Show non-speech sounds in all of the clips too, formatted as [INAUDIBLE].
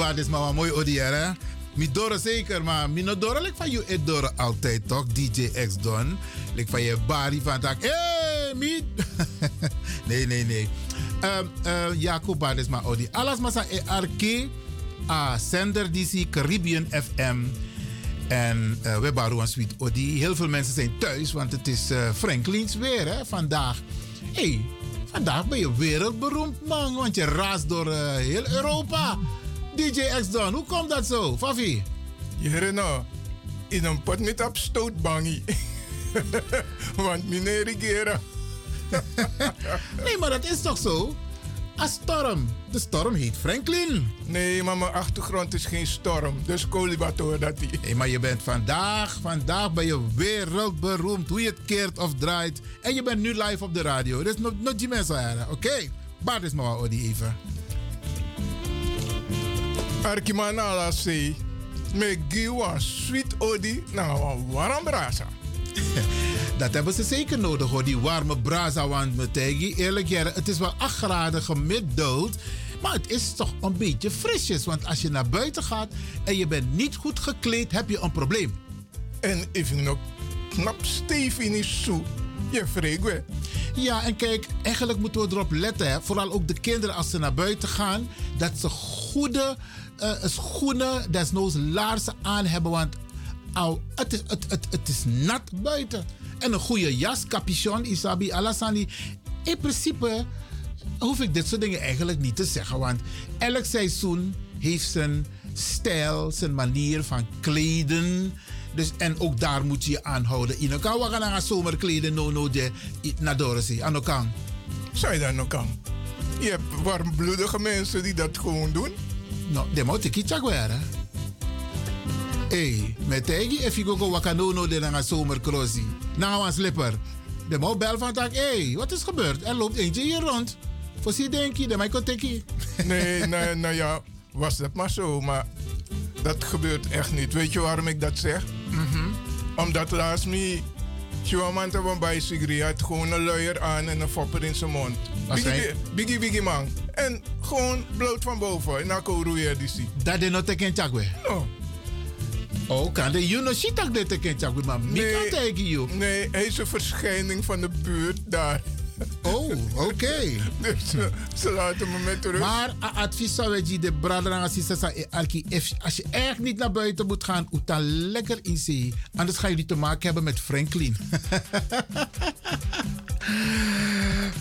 Bad is maar mooi odier, hè? Zeker, maar mi no van je et altijd toch? DJ X Don. Lik van je bari van. Hey, [LAUGHS] nee, nee, nee. Um, uh, Jacob is maar odi. Alles masa e arke a sender DC Caribbean FM. En uh, we baren een sweet odi. Heel veel mensen zijn thuis, want het is uh, Franklin's weer hè, vandaag. hey, vandaag ben je wereldberoemd man, want je raast door heel Europa. DJ X Don, hoe komt dat zo, Fafi? Je nou, in een pot met op stootbangie. [LAUGHS] want meneer regeren. [LAUGHS] nee, maar dat is toch zo? Een storm. De storm heet Franklin. Nee, maar mijn achtergrond is geen storm. Dus Kolibator dat hij. Nee, maar je bent vandaag, vandaag ben je wereldberoemd. Hoe je het keert of draait. En je bent nu live op de radio. Dus nog no, die mensen Oké, okay. Bart is maar wat Odi even. Arkimanala zei, me giwa sweet Odi na warm brasa. [LAUGHS] Dat hebben ze zeker nodig hoor, die warme braza. Want metegi, eerlijk jaren, het is wel 8 graden gemiddeld. Maar het is toch een beetje frisjes. Want als je naar buiten gaat en je bent niet goed gekleed, heb je een probleem. En even nog knap stevig is zo. Je vreemd Ja, en kijk, eigenlijk moeten we erop letten. Hè. Vooral ook de kinderen als ze naar buiten gaan. Dat ze goede schoenen, desnoods laarzen aan hebben. Want au, het, is, het, het, het is nat buiten. En een goede jas, capuchon, isabi, alasani. In principe hoef ik dit soort dingen eigenlijk niet te zeggen. Want elk seizoen heeft zijn stijl, zijn manier van kleden. Dus, en ook daar moet je je aan houden. In elkaar we gaan naar zomerkleden, no no de naar Dorothy. Aan elkaar. Zou je dat nog kan? Je hebt warmbloedige mensen die dat gewoon doen. Nou, de ik iets zeggen. Hey, met tegi if you go wakanono de naar zomerkrosi. Nou, een slipper. De moet bel van tak, hey, wat is gebeurd? Er loopt eentje hier rond. Voor zie denk je, de mij kon [LAUGHS] Nee, nee, nou ja, was dat maar zo, maar dat gebeurt echt niet. Weet je waarom ik dat zeg? Mm -hmm. Omdat laatst me Chihuahua van bij Sigri had gewoon een luier aan en een fopper in zijn mond. Biggie, biggie, man. En gewoon bloot van boven. En dan kon je die zie. Dat is nog teken chakwe? No. Oh, kan de juno shitak de teken chakwe, maar wie kan tegen jou? Nee, hij is een verschijning van de buurt daar. Oh, oké. Dus uh, ze laten me met rust. Maar advies zou je de brader als je echt niet naar buiten moet gaan, dan lekker in zee. Anders gaan jullie te maken hebben met Franklin. [LAUGHS]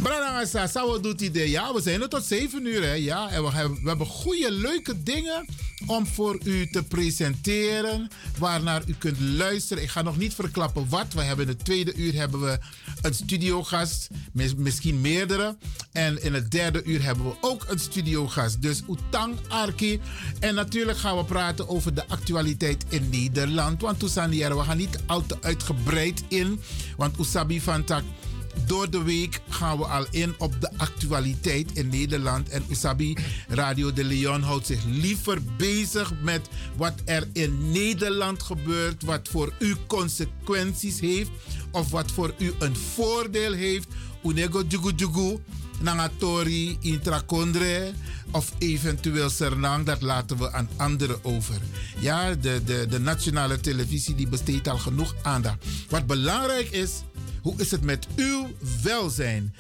Brada Sawa doet idee. Ja, we zijn tot 7 uur. Hè? Ja, en we hebben, we hebben goede, leuke dingen om voor u te presenteren. Waarnaar u kunt luisteren. Ik ga nog niet verklappen wat. We hebben in het tweede uur hebben we een studiogast. Misschien meerdere. En in het derde uur hebben we ook een studiogast. Dus Utang Arki. En natuurlijk gaan we praten over de actualiteit in Nederland. Want Toussaint we gaan niet al te uitgebreid in. Want Usabi van Tak door de week gaan we al in op de actualiteit in Nederland. En Usabi Radio de Leon houdt zich liever bezig met wat er in Nederland gebeurt. Wat voor u consequenties heeft. Of wat voor u een voordeel heeft. Unego jugu jugu. Nangatori, Intrakondre of eventueel Sernang, dat laten we aan anderen over. Ja, de, de, de nationale televisie die besteedt al genoeg aandacht. Wat belangrijk is, hoe is het met uw welzijn?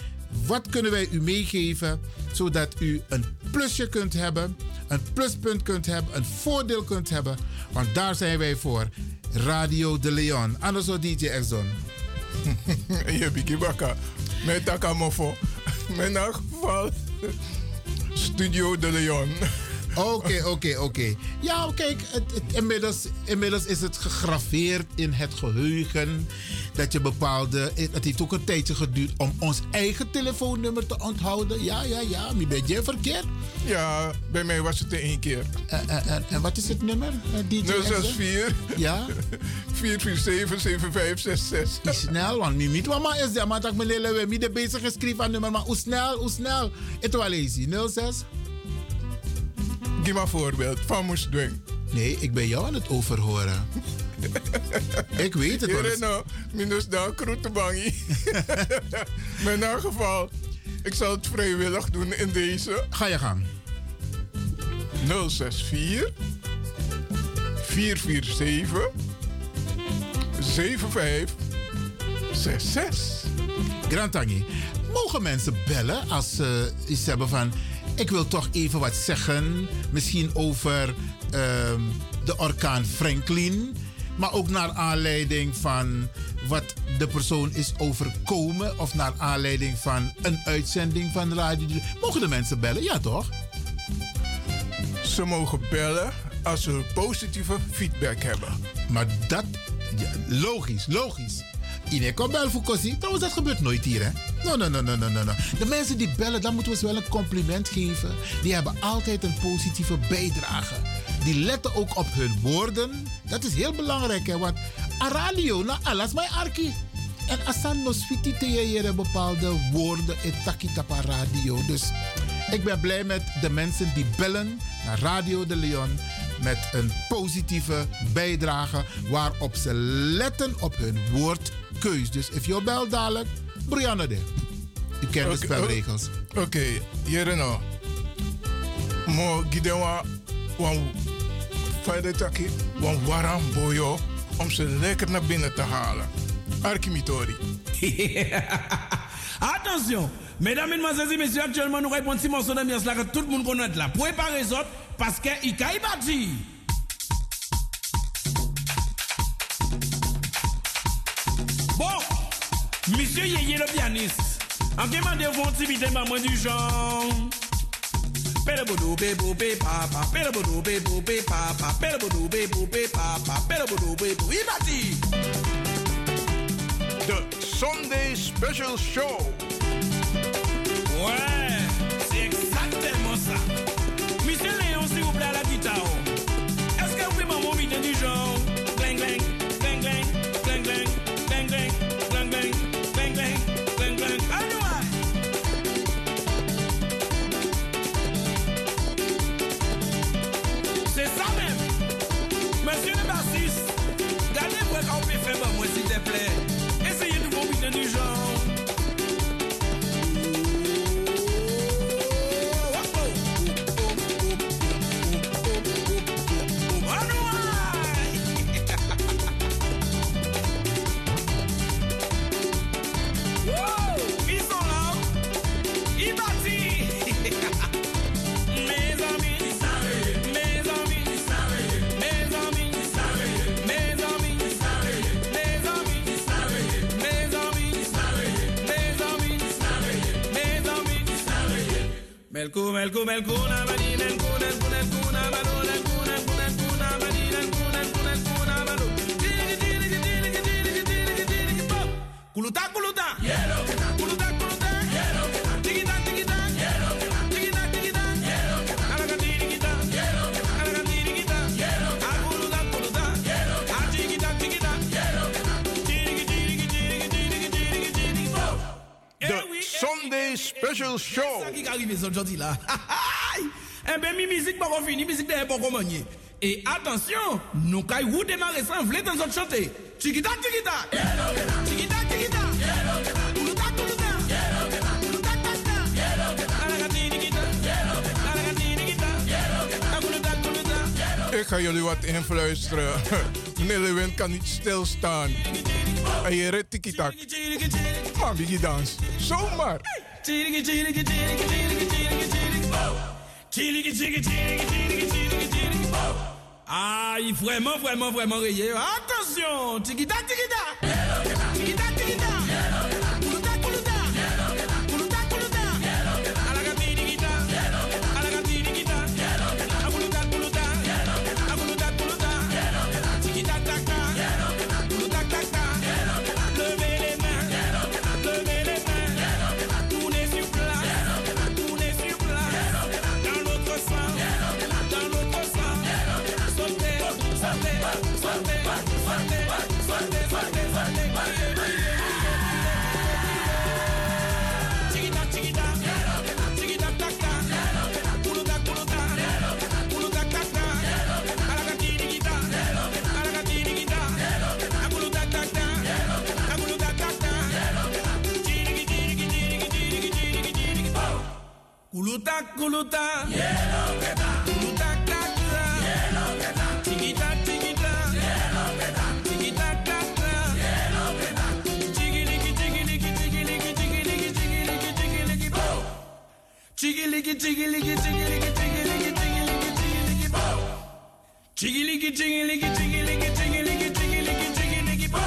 Wat kunnen wij u meegeven zodat u een plusje kunt hebben, een pluspunt kunt hebben, een voordeel kunt hebben? Want daar zijn wij voor. Radio de Leon. Anders DJ Exxon. [LAUGHS] Je biki baka. Met takamofo. Geval. Studio de Leon. Oké, oké, oké. Ja, kijk, het, inmiddels, inmiddels is het gegraveerd in het geheugen dat je bepaalde. Het heeft ook een tijdje geduurd om ons eigen telefoonnummer te onthouden. Ja, ja, ja. Wie ben je verkeerd? Ja, bij mij was het in één keer. En, en, en wat is het nummer? DJ 064 ja? [LAUGHS] 447 7566. Snel, want niet wat maar is dat. Maar dat ik me we niet bezig geschreven aan nummer. Maar hoe snel, hoe snel? Het wel easy. 06 Geef maar voorbeeld van moest doen. Nee, ik ben jou aan het overhoren. [LAUGHS] ik weet het wel. nou, minus dan bangi. [LAUGHS] maar in elk geval, ik zal het vrijwillig doen in deze. Ga je gang. 064 447 7566. Grantangi, mogen mensen bellen als ze iets hebben van ik wil toch even wat zeggen. Misschien over ehm, de orkaan Franklin. Maar ook naar aanleiding van wat de persoon is overkomen. Of naar aanleiding van een uitzending van Radio. Mogen de mensen bellen? Ja, toch? Ze mogen bellen als ze positieve feedback hebben. Maar dat, ja, logisch, logisch. Iedereen kan bellen voor Kossi. Trouwens, dat gebeurt nooit hier, hè? No, no, no, no, no, no. De mensen die bellen, dan moeten we ze wel een compliment geven. Die hebben altijd een positieve bijdrage. Die letten ook op hun woorden. Dat is heel belangrijk, hè? Want radio, na alles mijn arki. En asan no switi bepaalde woorden in takitapa radio. Dus ik ben blij met de mensen die bellen naar Radio de Leon met een positieve bijdrage waarop ze letten op hun woordkeus. Dus if je belt dadelijk, Brianna de. U kent de spelregels. Oké, okay, nou. Mo gidewa wan verder taki wan waram boyo om ze lekker naar binnen te halen. Arkimitori. [LAUGHS] Attention, mesdames, mesdemoiselles et messieurs, actuellement nous répondons si morceau de là que tout le monde connaît là. Préparez autres parce que il caille monsieur Yeye le pianiste, en demandez-vous un petit bidé maman du genre. Pele bodo be bo be papa, pele bodo be bo be papa, pele bodo be bo be papa, pele bodo be bo ibati. The Sunday Special Show. Ouais, c'est exactement ça. Kumel, melku melku melku na mani melku Sunday Special Show. ça qui arrive gentil là. Eh ben mi musique pas fini, musique n'est pas commencé. Et attention, nous démarrer ça, dans notre chanter. Chiquita chiquita. Chiquita chiquita. Ik ga jullie wat influisteren. [LAUGHS] Meneer Lewin kan niet stilstaan. En je redt tiki-tak. Maar wie dans? Zomaar. Chigi. Aïe, vraiment, vraiment, vraiment rayé. Attention, tigida, tigida. Kuluta, kuluta. Kuluta, taca. Chiquita, chiquita. Chiquita, taca. Chigiligi, chigiligi, chigiligi, chigiligi, chigiligi, chigiligi, bo. Chigiligi, chigiligi, chigiligi, chigiligi, chigiligi, chigiligi, bo. Chigiligi, chigiligi, chigiligi, chigiligi, chigiligi, chigiligi, bo.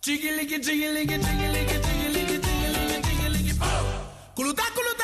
Chigiligi, chigiligi, chigiligi, chigiligi, chigiligi, chigiligi, bo. Kuluta. Kuluta,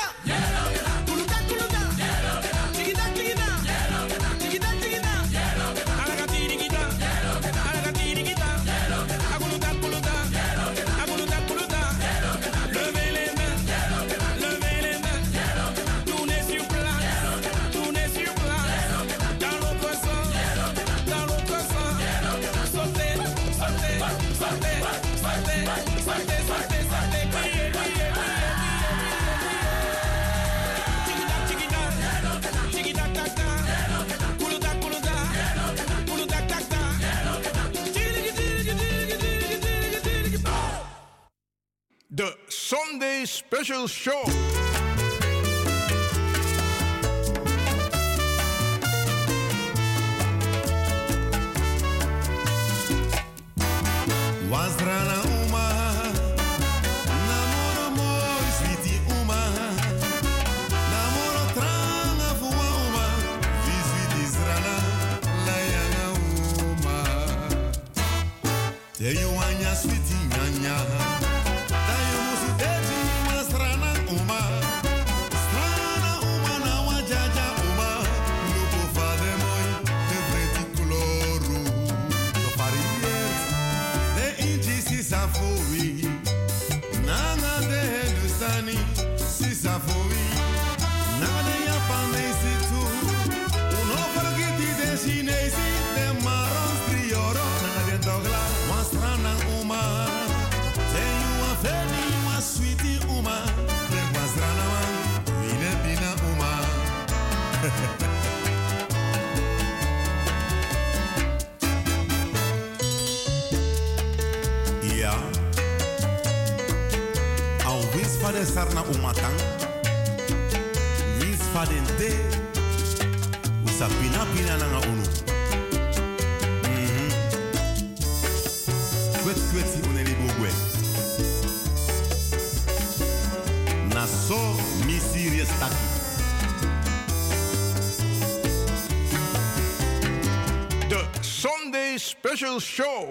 Sunday Special Show. Wins van de sarna umatang. Wins van de te. Usa pina pina nanga unu. Mhm. Kwet kwet si uneli bogwe. Na so mi serious taki. The Sunday Special Show.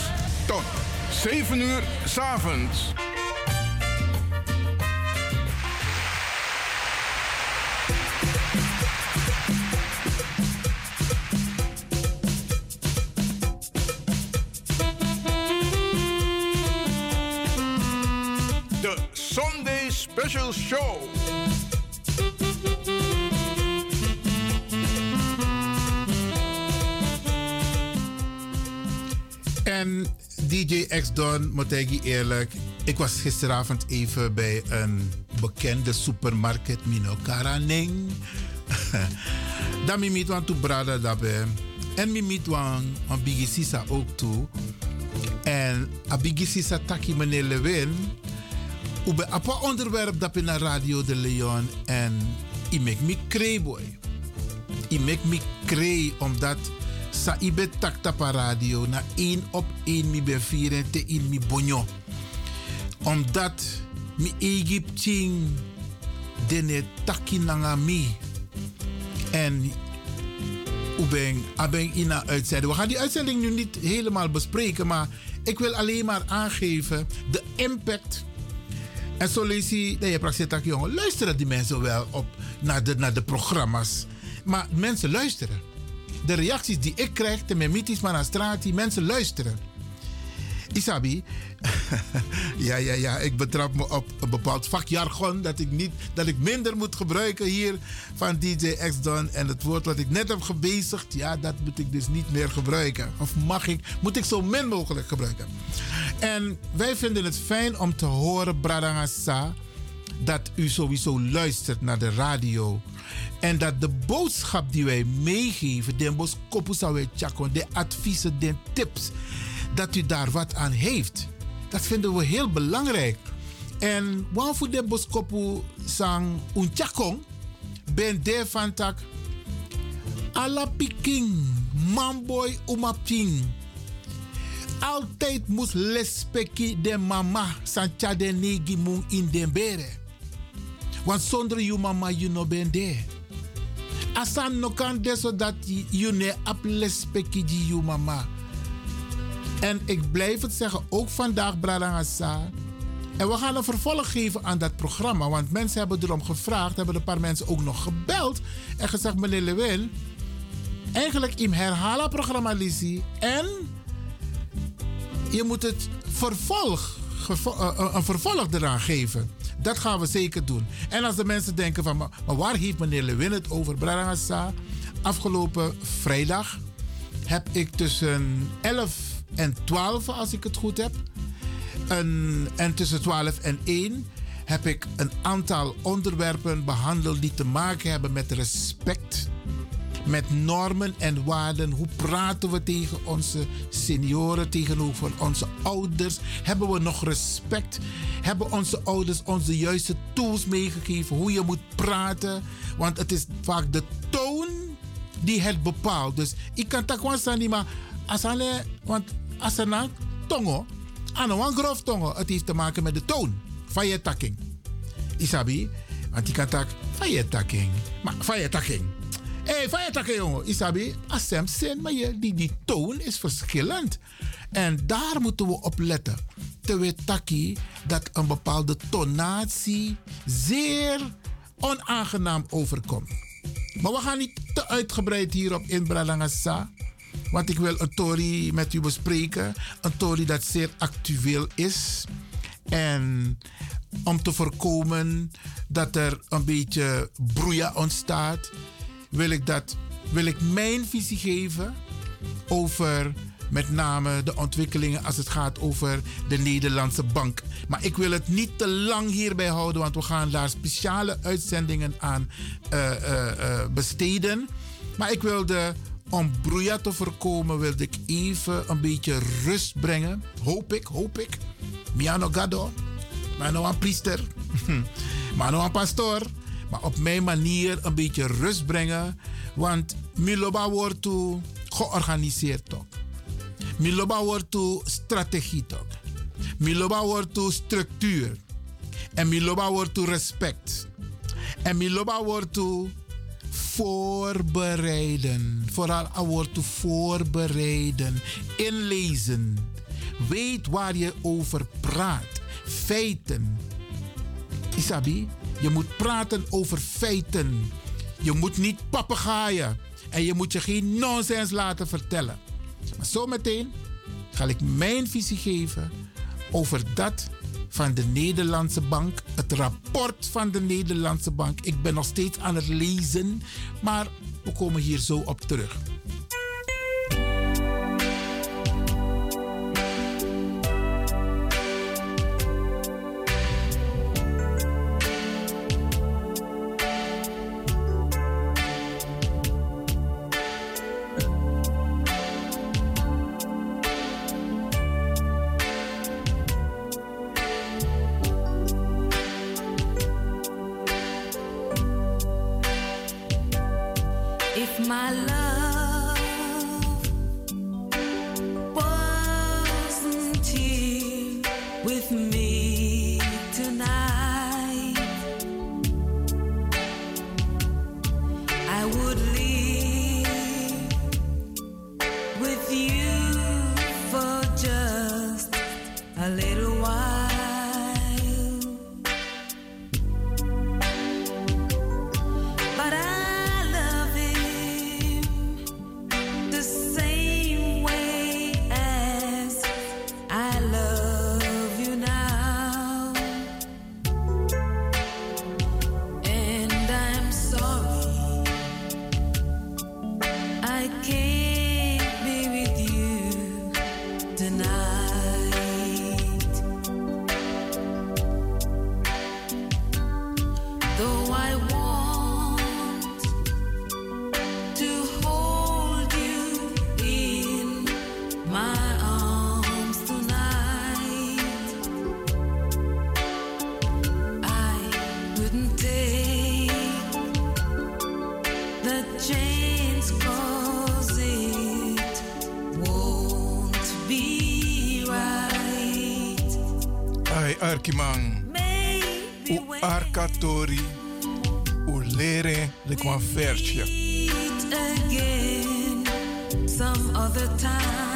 7 uur s'avonds. John, moet ik eerlijk. Ik was gisteravond even bij een bekende supermarkt, Mino Karaneng. [LAUGHS] Dan mimiet want to brada daarbij. En mimiet want on bigisisa ook toe. En a bigisisa taki meneer Lewin. Ube apa onderwerp dat in Radio de Leon. En i make me cray boy. I make me kree omdat sa ibe takta pa radio na één op één mi ben vieren te in mi bonyo. Omdat mi Egypting dene taki nanga mi. En Oebeng, Abeng in een uitzending. We gaan die uitzending nu niet helemaal bespreken, maar ik wil alleen maar aangeven de impact. En zo lees je, dat je luisteren die mensen wel op naar de, naar de programma's. Maar mensen luisteren. De reacties die ik krijg, de memitis maar naar straat, die mensen luisteren. Isabi, [LAUGHS] ja, ja, ja, ik betrap me op een bepaald vakjargon dat ik, niet, dat ik minder moet gebruiken hier van DJ X-Don. En het woord wat ik net heb gebezigd, ja, dat moet ik dus niet meer gebruiken. Of mag ik, moet ik zo min mogelijk gebruiken. En wij vinden het fijn om te horen, Bradangasa, dat u sowieso luistert naar de radio. En dat de boodschap die wij meegeven, de boskopu de adviezen, de tips, dat u daar wat aan heeft. Dat vinden we heel belangrijk. En wan voor de boskopu sang unchakong ben de van tak ala piking mamboy umaping. Altijd moest lespeki de mama sancha de negi mung in den bere. Want zonder je mama je no ben de. Asan no kan de zodat je ne ap lespeki di je mama. En ik blijf het zeggen, ook vandaag, Bradangasa. En we gaan een vervolg geven aan dat programma. Want mensen hebben erom gevraagd, hebben een paar mensen ook nog gebeld. En gezegd, meneer Lewin, eigenlijk im herhalen programma Lizzie. En je moet het vervolg, een vervolg eraan geven. Dat gaan we zeker doen. En als de mensen denken van, maar, waar heeft meneer Lewin het over? Bradangasa, afgelopen vrijdag heb ik tussen 11 en 12, als ik het goed heb. En, en tussen 12 en 1 heb ik een aantal onderwerpen behandeld die te maken hebben met respect, met normen en waarden. Hoe praten we tegen onze senioren, tegenover onze ouders? Hebben we nog respect? Hebben onze ouders ons de juiste tools meegegeven hoe je moet praten? Want het is vaak de toon die het bepaalt. Dus ik kan tak wan sani maar asale want asana tongo wan grof tongo het heeft te maken met de toon van je takking. Isabi, want je kan tak van je takking. Maar van je takking. Hé, van je takking jongen. Isabi, asem zin, maar je, die, die toon is verschillend. En daar moeten we op letten. Terwijl takkie dat een bepaalde tonatie zeer onaangenaam overkomt. Maar we gaan niet te uitgebreid hierop in Bralangasa. Want ik wil een Tory met u bespreken. Een Tory dat zeer actueel is. En om te voorkomen dat er een beetje broeia ontstaat, wil ik, dat, wil ik mijn visie geven over met name de ontwikkelingen als het gaat over de Nederlandse bank. Maar ik wil het niet te lang hierbij houden, want we gaan daar speciale uitzendingen aan uh, uh, uh, besteden. Maar ik wilde, om broeia te voorkomen, wilde ik even een beetje rust brengen. Hoop ik, hoop ik. Miano Gado, een priester, [LAUGHS] een pastoor. Maar op mijn manier een beetje rust brengen. Want Miloba wordt toe georganiseerd toch. Miloba wordt toe strategie toch. Miloba wordt toe structuur. En Miloba wordt toe respect. En Miloba wordt toe voorbereiden. Vooral wordt toe voorbereiden. Inlezen. Weet waar je over praat. Feiten. Isabi, je moet praten over feiten. Je moet niet papegaaien. En je moet je geen nonsens laten vertellen. Maar zometeen ga ik mijn visie geven over dat van de Nederlandse Bank. Het rapport van de Nederlandse Bank. Ik ben nog steeds aan het lezen, maar we komen hier zo op terug. though I katori, ulere, likwa Again, Some other time.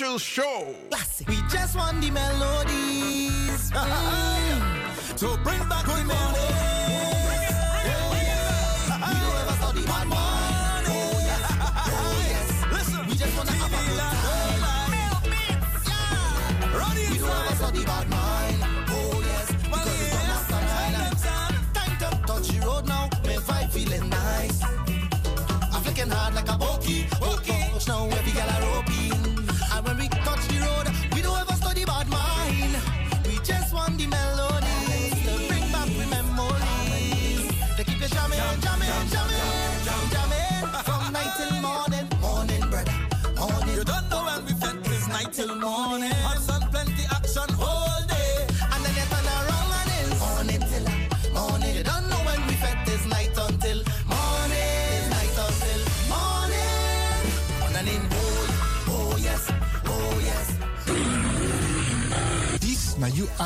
official show. Classic. We just want the melodies mm. Uh-huh. to bring back the memories.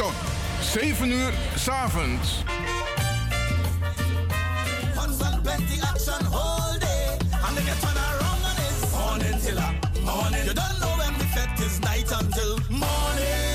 tot 7 uur s avonds. Fun and plenty action all day. And then around and it's morning till a morning. You don't know when the fete is night until morning.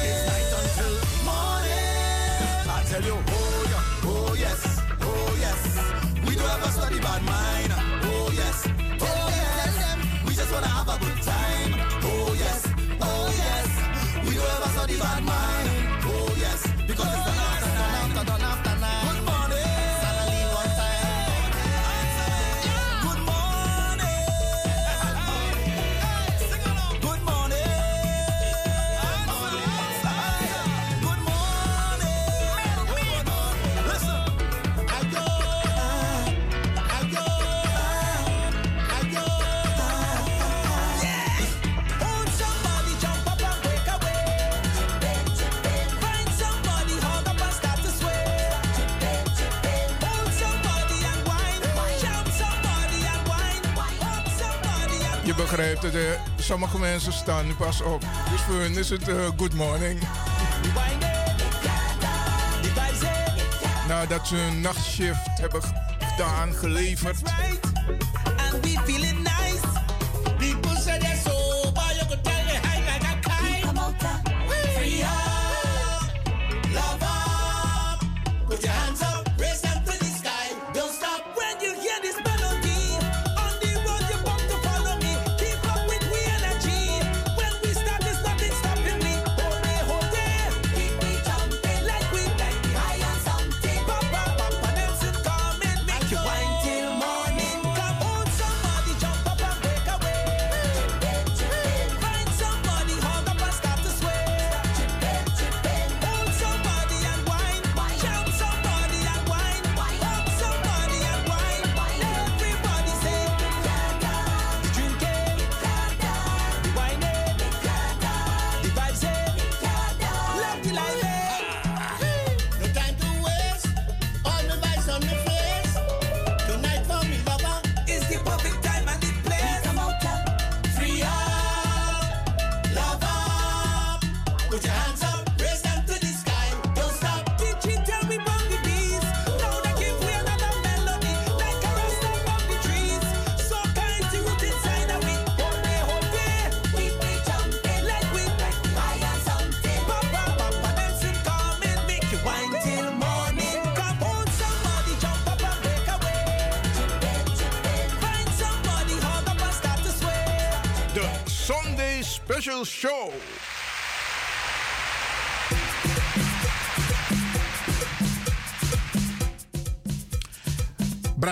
Hè? sommige mensen staan nu pas op. Dus voor hun is het eh, good morning. Nadat ze hun nachtshift hebben gedaan, geleverd.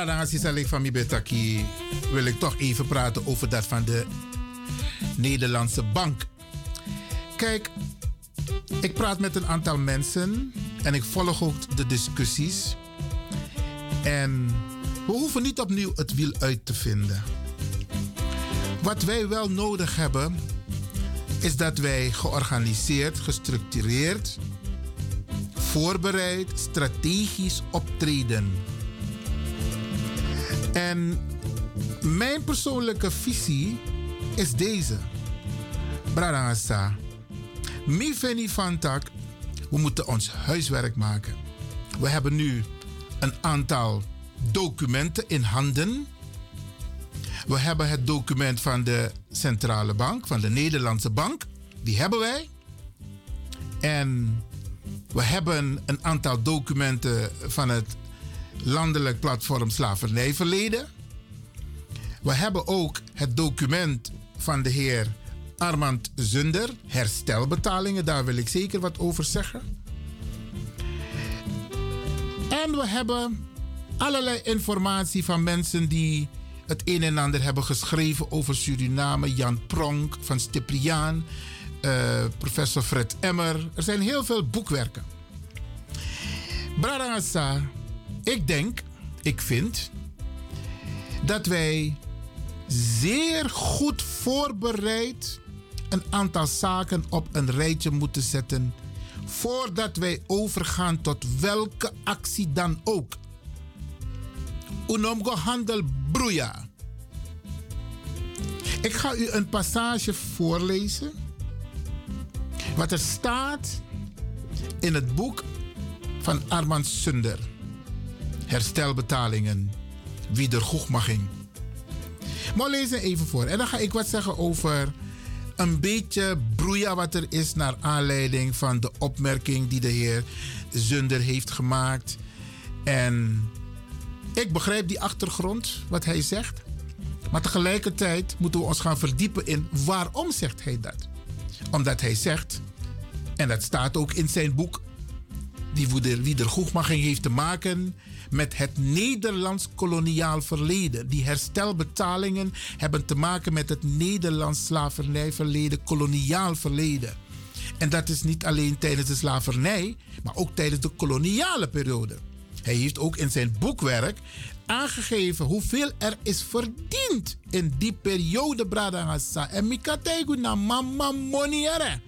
Brada Assisalik van Mibetaki wil ik toch even praten over dat van de Nederlandse bank. Kijk, ik praat met een aantal mensen en ik volg ook de discussies. En we hoeven niet opnieuw het wiel uit te vinden. Wat wij wel nodig hebben, is dat wij georganiseerd, gestructureerd, voorbereid, strategisch optreden. En mijn persoonlijke visie is deze. Bradangasa. Mi veni van tak. We moeten ons huiswerk maken. We hebben nu een aantal documenten in handen. We hebben het document van de Centrale Bank, van de Nederlandse Bank. Die hebben wij. En we hebben een aantal documenten van het landelijk platform Slavernijverleden. We hebben ook het document van de heer Armand Zunder, herstelbetalingen, daar wil ik zeker wat over zeggen. En we hebben allerlei informatie van mensen die het een en ander hebben geschreven over Suriname. Jan Pronk van Stipriaan. eh, professor Fred Emmer. Er zijn heel veel boekwerken. Bradangasa, ik denk, ik vind dat wij zeer goed voorbereid een aantal zaken op een rijtje moeten zetten voordat wij overgaan tot welke actie dan ook. Unomgo handel broeia. Ik ga u een passage voorlezen. Wat er staat in het boek van Armand Sunder. Herstelbetalingen. Wiedergoedmaching. Maar het even voor. En dan ga ik wat zeggen over een beetje broeia wat er is naar aanleiding van de opmerking die de heer Zunder heeft gemaakt. En ik begrijp die achtergrond, wat hij zegt. Maar tegelijkertijd moeten we ons gaan verdiepen in waarom zegt hij dat. Omdat hij zegt, en dat staat ook in zijn boek, die wiedergoedmaching heeft te maken met het Nederlands koloniaal verleden. Die herstelbetalingen hebben te maken met het Nederlands slavernijverleden, koloniaal verleden. En dat is niet alleen tijdens de slavernij, maar ook tijdens de koloniale periode. Hij heeft ook in zijn boekwerk aangegeven hoeveel er is verdiend in die periode, Bradangasa. En Mikategu na mama money ere.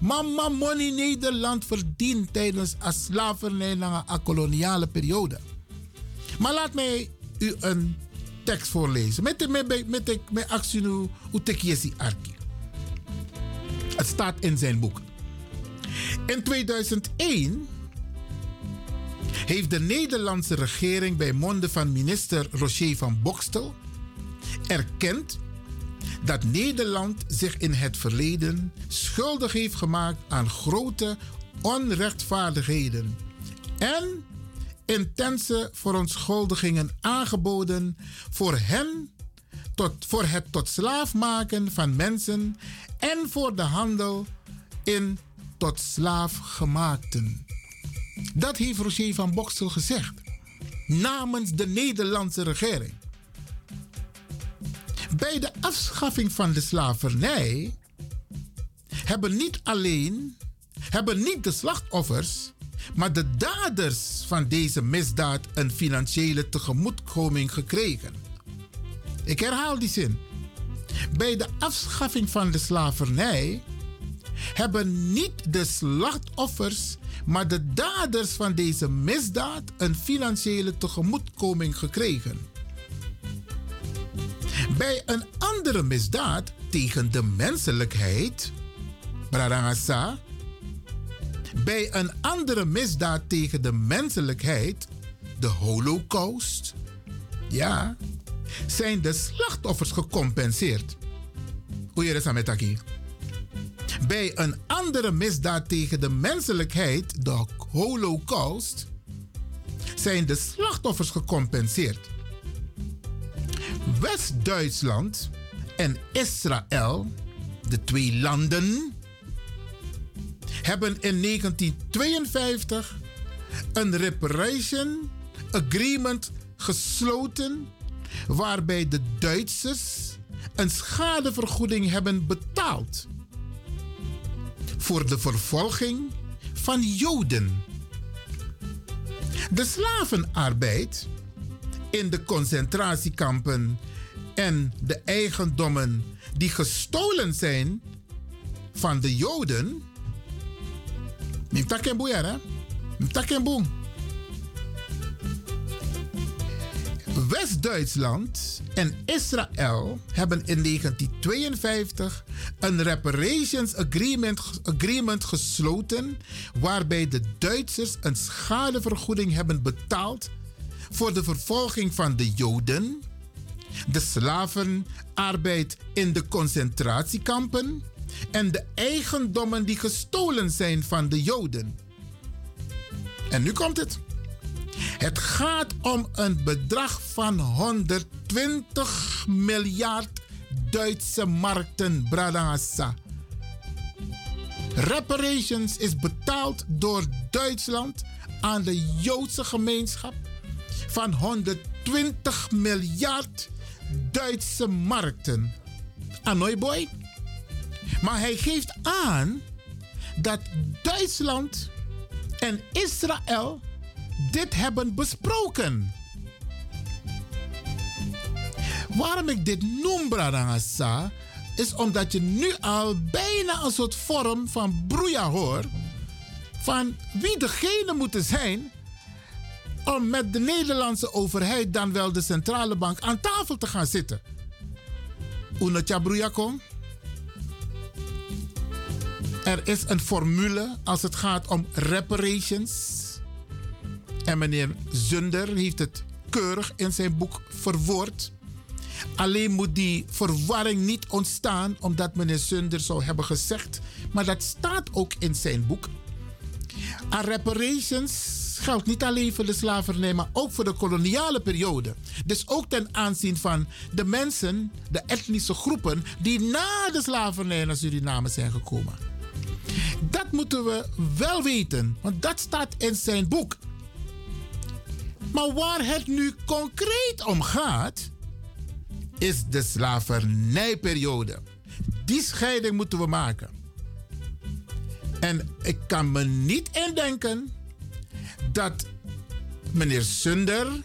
Mama money Nederland verdient tijdens de slavernij na een koloniale periode. Maar laat mij u een tekst voorlezen. Met met met met actie nu utekiesi arki. Het staat in zijn boek. In 2001 heeft de Nederlandse regering bij monden van minister Roger van Bokstel erkend dat Nederland zich in het verleden schuldig heeft gemaakt aan grote onrechtvaardigheden en intense verontschuldigingen aangeboden voor hen tot, voor het tot slaaf maken van mensen en voor de handel in tot slaaf gemaakten. Dat heeft Roger van Bokstel gezegd namens de Nederlandse regering. Bij de afschaffing van de slavernij hebben niet alleen hebben niet de slachtoffers, maar de daders van deze misdaad een financiële tegemoetkoming gekregen. Ik herhaal die zin. Bij de afschaffing van de slavernij hebben niet de slachtoffers, maar de daders van deze misdaad een financiële tegemoetkoming gekregen. Bij een andere misdaad tegen de menselijkheid, Bradangasa, bij een andere misdaad tegen de menselijkheid, de Holocaust, ja, zijn de slachtoffers gecompenseerd. Aquí? Bij een andere misdaad tegen de menselijkheid, de Holocaust, zijn de slachtoffers gecompenseerd. West-Duitsland en Israël, de twee landen, hebben in 1952 een reparation agreement gesloten waarbij de Duitsers een schadevergoeding hebben betaald voor de vervolging van Joden. De slavenarbeid in de concentratiekampen en de eigendommen die gestolen zijn van de Joden. West-Duitsland en Israël hebben in 1952 een reparations agreement, agreement gesloten waarbij de Duitsers een schadevergoeding hebben betaald voor de vervolging van de Joden, de slavenarbeid in de concentratiekampen en de eigendommen die gestolen zijn van de Joden. En nu komt het. Het gaat om een bedrag van 120 miljard Duitse markten, Bradassa. Reparations is betaald door Duitsland aan de Joodse gemeenschap van 120 miljard Duitse markten. Anoy boy. Maar hij geeft aan dat Duitsland en Israël dit hebben besproken. Waarom ik dit noem, Bradangasa, is omdat je nu al bijna een soort vorm van broeia hoort van wie degene moeten zijn om met de Nederlandse overheid, dan wel de centrale bank, aan tafel te gaan zitten. Kom. Er is een formule als het gaat om reparations. En meneer Zunder heeft het keurig in zijn boek verwoord. Alleen moet die verwarring niet ontstaan omdat meneer Zunder zou hebben gezegd, maar dat staat ook in zijn boek. Aan reparations geldt niet alleen voor de slavernij, maar ook voor de koloniale periode. Dus ook ten aanzien van de mensen, de etnische groepen die na de slavernij naar Suriname zijn gekomen. Dat moeten we wel weten, want dat staat in zijn boek. Maar waar het nu concreet om gaat, is de slavernijperiode. Die scheiding moeten we maken. En ik kan me niet indenken dat meneer Sunder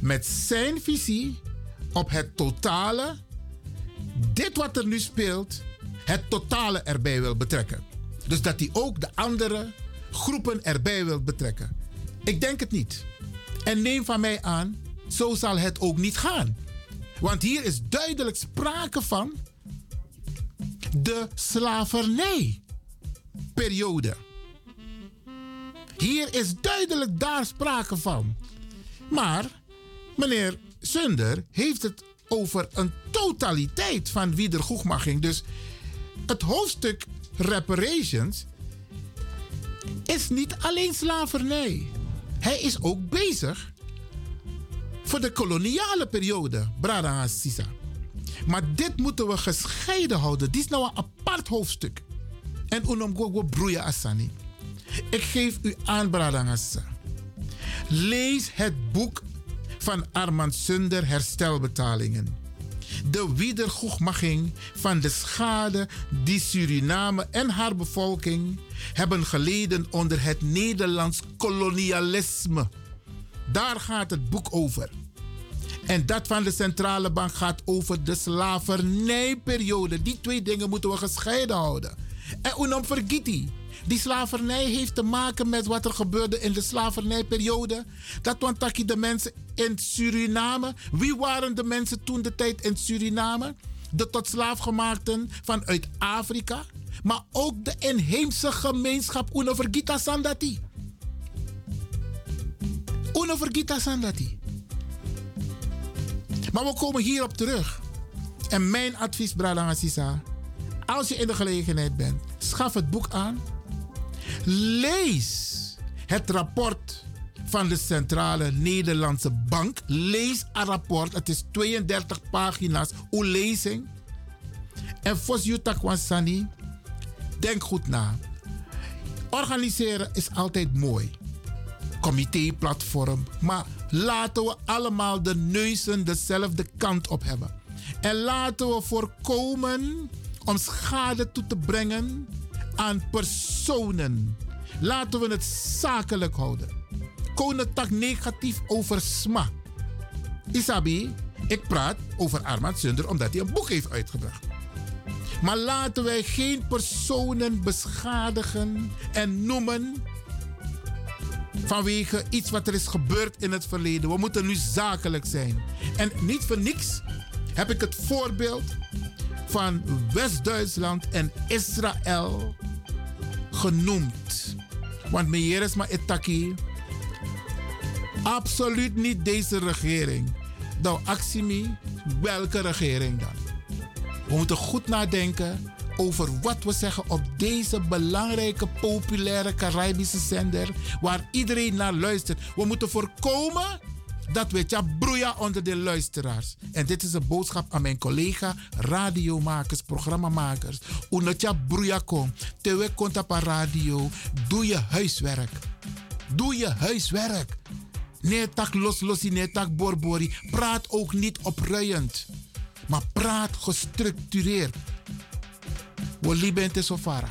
met zijn visie op het totale, dit wat er nu speelt, het totale erbij wil betrekken. Dus dat hij ook de andere groepen erbij wil betrekken. Ik denk het niet. En neem van mij aan, zo zal het ook niet gaan. Want hier is duidelijk sprake van de slavernijperiode. Hier is duidelijk daar sprake van. Maar meneer Sunder heeft het over een totaliteit van wiedergoedmaching. Dus het hoofdstuk reparations is niet alleen slavernij. Hij is ook bezig voor de koloniale periode, Brada Sisa. Maar dit moeten we gescheiden houden. Dit is nou een apart hoofdstuk. En unom gogo broeia asani. Ik geef u aan, Bradangassa. Lees het boek van Armand Sunder Herstelbetalingen. De wiedergoedmaching van de schade die Suriname en haar bevolking hebben geleden onder het Nederlands kolonialisme. Daar gaat het boek over. En dat van de centrale bank gaat over de slavernijperiode. Die twee dingen moeten we gescheiden houden. En unom vergiti. Die slavernij heeft te maken met wat er gebeurde in de slavernijperiode. Dat want de mensen in Suriname. Wie waren de mensen toen de tijd in Suriname? De tot slaafgemaakten vanuit Afrika. Maar ook de inheemse gemeenschap Unovergita Sandati. Unovergita Sandati. Maar we komen hierop terug. En mijn advies, Brada Sisa. Als je in de gelegenheid bent, schaf het boek aan. Lees het rapport van de Centrale Nederlandse Bank. Lees het rapport. Het is 32 pagina's. Uw lezing. En Yutakwansani, denk goed na. Organiseren is altijd mooi. Comité, platform. Maar laten we allemaal de neuzen dezelfde kant op hebben. En laten we voorkomen om schade toe te brengen aan personen. Laten we het zakelijk houden. Konetak negatief over SMA. Isabi, ik praat over Armand Sunder omdat hij een boek heeft uitgebracht. Maar laten wij geen personen beschadigen en noemen vanwege iets wat er is gebeurd in het verleden. We moeten nu zakelijk zijn. En niet voor niks heb ik het voorbeeld van West-Duitsland en Israël genoemd. Want meneer is maar etaki. Absoluut niet deze regering. Nou, actie welke regering dan? We moeten goed nadenken over wat we zeggen op deze belangrijke, populaire Caribische zender, waar iedereen naar luistert. We moeten voorkomen dat we tja onder de luisteraars. En dit is een boodschap aan mijn collega radiomakers, programmamakers. Unatja broeia kom. Tewe komt op radio. Doe je huiswerk. Doe je huiswerk. Nee tak los losi, nee borbori. Praat ook niet opruiend. Maar praat gestructureerd. We lieben sofara.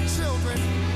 Like children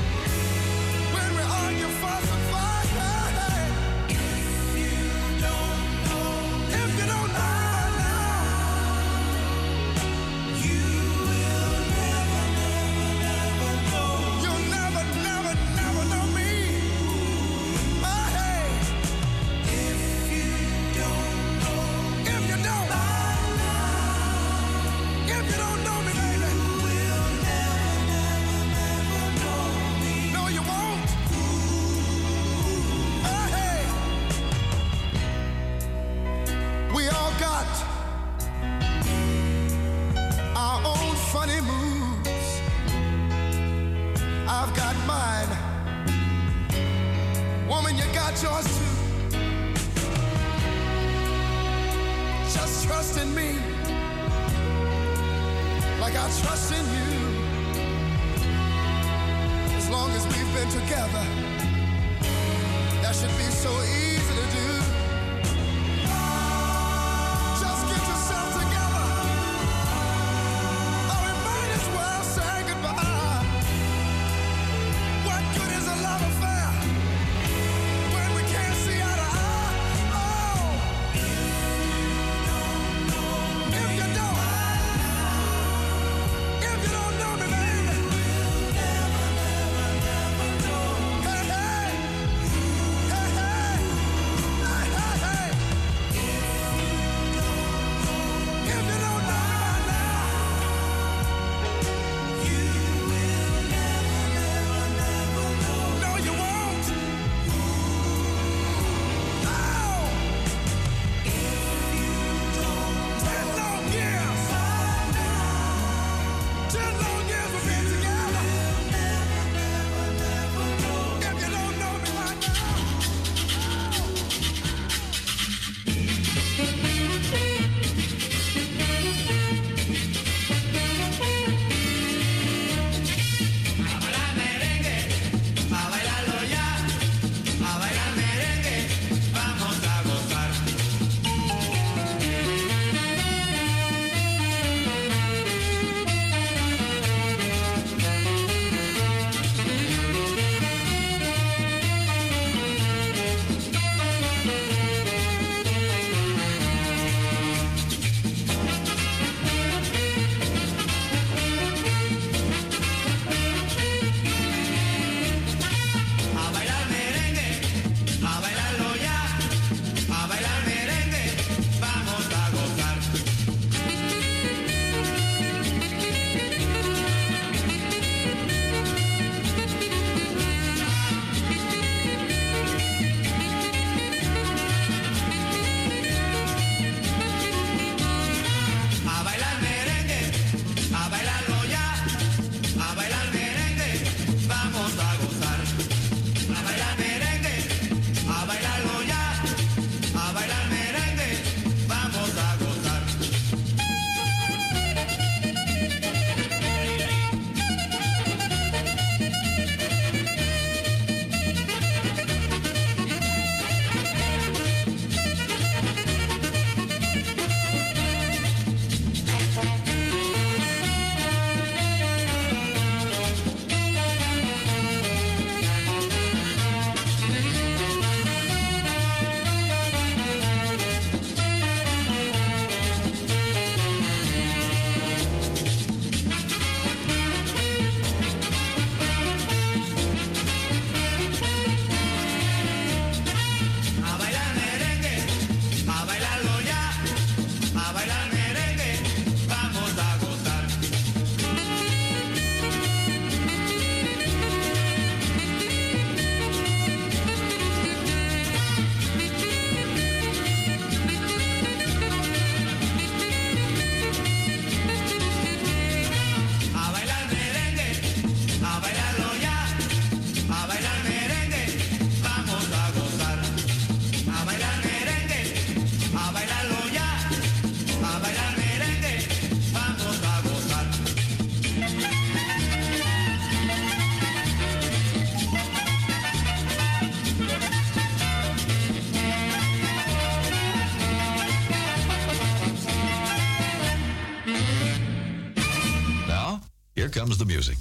comes the music.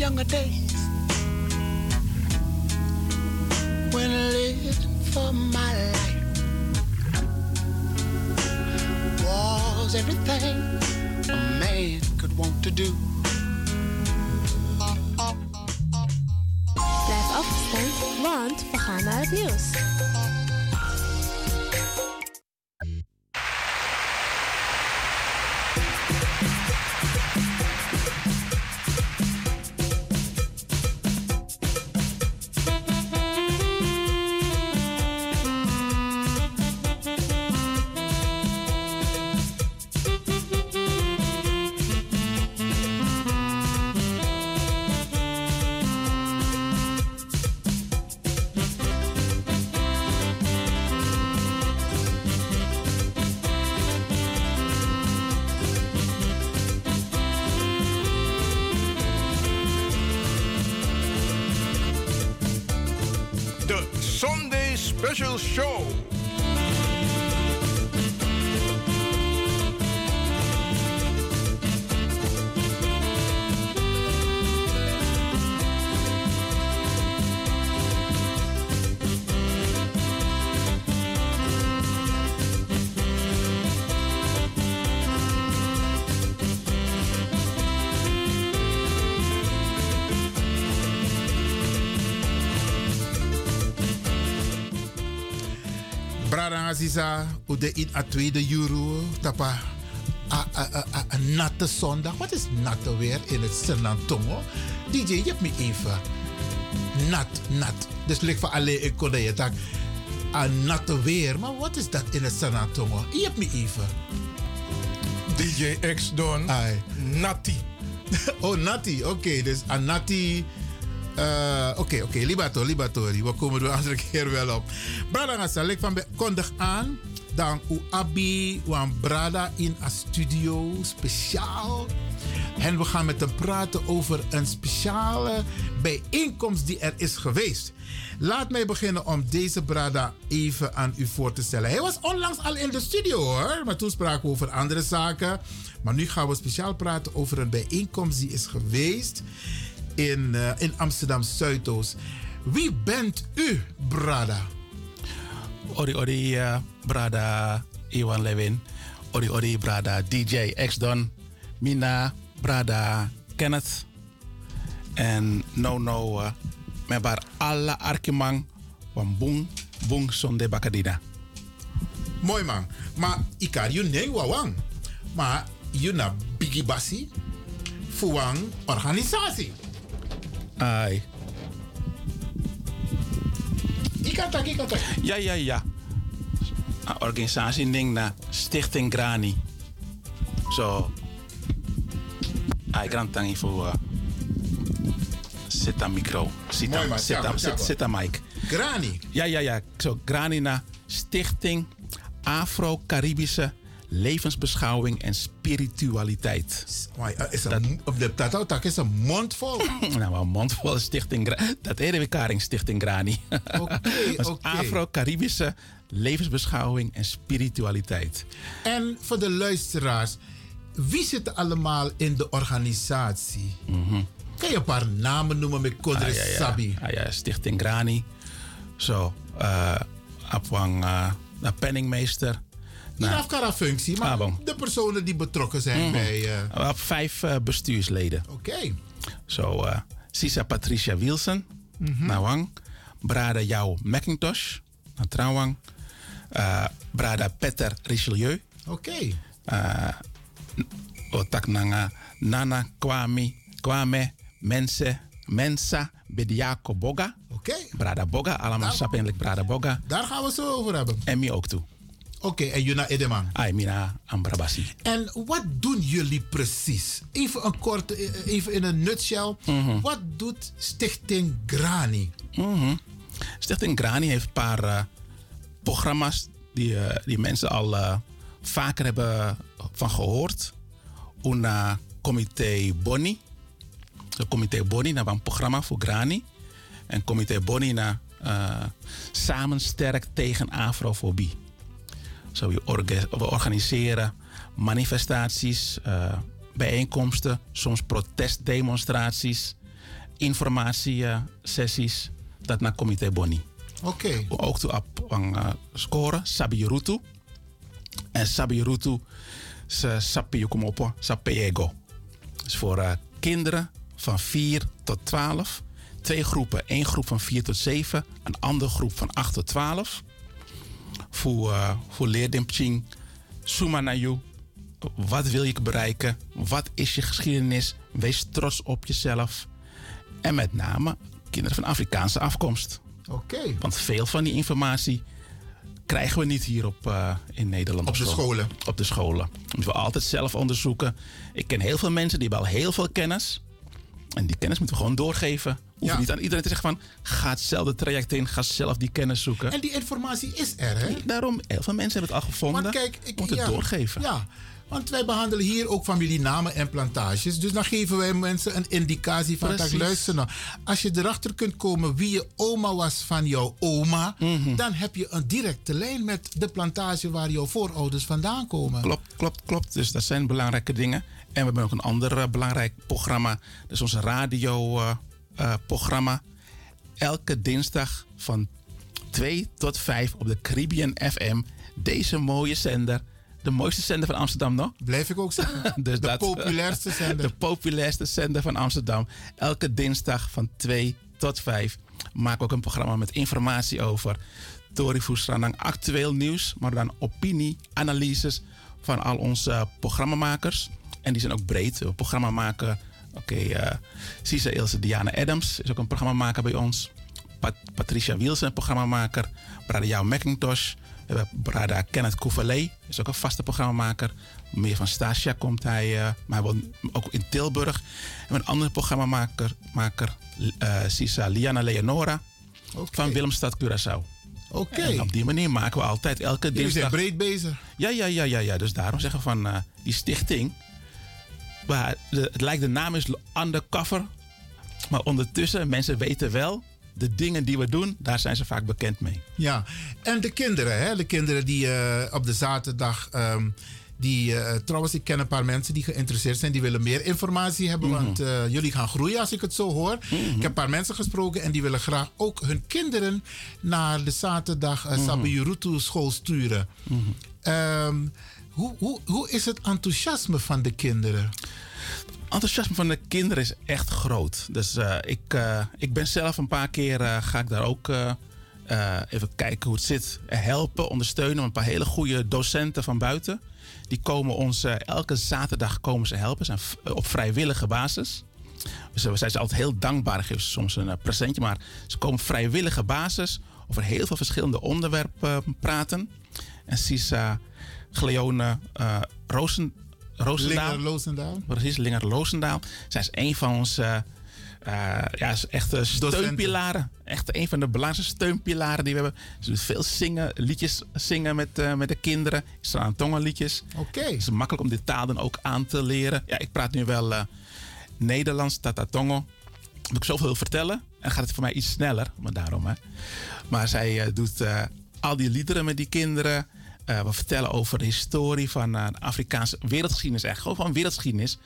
Younger days Brada Aziza, u de in a tweede euro, tapa a- a- a- a- een natte zondag. Wat is natte weer in het Senantongo? DJ, je hebt me even. Nat, nat. Dus ligt van alleen ik kon je tak. Een natte weer. Maar wat is dat in het Senantongo? Je hebt me even. DJ X Don. Ai. Natti. [LAUGHS] Oh, Nati. Oké, dus een Nati. eh, Oké, oké. Libato, libatori. We komen er een andere [LAUGHS] keer wel op. Ik van be- kondig aan. Dan u abi, brada in een studio speciaal. En we gaan met hem praten over een speciale bijeenkomst die er is geweest. Laat mij beginnen om deze brada even aan u voor te stellen. Hij was onlangs al in de studio hoor, maar toen spraken we over andere zaken. Maar nu gaan we speciaal praten over een bijeenkomst die is geweest in, eh, in Amsterdam Zuidoost. Wie bent u, brada? Ori Ori eh, Brada Iwan Levin. Ori Ori Brada DJ X Don. Mina Brada Kenneth. En no no uh, met bar alle arkimang van Boeng Boeng Sonde Bakadina. Mooi man. Maar ik kan je nee wawang. Maar je na bigi basi een organisatie. Ai. Ik kan tak, ik kan tak. Ja, ja, ja. Een organisatie ding na Stichting Grani. Zo. Ai, grand tangi voor. Uh, zit aan micro. Zit aan, zit aan, aan mic. Grani. Ja, ja, ja. Zo, Grani na Stichting Afro-Caribische Levensbeschouwing en Spiritualiteit. Is een, op de tak is een mond vol. Nou, een mondvol Stichting Dat heet Karing Stichting Grani. [LAUGHS] Oké, Dat. Afro-Caribische Levensbeschouwing en Spiritualiteit. En voor de luisteraars, wie zit allemaal in de organisatie? Kan je een paar namen noemen met Kodre Ah, ja, ja. Sabi? Ah, ja, Stichting Grani. Zo. eh Apwang, eh, de penningmeester. Niet Nou, afkara functie, maar Ah, de personen die betrokken zijn Mhm. bij. we hebben vijf eh, bestuursleden. Oké. Zo, eh Sisa Patricia Wilson, Mhm. Nawang. Brada Jou McIntosh. Eh, Brada Peter Richelieu. Oké. Eh, Otak Nanga Nana Kwame, Kwame Mense, Mensa Bediako Boga. Oké. Brada Boga, allemaal sapinlijk Brada Boga. Daar gaan we zo over hebben. En mij ook toe. Oké, en Juna Edeman. Ai, Mina Ambrabasi. En wat doen jullie precies? Even een korte, eh, even in een nutshell. Mhm. Wat doet Stichting Grani? Mhm. Stichting Grani heeft een paar eh, programma's die, eh, die mensen al vaker hebben van gehoord. Una Comité Boni. De Comité Boni naar een programma voor Grani. En Comité Boni naar Samen sterk tegen afrofobie. Zo, we, orga- we organiseren manifestaties, eh, bijeenkomsten, soms protestdemonstraties, informatiesessies. Dat naar Comité Boni. Oké. Ook toe op uh, score, Sabi Rutu. En Sabi Rutu, Sapi Yukumopo, Sapego. Dus voor eh, kinderen van 4 tot 12. Twee groepen. Eén groep van 4 tot 7. Een andere groep van 8 tot 12. Voor, uh, voor leerdimpching. Suma naar you. Wat wil je bereiken? Wat is je geschiedenis? Wees trots op jezelf. En met name kinderen van Afrikaanse afkomst. Oké. Want veel van die informatie krijgen we niet hier op, eh, in Nederland. Op de school. scholen. Op de scholen. Moeten we altijd zelf onderzoeken. Ik ken heel veel mensen die hebben al heel veel kennis. En die kennis moeten we gewoon doorgeven. Hoef Ja. niet aan iedereen te zeggen van... ga hetzelfde traject in, ga zelf die kennis zoeken. En die informatie is er, hè? Daarom, heel veel mensen hebben het al gevonden. Want kijk, ik moeten het ja, doorgeven. Ja, want wij behandelen hier ook familienamen en plantages. Dus dan geven wij mensen een indicatie van... Dat, luister nou, als je erachter kunt komen wie je oma was van jouw oma... Mhm. dan heb je een directe lijn met de plantage waar jouw voorouders vandaan komen. Klopt, klopt, klopt. Dus dat zijn belangrijke dingen. En we hebben ook een ander eh, belangrijk programma. Dat is ons radioprogramma. Elke dinsdag van 2 tot 5 op de Caribbean FM. Deze mooie zender. De mooiste zender van Amsterdam, nog? Blijf ik ook zeggen. [LAUGHS] Dus de dat- populairste zender. [LAUGHS] De populairste zender van Amsterdam. Elke dinsdag van 2 tot 5 maken we ook een programma met informatie over Tori Fusranang actueel nieuws, maar dan opinie, analyses van al onze uh, programmamakers. En die zijn ook breed. We programmamaker, oké, okay, uh, Cisa Ilse Diana Adams is ook een programmamaker bij ons. Pat Patricia Wielsen, programmamaker. Brada Jouw McIntosh. We hebben Brada Kenneth Kouvalet, is ook een vaste programmamaker. Meer van Stasia komt hij, uh, maar hij woont ook in Tilburg. En een andere programmamaker, maker, uh, Sisa Liana Leonora okay. van Willemstad Curaçao. Oké. Okay. Op die manier maken we altijd elke Jullie dinsdag... zijn breed bezig. Ja, ja, ja, ja, ja. Dus daarom zeggen we van uh, die stichting... Maar de, het lijkt de naam is undercover. Maar ondertussen, mensen weten wel... de dingen die we doen, daar zijn ze vaak bekend mee. Ja, en de kinderen, hè? de kinderen die uh, op de zaterdag... Um, die, uh, trouwens, ik ken een paar mensen die geïnteresseerd zijn. Die willen meer informatie hebben. Mm -hmm. Want uh, jullie gaan groeien als ik het zo hoor. Mm -hmm. Ik heb een paar mensen gesproken. En die willen graag ook hun kinderen naar de zaterdag uh, mm -hmm. Sabirutu school sturen. Um, hoe, hoe, hoe is het enthousiasme van de kinderen? enthousiasme van de kinderen is echt groot. Dus uh, ik, uh, ik ben zelf een paar keer uh, ga ik daar ook even kijken hoe het zit. Helpen, ondersteunen. Een paar hele goede docenten van buiten. Die komen ons elke zaterdag komen ze helpen. Zijn op vrijwillige basis. Dus we zijn ze altijd heel dankbaar. Geven ze soms een presentje. Maar ze komen op vrijwillige basis over heel veel verschillende onderwerpen praten. En Sisa Gleone Roosen. Roosendaal. Linger Roosendaal. Precies, Linger Roosendaal. Zij is een van onze uh, ja, is echt steunpilaren. Echt een van de belangrijkste steunpilaren die we hebben. Ze doet veel zingen, liedjes zingen met, uh, met de kinderen. Ze aan tongenliedjes. Oké. Okay. Het is makkelijk om dit taal dan ook aan te leren. Ja, ik praat nu wel uh, Nederlands, Tatatongo. Moet ik zoveel vertellen. En gaat het voor mij iets sneller, maar daarom. Hè. Maar zij doet al die liederen met die kinderen. Uh, we vertellen over de historie van uh, de Afrikaanse wereldgeschiedenis. Echt gewoon van wereldgeschiedenis.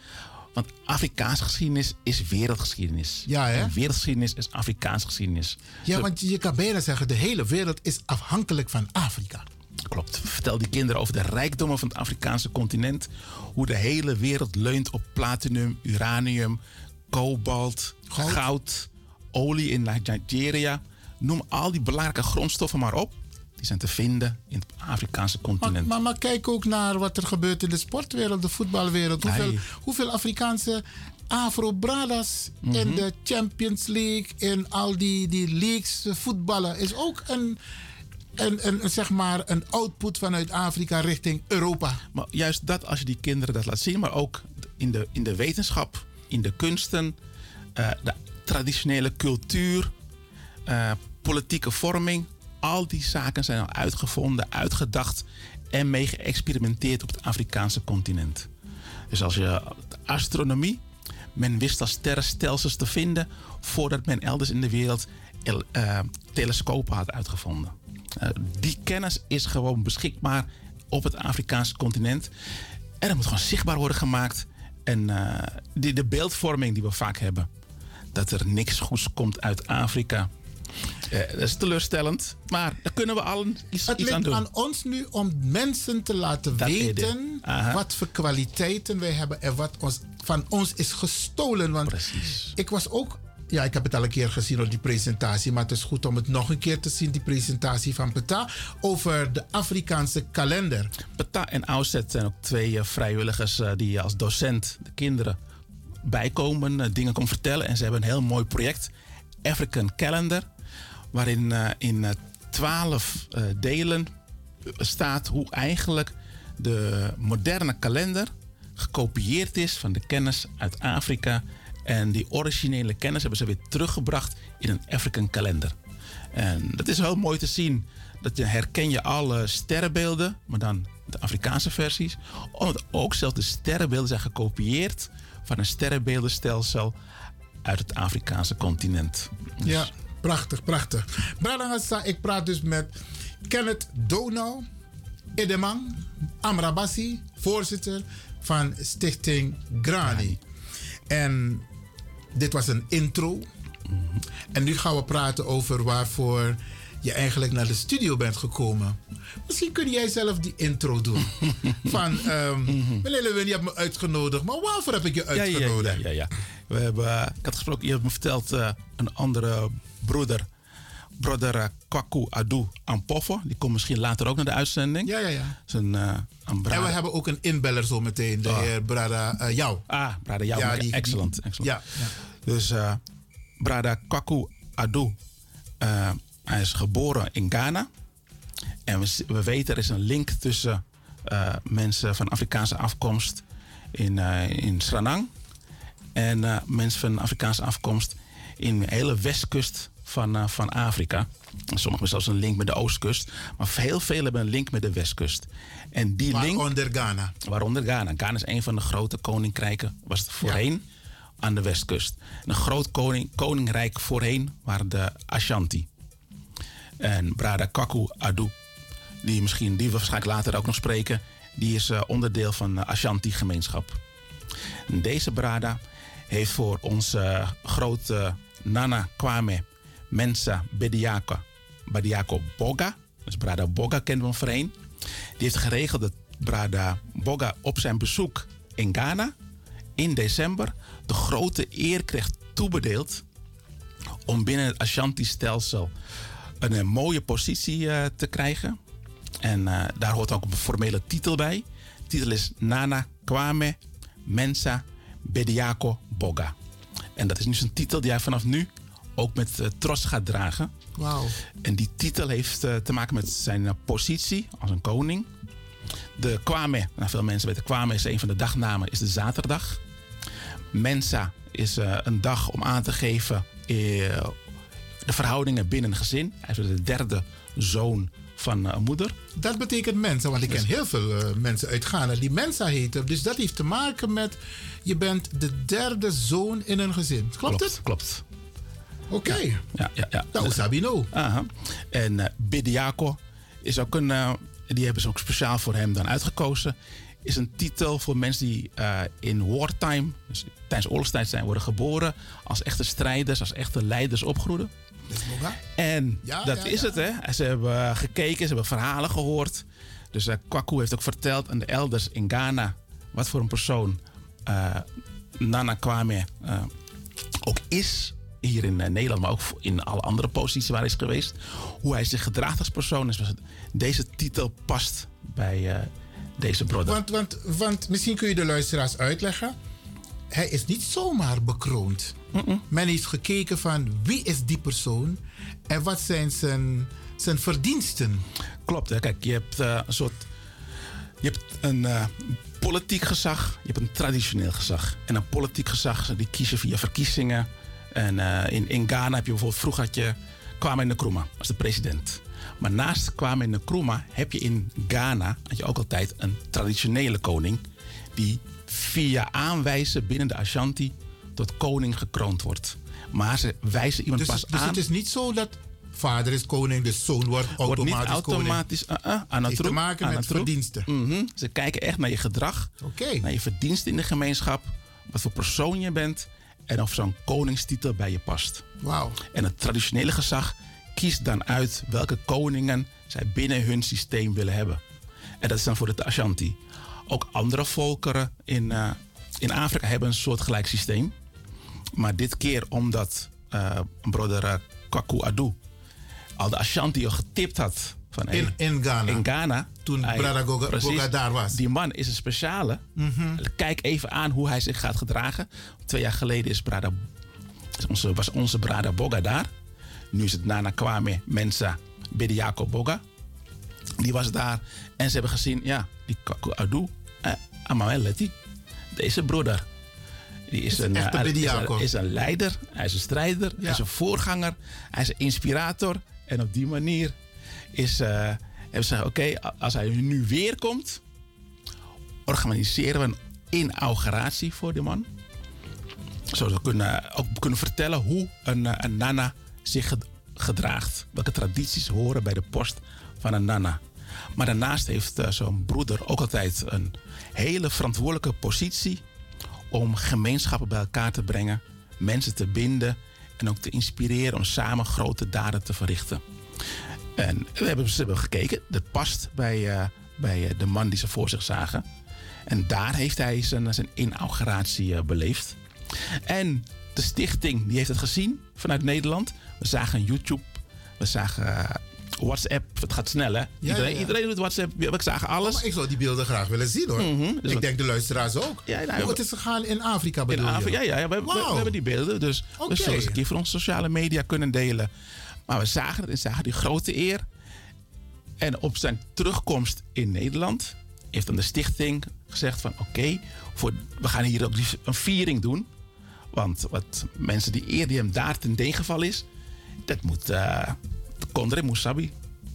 Want Afrikaanse geschiedenis is wereldgeschiedenis. Ja, hè? En wereldgeschiedenis is Afrikaanse geschiedenis. Ja, Zo, want je kan bijna zeggen, de hele wereld is afhankelijk van Afrika. Klopt. Vertel die kinderen over de rijkdommen van het Afrikaanse continent. Hoe de hele wereld leunt op platinum, uranium, kobalt, goud, goud olie in Nigeria. Noem al die belangrijke grondstoffen maar op. Die zijn te vinden in het Afrikaanse continent. Maar, maar, maar, kijk ook naar wat er gebeurt in de sportwereld, de voetbalwereld. Hoeveel, nee. hoeveel Afrikaanse Afro-Bradas mm -hmm. in de Champions League, in al die, die leagues voetballen, is ook een, een, een, zeg maar een output vanuit Afrika richting Europa. Maar juist dat, als je die kinderen dat laat zien, maar ook in de, in de wetenschap, in de kunsten, uh, de traditionele cultuur, uh, politieke vorming al die zaken zijn al uitgevonden, uitgedacht en mee geëxperimenteerd op het Afrikaanse continent. Dus als je astronomie, men wist al sterrenstelsels te vinden voordat men elders in de wereld uh, telescopen had uitgevonden. Uh, die kennis is gewoon beschikbaar op het Afrikaanse continent. En dat moet gewoon zichtbaar worden gemaakt. En die, de beeldvorming die we vaak hebben, dat er niks goeds komt uit Afrika. Uh, dat is teleurstellend, maar daar kunnen we allen iets, het iets aan doen. Het ligt aan ons nu om mensen te laten dat weten wat voor kwaliteiten wij hebben en wat ons, van ons is gestolen. Want Precies. ik was ook ja, ik heb het al een keer gezien op die presentatie, maar het is goed om het nog een keer te zien, die presentatie van PETA over de Afrikaanse kalender. PETA en Auset zijn ook twee uh, vrijwilligers uh, die als docent de kinderen bijkomen, dingen komen vertellen. En ze hebben een heel mooi project, African Calendar, waarin in twaalf delen staat hoe eigenlijk de moderne kalender gekopieerd is van de kennis uit Afrika en die originele kennis hebben ze weer teruggebracht in een African kalender. En dat is heel mooi te zien. Dat je herken je alle sterrenbeelden, maar dan de Afrikaanse versies. Omdat ook zelfs de sterrenbeelden zijn gekopieerd van een sterrenbeeldenstelsel uit het Afrikaanse continent. Dus ja, prachtig, prachtig. Bradangasa, ik praat dus met Kenneth Donau, Edemang, Amrabassi, voorzitter van Stichting Grani. En dit was een intro. Mm-hmm. En nu gaan we praten over waarvoor je eigenlijk naar de studio bent gekomen. Misschien kun jij zelf die intro doen. [LAUGHS] Van, um, meneer Lewin, je hebt me uitgenodigd. Maar waarvoor heb ik je uitgenodigd? Ja, ja, ja. ja. We hebben, uh, ik had gesproken, je hebt me verteld, uh, een andere broeder brother eh, Kwaku Adu Ampofo. Die komt misschien later ook naar de uitzending. Ja, ja, ja. eh, En we hebben ook een inbeller zo meteen, de Oh. heer Brada eh, Jou. Ah, Brada Jou. Ja, die- excellent. excellent. ja, ja. Dus eh Brada Kwaku Adu, eh, hij is geboren in Ghana. En we, we weten er is een link tussen eh, mensen van Afrikaanse afkomst in, eh in Sranang. En eh, mensen van Afrikaanse afkomst in de hele westkust van, van Afrika. En Sommigen hebben zelfs een link met de oostkust. Maar heel veel hebben een link met de westkust. En die link... Waaronder Ghana. Waaronder Ghana. Ghana is een van de grote koninkrijken, was het voorheen, aan de westkust. En een groot koning, koninkrijk voorheen waren de Ashanti. En Brada Kwaku Adu, die, misschien, die we waarschijnlijk later ook nog spreken, die is eh, onderdeel van de Ashanti-gemeenschap. En Deze Brada heeft voor onze eh, grote Nana Kwame Mensa Bediako, Bediako Boga, dus Brada Boga kennen we hem voorheen, die heeft geregeld dat Brada Boga op zijn bezoek in Ghana in december de grote eer kreeg toebedeeld om binnen het Ashanti-stelsel een, eh, mooie positie eh, te krijgen. En eh, daar hoort ook een formele titel bij. De titel is Nana Kwame Mensa Bediako Boga. En dat is nu zijn titel die hij vanaf nu ook met eh, trots gaat dragen. Wauw. En die titel heeft te maken met zijn positie als een koning. De Kwame, nou, veel mensen weten Kwame is een van de dagnamen, is de zaterdag. Mensa is een dag om aan te geven de verhoudingen binnen een gezin. Hij is de derde zoon van eh, een moeder. Dat betekent mensen, want ik ken heel veel eh, mensen uit Ghana die Mensa heten. Dus dat heeft te maken met, je bent de derde zoon in een gezin. Klopt, het? Klopt. Oké. Ja, ja, ja. Nou, Sabino. Aha. En eh Bediako is ook een, eh, die hebben ze ook speciaal voor hem dan uitgekozen. Is een titel voor mensen die eh, in wartime, dus tijdens oorlogstijd zijn worden geboren. Als echte strijders, als echte leiders opgroeien. En Ja, dat ja, is ja. het, hè. Ze hebben gekeken, ze hebben verhalen gehoord. Dus eh, Kwaku heeft ook verteld aan de elders in Ghana... wat voor een persoon eh, Nana Kwame eh, ook is. Hier in eh, Nederland, maar ook in alle andere posities waar hij is geweest. Hoe hij zich gedraagt als persoon. Dus deze titel past bij eh, deze brother. Want, want, want misschien kun je de luisteraars uitleggen. Hij is niet zomaar bekroond. Men heeft gekeken van wie is die persoon en wat zijn zijn, zijn verdiensten. Klopt, hè. kijk, je hebt eh, een soort. Je hebt een eh, politiek gezag, je hebt een traditioneel gezag. En een politiek gezag, die kiezen via verkiezingen. En eh, in, in Ghana heb je bijvoorbeeld, vroeger had je Kwame Nkrumah als de president. Maar naast Kwame Nkrumah heb je in Ghana had je ook altijd een traditionele koning. Die via aanwijzen binnen de Ashanti tot koning gekroond wordt. Maar ze wijzen iemand Dus, pas dus aan. het is niet zo dat vader is koning, de zoon wordt wordt niet automatisch koning. automatisch uh, uh, Heeft te maken met verdiensten. Mhm. Ze kijken echt naar je gedrag, naar je verdiensten in de gemeenschap, wat voor persoon je bent en of zo'n koningstitel bij je past. Wauw. En het traditionele gezag kiest dan uit welke koningen zij binnen hun systeem willen hebben. En dat is dan voor de Ashanti. Ook andere volkeren in, eh, in Afrika hebben een soortgelijk systeem. Maar dit keer omdat eh broeder eh, Kwaku Adu al de Ashanti al getipt had. Van, In, in Ghana. in Ghana. Toen Hij- Brada Goga, precies. Goga daar was. Die man is een speciale. Mhm. Kijk even aan hoe hij zich gaat gedragen. Twee jaar geleden is Brada, is onze, was onze Brada Boga daar. Nu is het Nana Kwame Mensa Bediako Boga. Die was daar. En ze hebben gezien, ja, die Kaku Adu, eh, Leti. Deze broeder. Die is, Is een, eh, is, een, is een leider, hij is een strijder, hij is een voorganger, hij is een inspirator. En op die manier is, eh, hebben ze gezegd, oké, als hij nu weer komt, organiseren we een inauguratie voor de man. Zodat we kunnen, ook kunnen vertellen hoe een, eh, een nana zich ged- gedraagt. Welke tradities horen bij de post van een nana. Maar daarnaast heeft eh, zo'n broeder ook altijd een hele verantwoordelijke positie om gemeenschappen bij elkaar te brengen, mensen te binden en ook te inspireren om samen grote daden te verrichten. En we hebben, ze hebben gekeken, dat past bij, eh, bij eh, de man die ze voor zich zagen. En daar heeft hij zijn, zijn inauguratie eh, beleefd. En de stichting die heeft het gezien vanuit Nederland. We zagen YouTube We zagen WhatsApp. Het gaat snel, hè? iedereen, ja. iedereen doet WhatsApp. We zagen alles. Maar ik zou die beelden graag willen zien hoor. Mhm, dus ik denk de luisteraars ook. Ja, nou, we- het is gegaan in Afrika bedoel In? Afrika, ja, ja, ja, we, we- we, Wauw. hebben die beelden. Dus we zullen ze een keer voor onze sociale media kunnen delen. Maar we zagen het en zagen die grote eer. En op zijn terugkomst in Nederland heeft dan de stichting gezegd van oké, voor we gaan hier ook een viering doen. Want wat mensen die eer die hem daar ten degenval is, dat moet uh, Kondre Moussabi.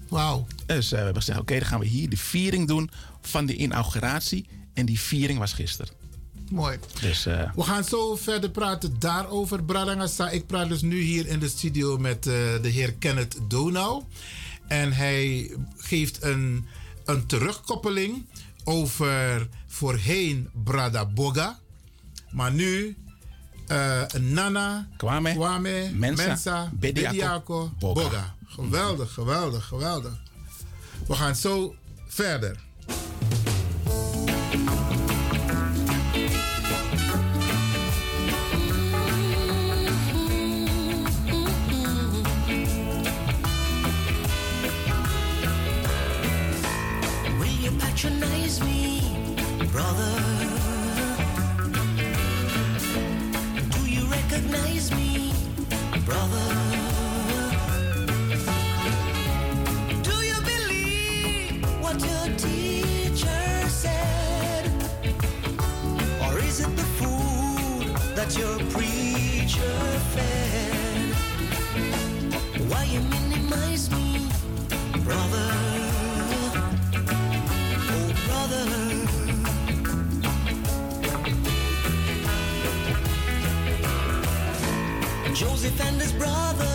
Wauw. Dus eh, we hebben gezegd oké, dan gaan we hier de viering doen van de inauguratie. En die viering was gisteren. Mooi. Dus eh, We gaan zo verder praten daarover, Bradangasa. Ik praat dus nu hier in de studio met eh, de heer Kenneth Donau. En hij geeft een, een terugkoppeling over voorheen Brada Boga. Maar nu eh, Nana, Kwame, Kwame Mensa, Mensa, Bediako, Bediako, Boga. Boga. Geweldig, geweldig, geweldig. We gaan zo verder. Your preacher? Why you minimize me, brother? Oh, brother. Joseph and his brothers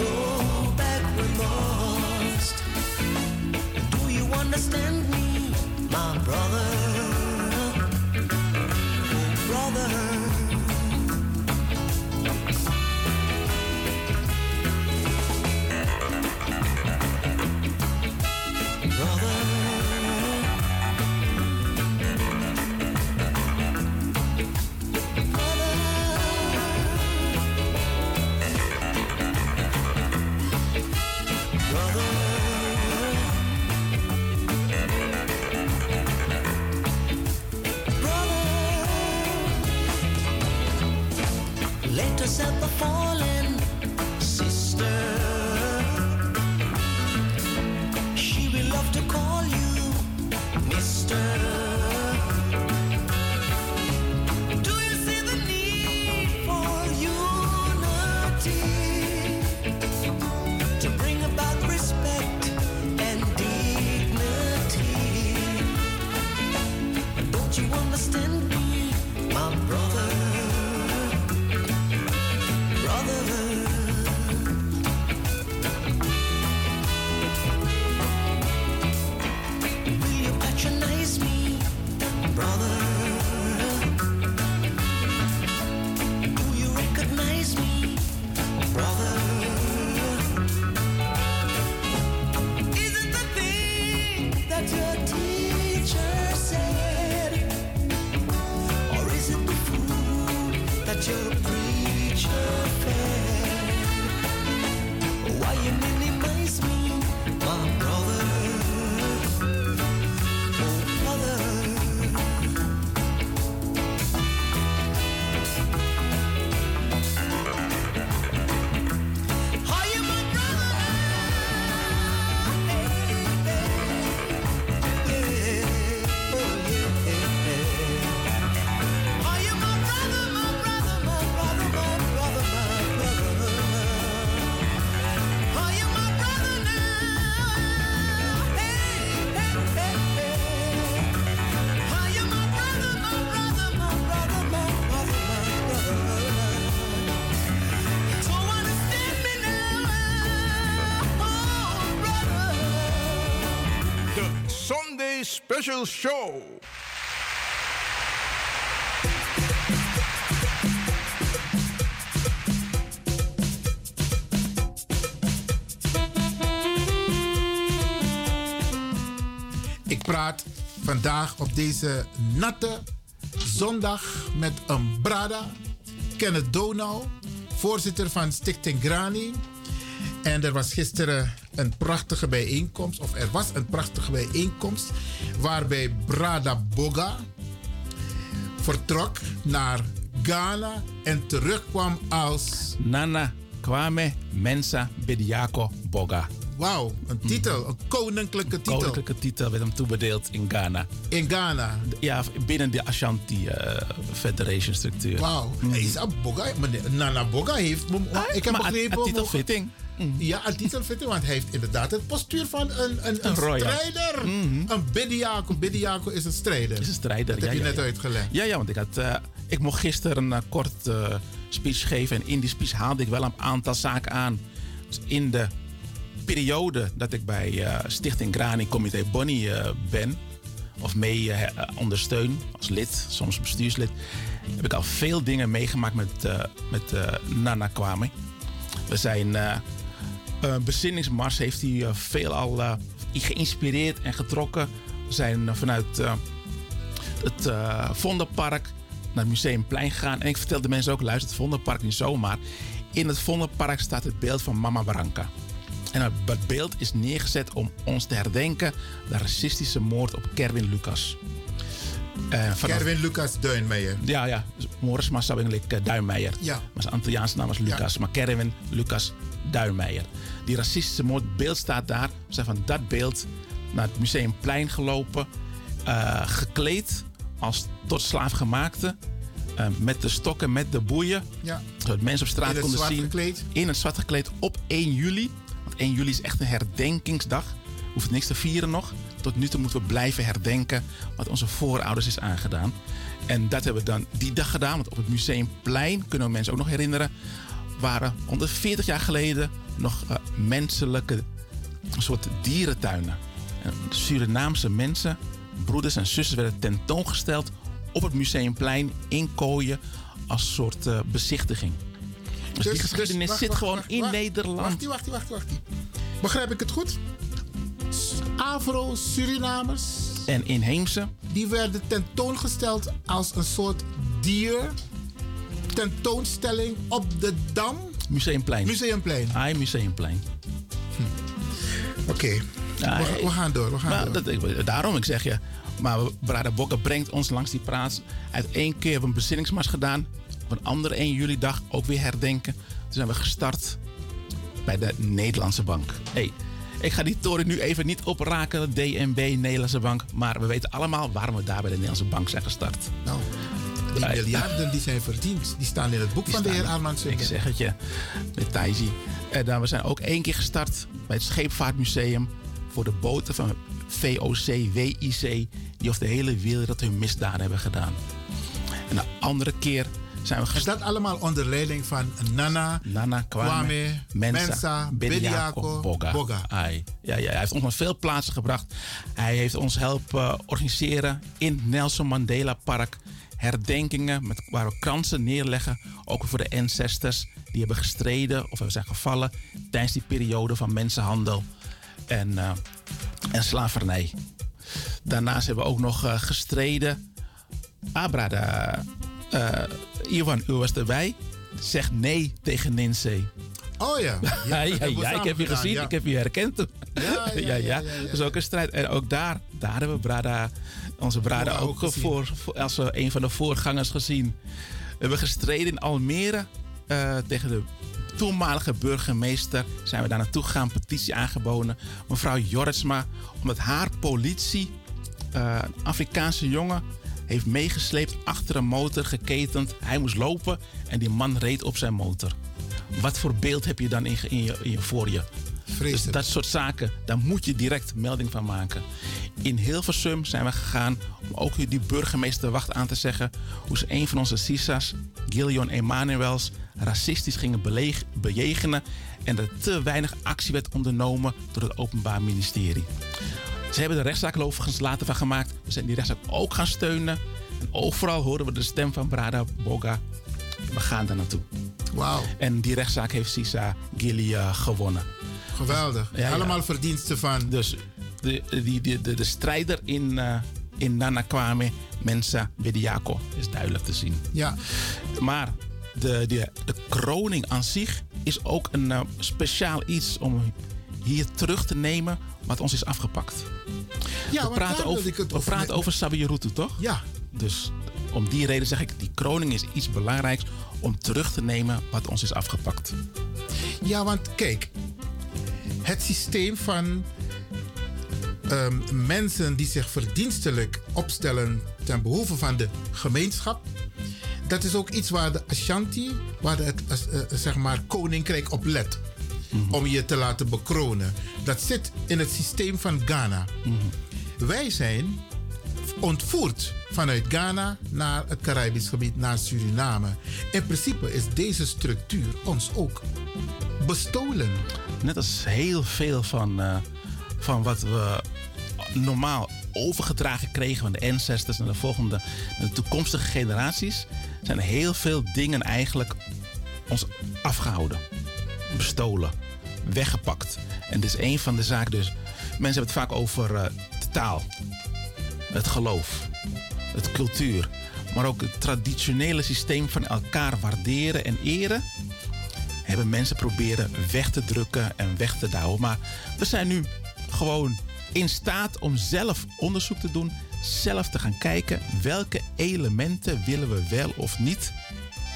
go back we must. Do you understand me, my brother? show. Ik praat vandaag op deze natte zondag met een brada, Kenneth Donau, voorzitter van Stichting Grani. En er was gisteren een prachtige bijeenkomst, of er was een prachtige bijeenkomst waarbij Brada Boga vertrok naar Ghana en terugkwam als. Nana Kwame Mensa Bediako Boga. Wauw, een titel, een koninklijke titel. Koninklijke titel werd hem toebedeeld in Ghana. In Ghana. Ja, binnen de Ashanti eh, Federation structuur. Wauw. Hij is een Boga. Nana Boga heeft. ik heb maar begrepen. een titelfitting. Ja, een titelfitting, want hij heeft inderdaad het postuur van een, een, een, Een strijder. Een Bidiako. Bidiako is een strijder. Is een strijder. Dat ja, heb je ja, net ja. uitgelegd. Ja, ja, want ik, had, eh, ik mocht gisteren een eh, kort eh, speech geven. En in die speech haalde ik wel een aantal zaken aan. Dus in de periode dat ik bij Stichting Grani Comité Bonnie ben, of mee ondersteun als lid, soms bestuurslid, heb ik al veel dingen meegemaakt met, met Nana Kwame. We zijn. Eh een bezinningsmars heeft hij eh, veel al eh, geïnspireerd en getrokken. We zijn eh, vanuit eh, het eh Vondelpark naar het Museumplein gegaan. En ik vertelde mensen ook, luister, het Vondelpark niet zomaar. In het Vondelpark staat het beeld van Mama Branca. En dat- beeld is neergezet om ons te herdenken de racistische moord op Kerwin Lucas. Eh, vanaf- Kerwin Lucas Duinmeijer. ja, ja. Morris Massawinglik Duinmeijer. Ja. Maar zijn Antilliaanse naam was Lucas. Maar Kerwin Lucas Duinmeijer. Die racistische moordbeeld staat daar. We zijn van dat beeld naar het Museumplein gelopen. eh, gekleed als tot slaafgemaakte. eh, met de stokken, met de boeien. Ja. Zodat mensen op straat konden zwart zien. gekleed? In het zwart gekleed op 1 juli. Want 1 juli is echt een herdenkingsdag. Hoeft niks te vieren nog. Tot nu toe moeten we blijven herdenken wat onze voorouders is aangedaan. En dat hebben we dan die dag gedaan. Want op het Museumplein kunnen we mensen ook nog herinneren. Waren 140 jaar geleden nog eh, menselijke soort dierentuinen. En Surinaamse mensen, broeders en zusters werden tentoongesteld op het Museumplein in Kooien als soort eh, bezichtiging. Dus, die geschiedenis wacht, zit wacht, gewoon wacht, in wacht. Nederland. Wacht, wacht, wacht. Begrijp ik het goed? Afro-Surinamers, En inheemse, die werden tentoongesteld als een soort dier. Tentoonstelling op de Dam. Museumplein. Museumplein. Ai, Museumplein. Oké, Ja, we, we gaan door. We gaan Maar door. dat, ik- daarom, ik zeg je. Maar Brada Bokke brengt ons langs die plaats. Uit één keer hebben we een bezinningsmars gedaan. Op een andere 1 juli dag ook weer herdenken. Toen zijn we gestart bij de Nederlandse Bank. Hey, ik ga die toren nu even niet opraken. DNB, Nederlandse Bank. Maar we weten allemaal waarom we daar bij de Nederlandse Bank zijn gestart. Nou, die Ja, miljarden die zijn verdiend, die staan in het boek Die van de heer Armand Ik zeg het je, met. En dan, we zijn ook één keer gestart bij het Scheepvaartmuseum voor de boten van VOC, WIC, die over de hele wereld hun misdaden hebben gedaan. En de andere keer zijn we Is gestart. dat allemaal onder leiding van Nana, Nana Kwame, Kwame, Mensa, Mensa, Bediako, Boga. Boga. Ai. Ja, ja, hij heeft ons naar veel plaatsen gebracht. Hij heeft ons helpen organiseren in het Nelson Mandela Park. Herdenkingen met, waar we kransen neerleggen. Ook voor de ancestors die hebben gestreden of hebben zijn gevallen tijdens die periode van mensenhandel en, eh, en slavernij. Daarnaast hebben we ook nog eh, gestreden. Abra, de, eh, Ivan, u was erbij. Zeg nee tegen Ninzee. Oh ja. [LAUGHS] Ja, ik heb je gezien, ik heb je herkend toen. [LAUGHS] Ja, ja, ja, ja, ja. Dat is ook een strijd. En ook daar, daar hebben we Brada, onze Boga ook voor, voor, als een van de voorgangers gezien. We hebben gestreden in Almere eh, tegen de toenmalige burgemeester. Zijn we daar naartoe gegaan, petitie aangeboden. Mevrouw Jorritsma, omdat haar politie, eh, een Afrikaanse jongen, heeft meegesleept achter een motor, geketend. Hij moest lopen en die man reed op zijn motor. Wat voor beeld heb je dan in, in, je, in je voor je? Dus dat soort zaken, daar moet je direct melding van maken. In Hilversum zijn we gegaan om ook die burgemeester wacht aan te zeggen... hoe ze een van onze SISA's, Gillian Emanuels, racistisch gingen bejegenen... en er te weinig actie werd ondernomen door het Openbaar Ministerie. Ze hebben de rechtszaak er overigens later van gemaakt. We zijn die rechtszaak ook gaan steunen. En overal horen we de stem van Brada Boga. We gaan daar naartoe. Wauw, En die rechtszaak heeft Sisa Gilly gewonnen. Geweldig. Ja, ja. Allemaal verdiensten van Dus de, die, de, de, de strijder in, eh, in Nana Kwame Mensa Bediako. is duidelijk te zien. Ja. Maar de, de, de kroning aan zich is ook een eh, speciaal iets om hier terug te nemen wat ons is afgepakt. Ja, we praten over, ik het we over- praten over Sabirutu, toch? Ja. Dus om die reden zeg ik, die kroning is iets belangrijks om terug te nemen wat ons is afgepakt. Ja, want kijk, het systeem van ehm, mensen die zich verdienstelijk opstellen ten behoeve van de gemeenschap, dat is ook iets waar de Ashanti, waar de, het eh, eh, zeg maar koninkrijk op let. Om je te laten bekronen. Dat zit in het systeem van Ghana. Wij zijn ontvoerd vanuit Ghana naar het Caribisch gebied, naar Suriname. In principe is deze structuur ons ook bestolen. Net als heel veel van, eh, van wat we normaal overgedragen kregen van de ancestors naar de volgende, de toekomstige generaties, zijn heel veel dingen eigenlijk ons afgehouden, bestolen, weggepakt. En dit is een van de zaken dus. Mensen hebben het vaak over eh, de taal, het geloof, het cultuur, maar ook het traditionele systeem van elkaar waarderen en eren hebben mensen proberen weg te drukken en weg te douwen. Maar we zijn nu gewoon in staat om zelf onderzoek te doen, zelf te gaan kijken welke elementen willen we wel of niet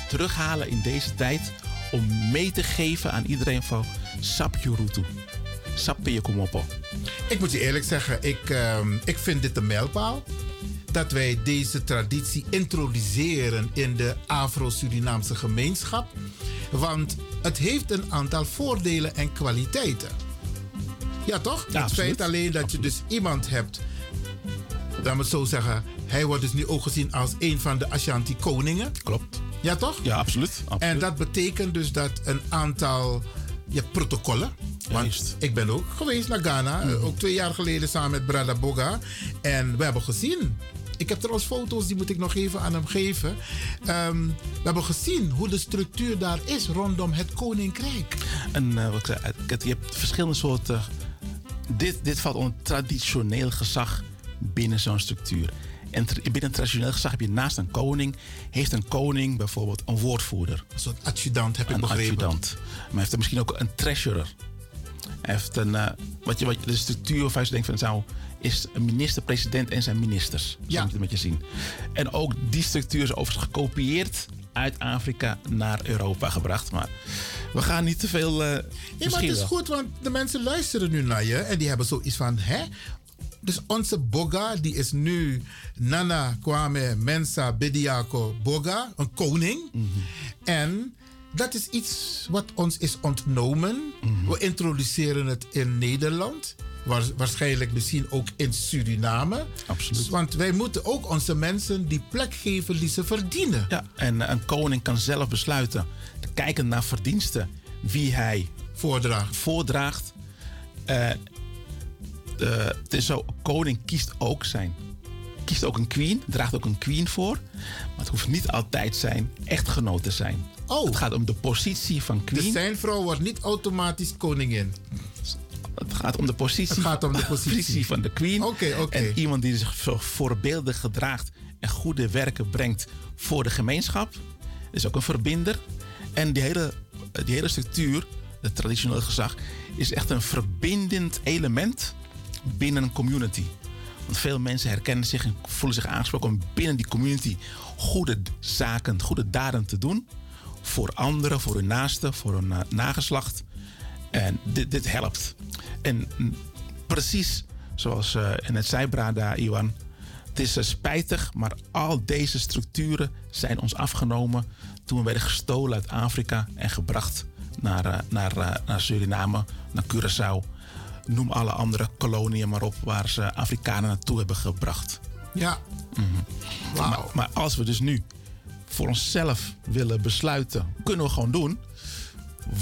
terughalen in deze tijd om mee te geven aan iedereen van Sapjurutu. Sapje Kumopo. Ik moet je eerlijk zeggen, ik, ehm, ik vind dit een mijlpaal. Dat wij deze traditie introduceren in de Afro-Surinaamse gemeenschap. Want het heeft een aantal voordelen en kwaliteiten. Ja, toch? het absoluut. feit alleen dat je dus iemand hebt. Laat me het zo zeggen. Hij wordt dus nu ook gezien als een van de Ashanti-koningen. Klopt. Ja, toch? Ja, absoluut. absoluut. En dat betekent dus dat een aantal ja, protocollen. Want ik ben ook geweest naar Ghana, Mhm. eh, ook twee jaar geleden samen met Brada Boga. En we hebben gezien. Ik heb trouwens foto's, die moet ik nog even aan hem geven. Ehm, we hebben gezien hoe de structuur daar is rondom het koninkrijk. En eh, wat ik zei, het- je hebt verschillende soorten. Dit, dit valt onder traditioneel gezag binnen zo'n structuur. En binnen traditioneel gezag heb je naast een koning, heeft een koning bijvoorbeeld een woordvoerder. Een soort adjudant heb ik een begrepen. adjudant. Maar hij heeft er misschien ook een treasurer. Hij heeft een, eh, wat je, wat je, de structuur waarvan je denkt van zou, is een minister-president en zijn ministers. Zo Ja. moet je het met je zien. En ook die structuur is overigens gekopieerd uit Afrika naar Europa gebracht. Maar we gaan niet te veel. Ja, maar het is goed, want de mensen luisteren nu naar je en die hebben zoiets van, hè? Dus onze Boga, die is nu Nana Kwame Mensa Bediako Boga, een koning. En dat is iets wat ons is ontnomen. We introduceren het in Nederland. Waar- waarschijnlijk misschien ook in Suriname. Absoluut. Want wij moeten ook onze mensen die plek geven die ze verdienen. Ja, en eh, een koning kan zelf besluiten, kijkend naar verdiensten, wie hij voordraagt. voordraagt. Eh, de- het is zo, koning kiest ook zijn. Kiest ook een queen, draagt ook een queen voor. Maar het hoeft niet altijd zijn echtgenoot te zijn. Oh. Het gaat om de positie van Dus queen. zijn vrouw wordt niet automatisch koningin. Het gaat om de positie, Het gaat om de [LAUGHS] positie. van de queen. En iemand die zich zo voorbeeldig gedraagt en goede werken brengt voor de gemeenschap. Is ook een verbinder. En die hele, die hele structuur, het traditionele gezag, is echt een verbindend element binnen een community. Want veel mensen herkennen zich en voelen zich aangesproken om binnen die community goede zaken, goede daden te doen. Voor anderen, voor hun naasten, voor hun eh, nageslacht. En dit, dit helpt. En precies zoals eh net zei Brada Iwan. Het is eh, spijtig, maar al deze structuren zijn ons afgenomen toen we werden gestolen uit Afrika en gebracht naar, naar, naar Suriname, naar Curaçao. Noem alle andere koloniën maar op waar ze Afrikanen naartoe hebben gebracht. Ja. Maar, maar als we dus nu voor onszelf willen besluiten, kunnen we gewoon doen.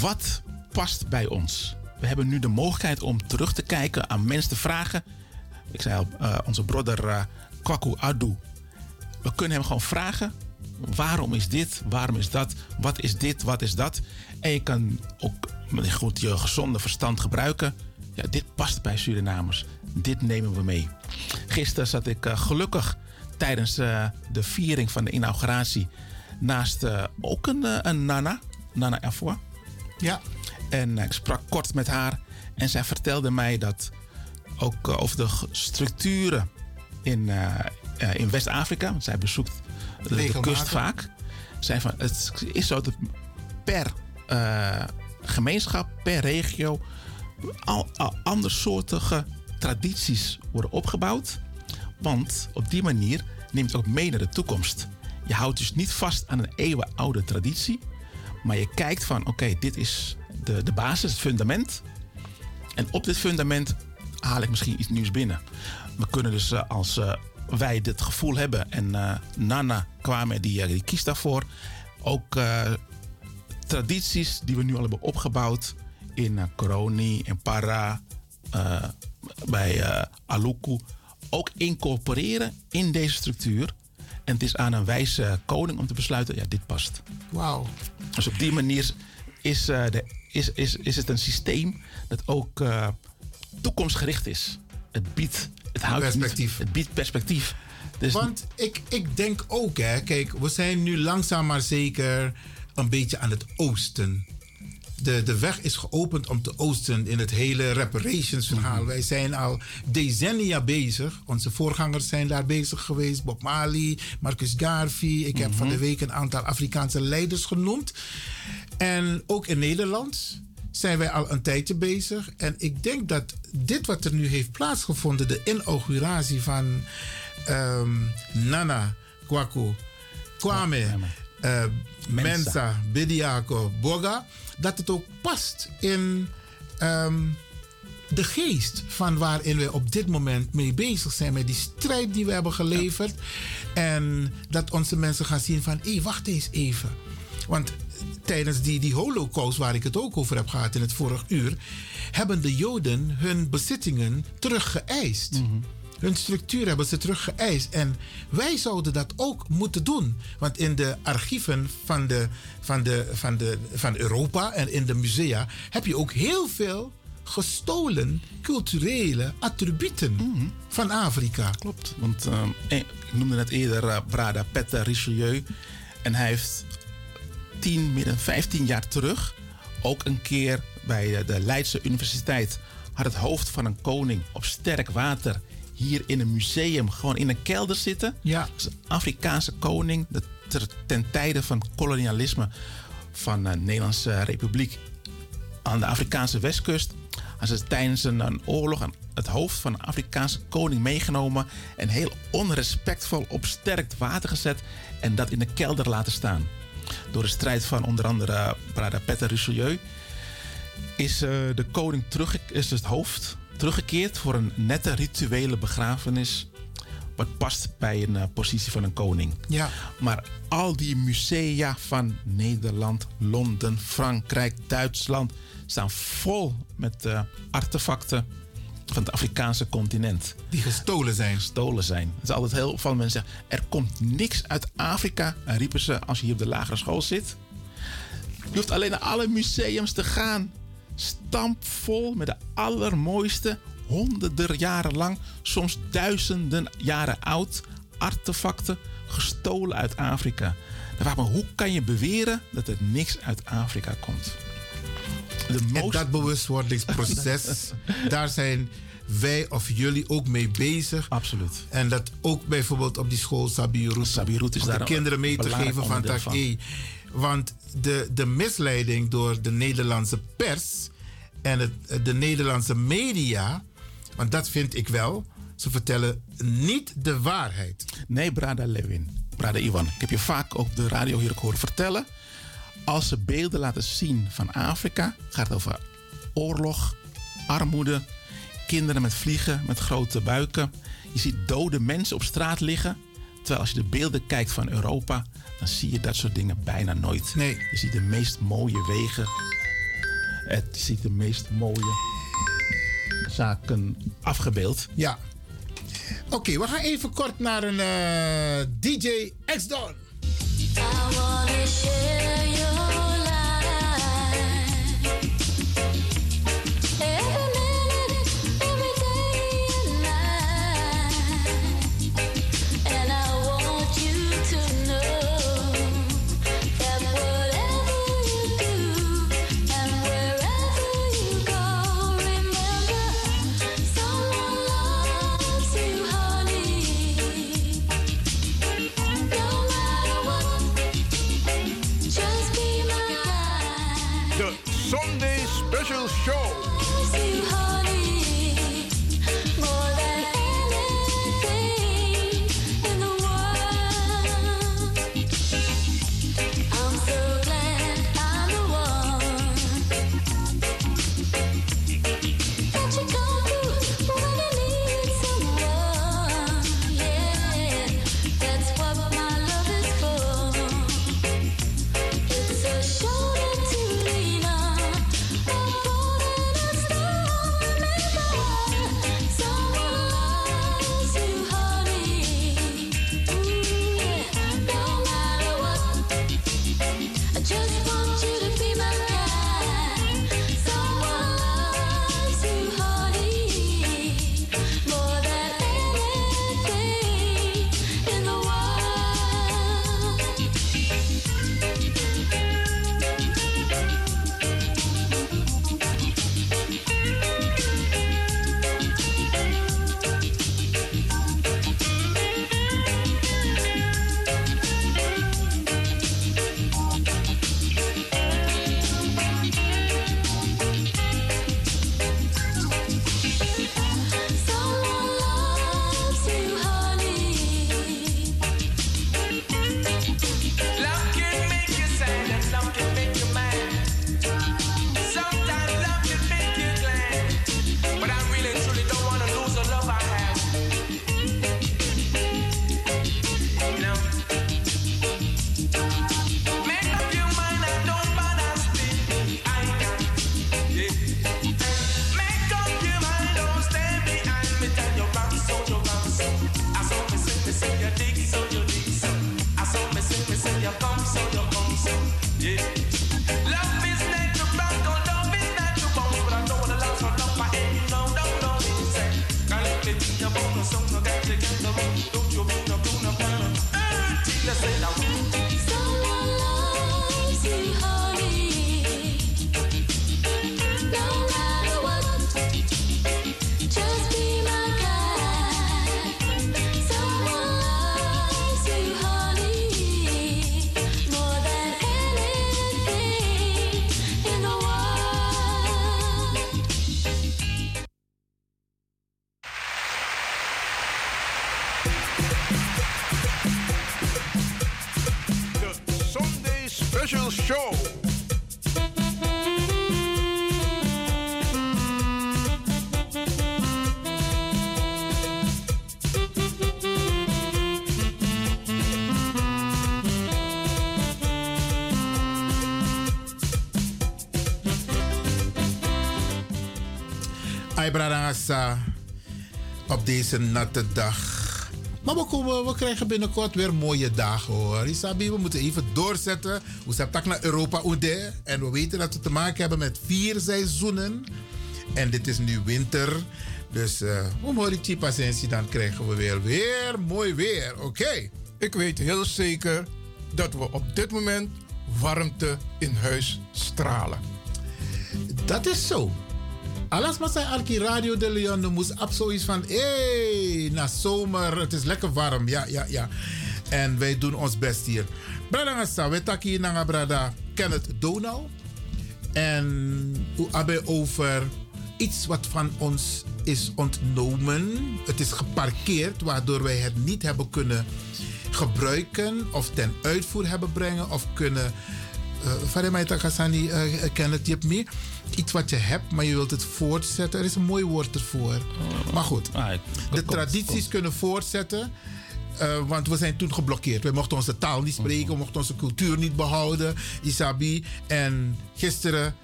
Wat past bij ons? We hebben nu de mogelijkheid om terug te kijken, aan mensen te vragen. Ik zei al, eh, onze broeder eh, Kwaku Adu. We kunnen hem gewoon vragen. Waarom is dit? Waarom is dat? Wat is dit? Wat is dat? En je kan ook met goed je gezonde verstand gebruiken. Ja, dit past bij Surinamers. Dit nemen we mee. Gisteren zat ik eh, gelukkig tijdens eh, de viering van de inauguratie naast eh, ook een, een Nana, Nana Afwa. Ja. En ik sprak kort met haar en zij vertelde mij dat ook over de structuren in, in West-Afrika, want zij bezoekt de, kust vaak. Zij van, het is zo dat per gemeenschap, per regio, al, andersoortige tradities worden opgebouwd. Want op die manier neemt ook mee naar de toekomst. Je houdt dus niet vast aan een eeuwenoude traditie. Maar je kijkt van, oké, dit is de, de basis, het fundament. En op dit fundament haal ik misschien iets nieuws binnen. We kunnen dus eh, als eh, wij dit gevoel hebben en eh, Nana Kwame die, die kiest daarvoor. Ook tradities die we nu al hebben opgebouwd in uh, Koroni, in Para, eh, bij eh, Aluku. Ook incorporeren in deze structuur. En het is aan een wijze koning om te besluiten, ja, dit past. Wauw. Dus op die manier is, eh, de, is, is, is het een systeem dat ook eh, toekomstgericht is. Het biedt het houdt niet- Perspectief. het biedt perspectief. Dus Want ik, ik denk ook, hè, kijk, we zijn nu langzaam maar zeker een beetje aan het oosten. De, de weg is geopend om te oosten in het hele reparations verhaal. Wij zijn al decennia bezig. Onze voorgangers zijn daar bezig geweest. Bob Marley, Marcus Garvey. Ik heb van de week een aantal Afrikaanse leiders genoemd. En ook in Nederland zijn wij al een tijdje bezig. En ik denk dat dit wat er nu heeft plaatsgevonden, de inauguratie van ehm, Nana Kwaku, Kwame, eh, Mensa, Bediako, Boga, dat het ook past in ehm, de geest van waarin we op dit moment mee bezig zijn. Met die strijd die we hebben geleverd. En dat onze mensen gaan zien van, hé, wacht eens even. Want tijdens die, die holocaust waar ik het ook over heb gehad in het vorige uur... hebben de Joden hun bezittingen teruggeëist. Hun structuur hebben ze teruggeëist. En wij zouden dat ook moeten doen. Want in de archieven van, de, van, de, van, de, van Europa en in de musea heb je ook heel veel gestolen culturele attributen van Afrika. Klopt. Want eh, eh, ik noemde net eerder eh, Brada Petter Richelieu. En hij heeft 10, meer dan 15 jaar terug ook een keer bij eh, de Leidse Universiteit had het hoofd van een koning op sterk water hier in een museum gewoon in een kelder zitten. Ja. Een Afrikaanse koning de, ter- ten tijde van kolonialisme van de Nederlandse Republiek aan de Afrikaanse westkust. Hij is tijdens een, een oorlog een- het hoofd van een Afrikaanse koning meegenomen en heel onrespectvol op sterk water gezet en dat in de kelder laten staan. Door de strijd van onder andere Brada Petter Richelieu is eh, de koning terug, is het hoofd teruggekeerd voor een nette rituele begrafenis. Wat past bij een eh, positie van een koning. Ja. Maar al die musea van Nederland, Londen, Frankrijk, Duitsland staan vol met eh, artefacten van het Afrikaanse continent. Die gestolen zijn. Gestolen zijn. Het is altijd heel veel mensen zeggen: er komt niks uit Afrika. En riepen ze als je hier op de lagere school zit. Je hoeft alleen naar alle museums te gaan. Stampvol met de allermooiste, honderden jaren lang, soms duizenden jaren oud, artefacten gestolen uit Afrika. Dan vraag ik me, hoe kan je beweren dat er niks uit Afrika komt? En most- dat bewustwordingsproces, [LAUGHS] daar zijn wij of jullie ook mee bezig. Absoluut. En dat ook bijvoorbeeld op die school Sabirut. Sabirut is om daar de kinderen mee te geven van tak. E. Want de, de misleiding door de Nederlandse pers en het, de Nederlandse media, want dat vind ik wel, ze vertellen niet de waarheid. Nee, Brada Lewin. Brada Iwan. Ik heb je vaak op de radio hier ook horen vertellen. Als ze beelden laten zien van Afrika, gaat het over oorlog, armoede, kinderen met vliegen, met grote buiken. Je ziet dode mensen op straat liggen. Terwijl als je de beelden kijkt van Europa, dan zie je dat soort dingen bijna nooit. Nee. Je ziet de meest mooie wegen. Het ziet de meest mooie zaken afgebeeld. Ja. Oké, we gaan even kort naar een eh, DJ X-Don. I wanna share your Special Show. Bradangasa op deze natte dag. Maar we, komen, we krijgen binnenkort weer mooie dagen hoor. Isabi, we moeten even doorzetten. We zijn tak naar Europa Ode. En we weten dat we te maken hebben met vier seizoenen. En dit is nu winter. Dus uh, om Horichi Pasensi, dan krijgen we weer, weer mooi weer. Oké. Ik weet heel zeker dat we op dit moment warmte in huis stralen. Dat is zo. Alles maar zijn Alki Radio de Leon moest ab zoiets van... Hey, na zomer, het is lekker warm. Ja, ja, ja. En wij doen ons best hier. Brada Ngasa, we hier naar Brada Kenneth Donau. En we hebben over iets wat van ons is ontnomen. Het is geparkeerd, waardoor wij het niet hebben kunnen gebruiken... of ten uitvoer hebben brengen of kunnen... Uh, Faremai Takasani, uh, Kenneth, je hebt meer iets wat je hebt, maar je wilt het voortzetten. Er is een mooi woord ervoor. Maar goed, de tradities kunnen voortzetten. Uh, want we zijn toen geblokkeerd. We mochten onze taal niet spreken, we mochten onze cultuur niet behouden. Isabi. En gisteren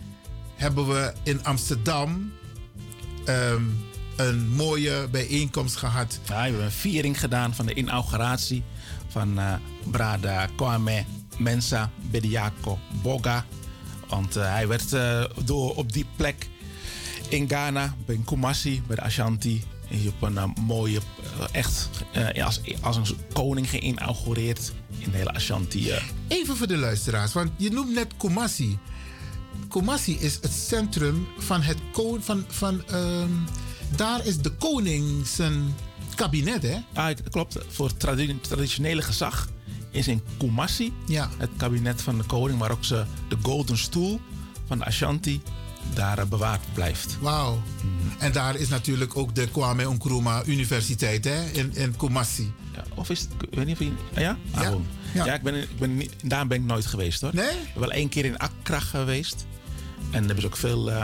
hebben we in Amsterdam um, een mooie bijeenkomst gehad. Ja, we hebben een viering gedaan van de inauguratie van uh, Brada Kwame Mensa Bediako Boga. Want uh, hij werd uh, door op die plek in Ghana, bij Kumasi, bij de Ashanti, op een uh, mooie, echt als, als een koning geïnaugureerd in de hele Ashanti. Even voor de luisteraars, want je noemt net Kumasi. Kumasi is het centrum van het koning, van, van um, daar is de koning zijn kabinet, hè? Ah, klopt, voor tradi traditionele gezag is in Kumasi ja. het kabinet van de koning, maar ook ze, de Golden Stoel van de Ashanti daar eh, bewaard blijft. Wauw. En daar is natuurlijk ook de Kwame Nkrumah Universiteit hè? In, in Kumasi. Ja, of is het, ik weet niet of je... ah ja? Ah, Ja. Ja. ja. ik ben, ik ben daar ben ik nooit geweest hoor. Nee? Wel één keer in Accra geweest. En daar hebben ze ook veel... eh,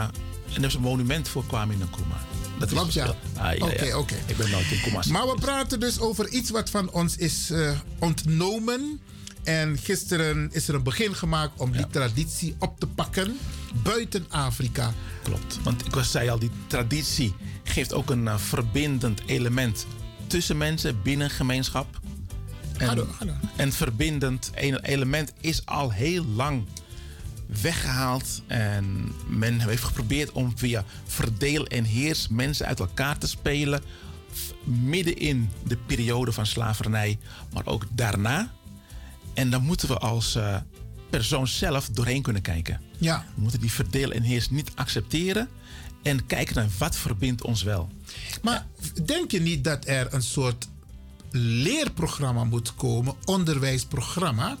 en er is een monument voor Kwame Nkrumah. Dat Klopt, ja. Ah, ja, Oké, ja. oké. Ik ben nooit in Kumasi Maar we praten dus over iets wat van ons is eh, ontnomen. En gisteren is er een begin gemaakt om die traditie op te pakken buiten Afrika. Klopt. Want ik was- zei al, die traditie geeft ook een eh, verbindend element tussen mensen binnen een gemeenschap. En, Hallo, hallo. en verbindend een element is al heel lang weggehaald. En men heeft geprobeerd om via verdeel en heers mensen uit elkaar te spelen. Midden in de periode van slavernij, maar ook daarna. En dan moeten we als eh, persoon zelf doorheen kunnen kijken. Ja. We moeten die verdeel en heers niet accepteren. En kijken naar wat verbindt ons wel. Maar denk je niet dat er een soort leerprogramma moet komen, onderwijsprogramma?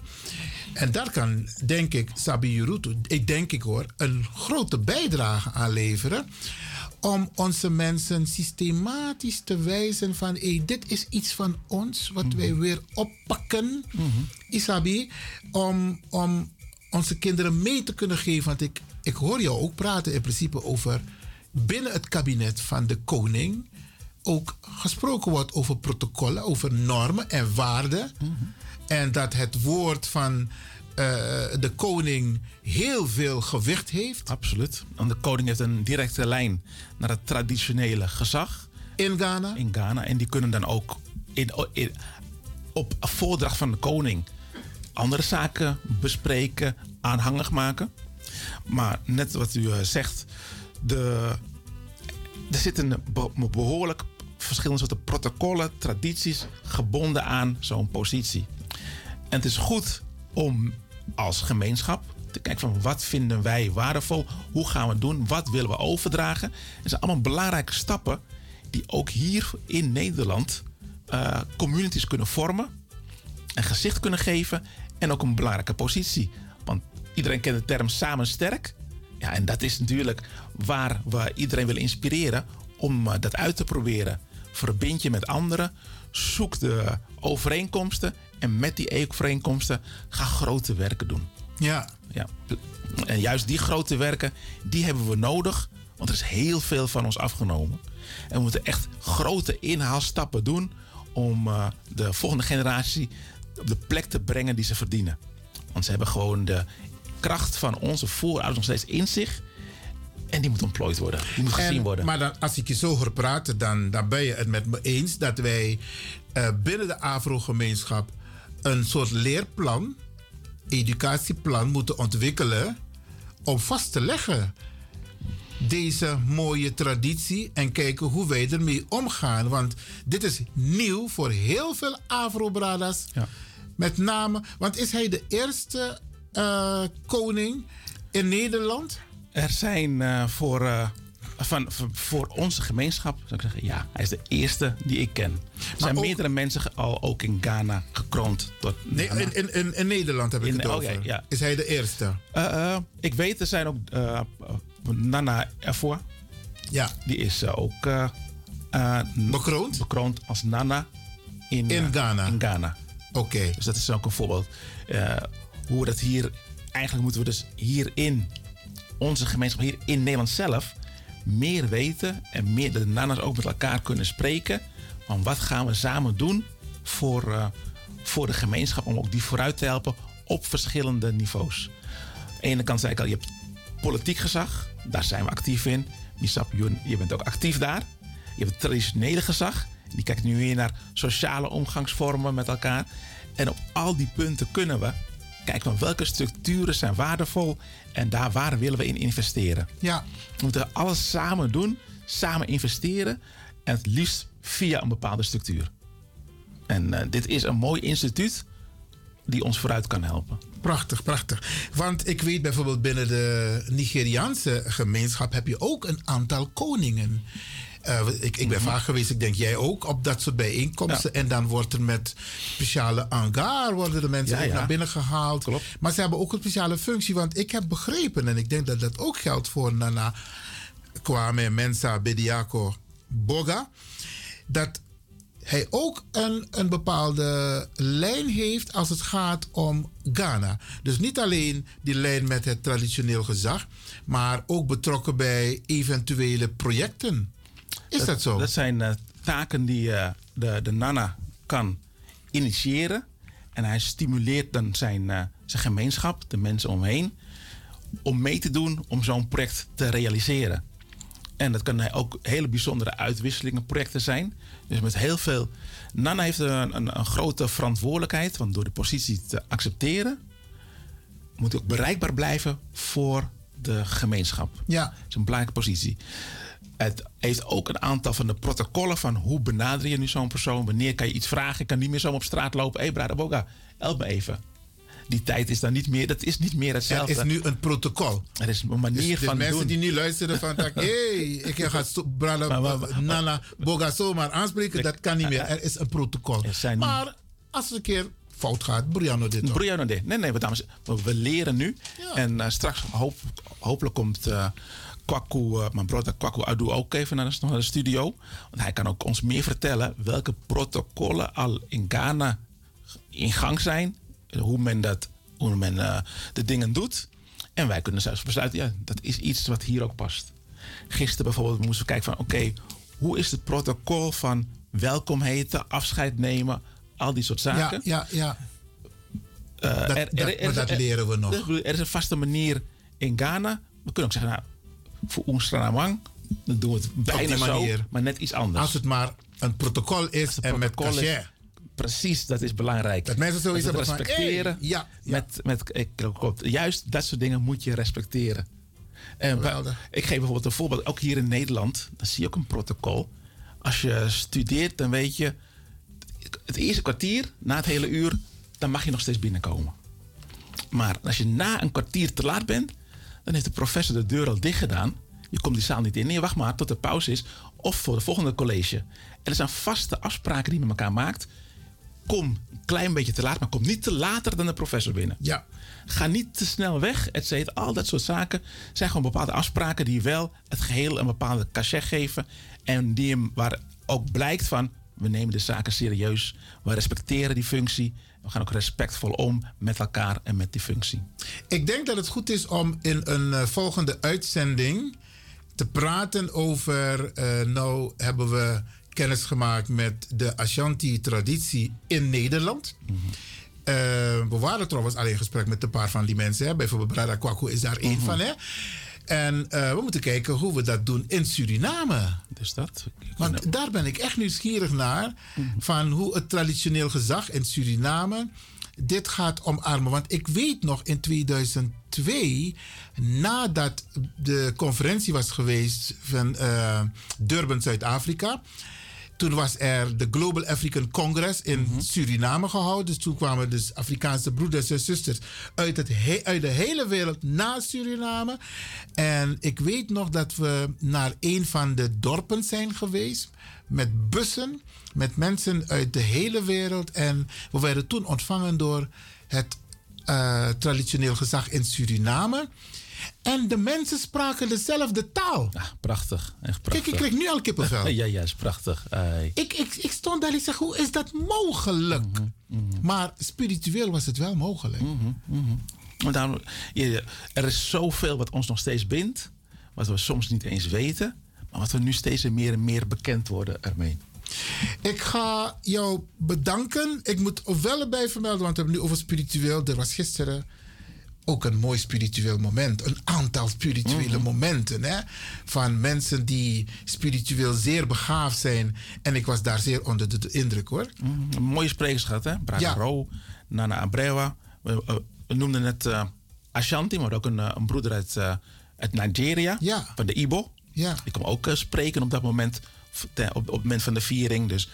En daar kan, denk ik, Sabi Jurutu, ik denk ik hoor, een grote bijdrage aan leveren. Om onze mensen systematisch te wijzen van hey, dit is iets van ons wat wij weer oppakken. Isabi, om, om onze kinderen mee te kunnen geven. Want ik, ik hoor jou ook praten in principe over binnen het kabinet van de koning ook gesproken wordt over protocollen, over normen en waarden. En dat het woord van eh, de koning heel veel gewicht heeft. Absoluut. Want de koning heeft een directe lijn naar het traditionele gezag. In Ghana? In Ghana. En die kunnen dan ook in, in- op voordracht van de koning andere zaken bespreken, aanhangig maken. Maar net wat u eh, zegt, de, er zitten be- behoorlijk verschillende soorten protocollen, tradities gebonden aan zo'n positie. En het is goed om als gemeenschap te kijken van wat vinden wij waardevol, hoe gaan we het doen, wat willen we overdragen. Het zijn allemaal belangrijke stappen die ook hier in Nederland eh, communities kunnen vormen, een gezicht kunnen geven en ook een belangrijke positie. Want iedereen kent de term samen sterk. Ja, en dat is natuurlijk waar we iedereen willen inspireren om eh, dat uit te proberen. Verbind je met anderen, zoek de overeenkomsten en met die overeenkomsten ga grote werken doen. Ja. Ja. En juist die grote werken, die hebben we nodig, want er is heel veel van ons afgenomen. En we moeten echt grote inhaalstappen doen om eh, de volgende generatie op de plek te brengen die ze verdienen. Want ze hebben gewoon de kracht van onze voorouders nog steeds in zich. En die moet ontplooid worden. Die moet gezien En- worden. Maar dan, als ik je zo hoor praten, dan, dan ben je het met me eens dat wij eh, binnen de Afro-gemeenschap een soort leerplan, educatieplan moeten ontwikkelen om vast te leggen deze mooie traditie en kijken hoe wij ermee omgaan. Want dit is nieuw voor heel veel Afro-bradas. Ja. Met name, want is hij de eerste eh, koning in Nederland? Er zijn eh, voor, eh, van, voor- voor onze gemeenschap, zou ik zeggen, ja, hij is de eerste die ik ken. Er zijn ook- meerdere mensen al ook in Ghana gekroond. Tot Nee, Ghana. in, in, in, Nederland heb ik In- het oké, over. ja. Is hij de eerste? Eh, eh, ik weet, er zijn ook eh, Nana Erfoa. Ja. Die is ook bekroond? bekroond als Nana in, In Ghana? In Ghana. Oké. Dus dat is ook een voorbeeld. hoe we dat hier... Eigenlijk moeten we dus hier in onze gemeenschap, hier in Nederland zelf... meer weten en meer de Nana's ook met elkaar kunnen spreken. Van wat gaan we samen doen voor, eh, voor de gemeenschap... om ook die vooruit te helpen op verschillende niveaus. Aan de ene kant zei ik al, je hebt politiek gezag. Daar zijn we actief in. Misap, je bent ook actief daar. Je hebt het traditionele gezag. Die kijkt nu weer naar sociale omgangsvormen met elkaar. En op al die punten kunnen we kijken van welke structuren zijn waardevol. En daar waar willen we in investeren. Ja. We moeten alles samen doen. Samen investeren. En het liefst via een bepaalde structuur. En eh, dit is een mooi instituut die ons vooruit kan helpen. Prachtig, prachtig. Want ik weet bijvoorbeeld binnen de Nigeriaanse gemeenschap heb je ook een aantal koningen. Eh, ik, ik ben vaak geweest, ik denk jij ook, op dat soort bijeenkomsten. En dan wordt er met speciale hangar worden de mensen Ja, ook ja. naar binnen gehaald. Klopt. Maar ze hebben ook een speciale functie. Want ik heb begrepen, en ik denk dat dat ook geldt voor Nana Kwame Mensa Bediako Boga. Dat hij ook een, een bepaalde lijn heeft als het gaat om Ghana. Dus niet alleen die lijn met het traditioneel gezag, maar ook betrokken bij eventuele projecten. Is dat, zo? Dat zijn eh, taken die eh, de, de Nana kan initiëren. En hij stimuleert dan zijn, eh, zijn gemeenschap, de mensen omheen, om mee te doen om zo'n project te realiseren. En dat kunnen ook hele bijzondere uitwisselingen, projecten zijn. Dus met heel veel. Nana heeft een, een, een grote verantwoordelijkheid, want door de positie te accepteren, moet hij ook bereikbaar blijven voor de gemeenschap. Ja. Dat is een belangrijke positie. Het heeft ook een aantal van de protocollen van hoe benader je nu zo'n persoon. Wanneer kan je iets vragen? Ik kan niet meer zo op straat lopen. Hé, hey, Brada Boga, help me even. Die tijd is dan niet meer, dat is niet meer er hetzelfde. is nu een protocol. Er is een manier Dus, dus van mensen doen. die nu luisteren van, hé, [LAUGHS] hey, ik ga brada, Maar- maar- maar- Nana Boga zomaar aanspreken, dat kan niet meer. Er is een protocol. Er zijn- Maar als een keer fout gaat, Brianna dit? Brianna dit. Nee, nee, dames, we, we leren nu. En eh, straks hoop, hopelijk komt eh Kwaku, eh, mijn broer Kwaku Adu ook even naar de, naar de studio. Want hij kan ook ons meer vertellen welke protocollen al in Ghana in gang zijn. Hoe men, dat, hoe men eh, de dingen doet. En wij kunnen zelfs besluiten, ja, dat is iets wat hier ook past. Gisteren bijvoorbeeld moesten we kijken van, oké, hoe is het protocol van welkom heten, afscheid nemen, al die soort zaken. Ja, ja, ja. Eh, Dat- dat- maar dat leren we nog. Er, er is een vaste manier in Ghana. We kunnen ook zeggen, nou, voor ons Stranamang, dan doen we het bijna die manier. zo, maar net iets anders. Als het maar een protocol is en met protocol cachet. Precies, dat is belangrijk. Dat mensen zoiets hebben van, respecteren. hey, ja, ja. Met, met, ik, klopt. juist dat soort dingen moet je respecteren. En ik geef bijvoorbeeld een voorbeeld. Ook hier in Nederland, dan zie je ook een protocol. Als je studeert, dan weet je... Het eerste kwartier, na het hele uur, dan mag je nog steeds binnenkomen. Maar als je na een kwartier te laat bent, dan heeft de professor de deur al dicht gedaan. Je komt die zaal niet in. Nee, wacht maar tot de pauze is. Of voor de volgende college. Er zijn vaste afspraken die je met elkaar maakt. Kom een klein beetje te laat, maar kom niet te later dan de professor binnen. Ja. Ga niet te snel weg, et cetera. Al dat soort zaken zijn gewoon bepaalde afspraken die wel het geheel een bepaalde cachet geven. En die hem, waar ook blijkt van, we nemen de zaken serieus. We respecteren die functie. We gaan ook respectvol om met elkaar en met die functie. Ik denk dat het goed is om in een eh, volgende uitzending te praten over. eh, nou hebben we kennis gemaakt met de Ashanti-traditie in Nederland. Eh, we waren trouwens al in gesprek met een paar van die mensen. Hè. Bijvoorbeeld Brada Kwaku is daar één van. Hè. En eh, we moeten kijken hoe we dat doen in Suriname. Dus dat. Want daar ben ik echt nieuwsgierig naar. Van hoe het traditioneel gezag in Suriname dit gaat omarmen. Want ik weet nog in 2002, nadat de conferentie was geweest van eh, Durban, Zuid-Afrika. Toen was er de Global African Congress in Suriname gehouden. Dus toen kwamen dus Afrikaanse broeders en zusters uit, het uit de hele wereld naar Suriname. En ik weet nog dat we naar een van de dorpen zijn geweest. Met bussen, met mensen uit de hele wereld. En we werden toen ontvangen door het eh, traditioneel gezag in Suriname. En de mensen spraken dezelfde taal. Prachtig, echt prachtig. Kijk, ik krijg nu al kippenvel. [LAUGHS] ja, ja, is prachtig. Ai. Ik, ik, ik stond daar en ik zeg, hoe is dat mogelijk? Maar spiritueel was het wel mogelijk. Maar daarom, je- er is zoveel wat ons nog steeds bindt, wat we soms niet eens weten, maar wat we nu steeds meer en meer bekend worden ermee. Ik ga jou bedanken. Ik moet wel erbij vermelden, want we hebben nu over spiritueel. Er was gisteren ook een mooi spiritueel moment. Een aantal spirituele momenten. Hè? Van mensen die spiritueel zeer begaafd zijn. En ik was daar zeer onder de, indruk hoor. Een mooie sprekers gehad, hè? Braga Ja. Nana Abrewa. We, we- we noemden het eh, Ashanti, maar ook een, eh, een broeder uit, eh, uit Nigeria, Ja. van de Ibo. Ja. Die kwam ook eh, spreken op dat moment, op, op het moment van de viering. Dus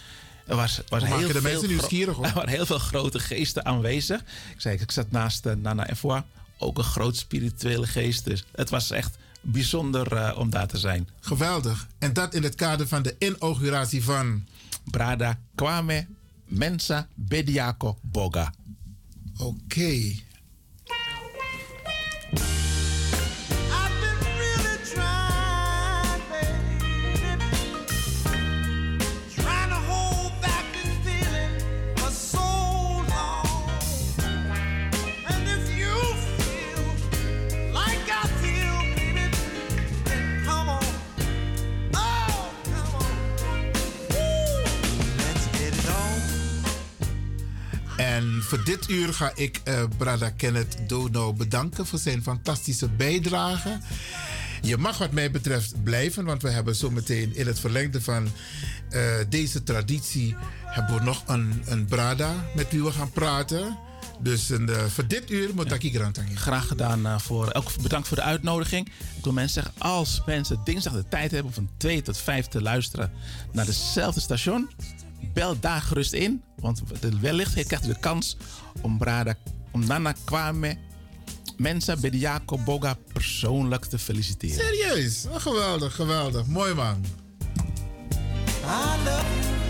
er was, heel de veel mensen nieuwsgierig, hoor. [LAUGHS] Er waren heel veel grote geesten aanwezig. Ik zei, ik zat naast eh, Nana Efwa, ook een groot spirituele geest. Dus het was echt bijzonder eh, om daar te zijn. Geweldig. En dat in het kader van de inauguratie van... Brada Kwame Mensa Bediako Boga. Oké. En voor dit uur ga ik eh Brada Kenneth Dono bedanken voor zijn fantastische bijdrage. Je mag wat mij betreft blijven, want we hebben zometeen in het verlengde van eh, deze traditie hebben we nog een, een Brada met wie we gaan praten. Dus een, eh, voor dit uur moet ik hier aan Graag gedaan voor, ook bedankt voor de uitnodiging. Ik wil mensen zeggen, als mensen dinsdag de tijd hebben om van 2 tot 5 te luisteren naar dezelfde station, bel daar gerust in. Want wellicht krijgt u de kans om Brada, om Nana Kwame, Mensa Bediako Boga persoonlijk te feliciteren. Serieus? Oh, geweldig, geweldig. Mooi man. I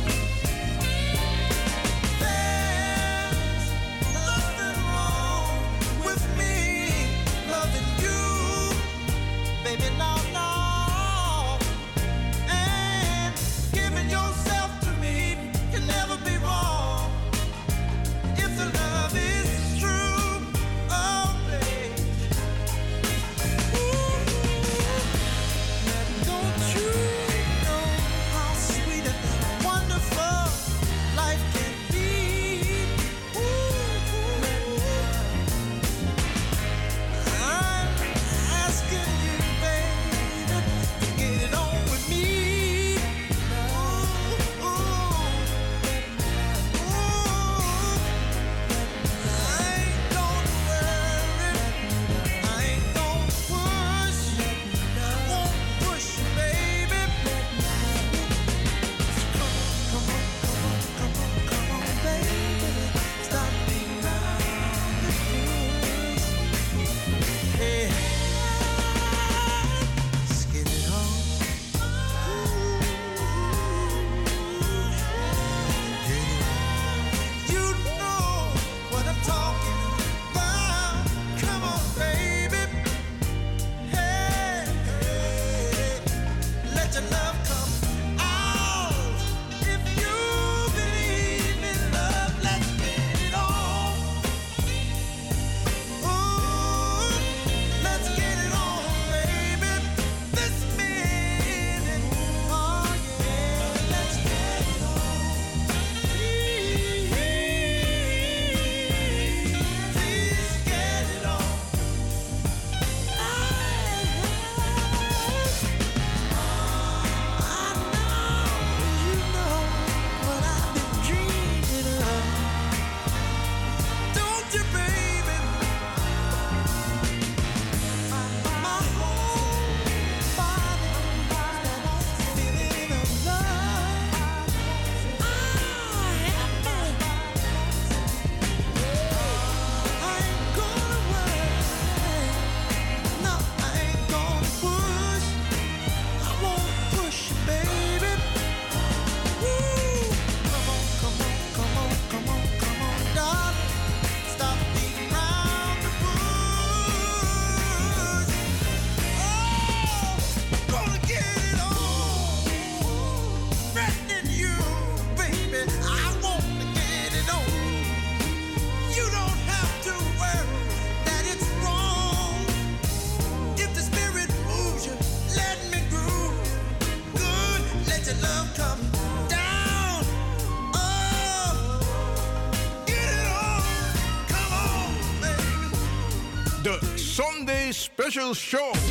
Show.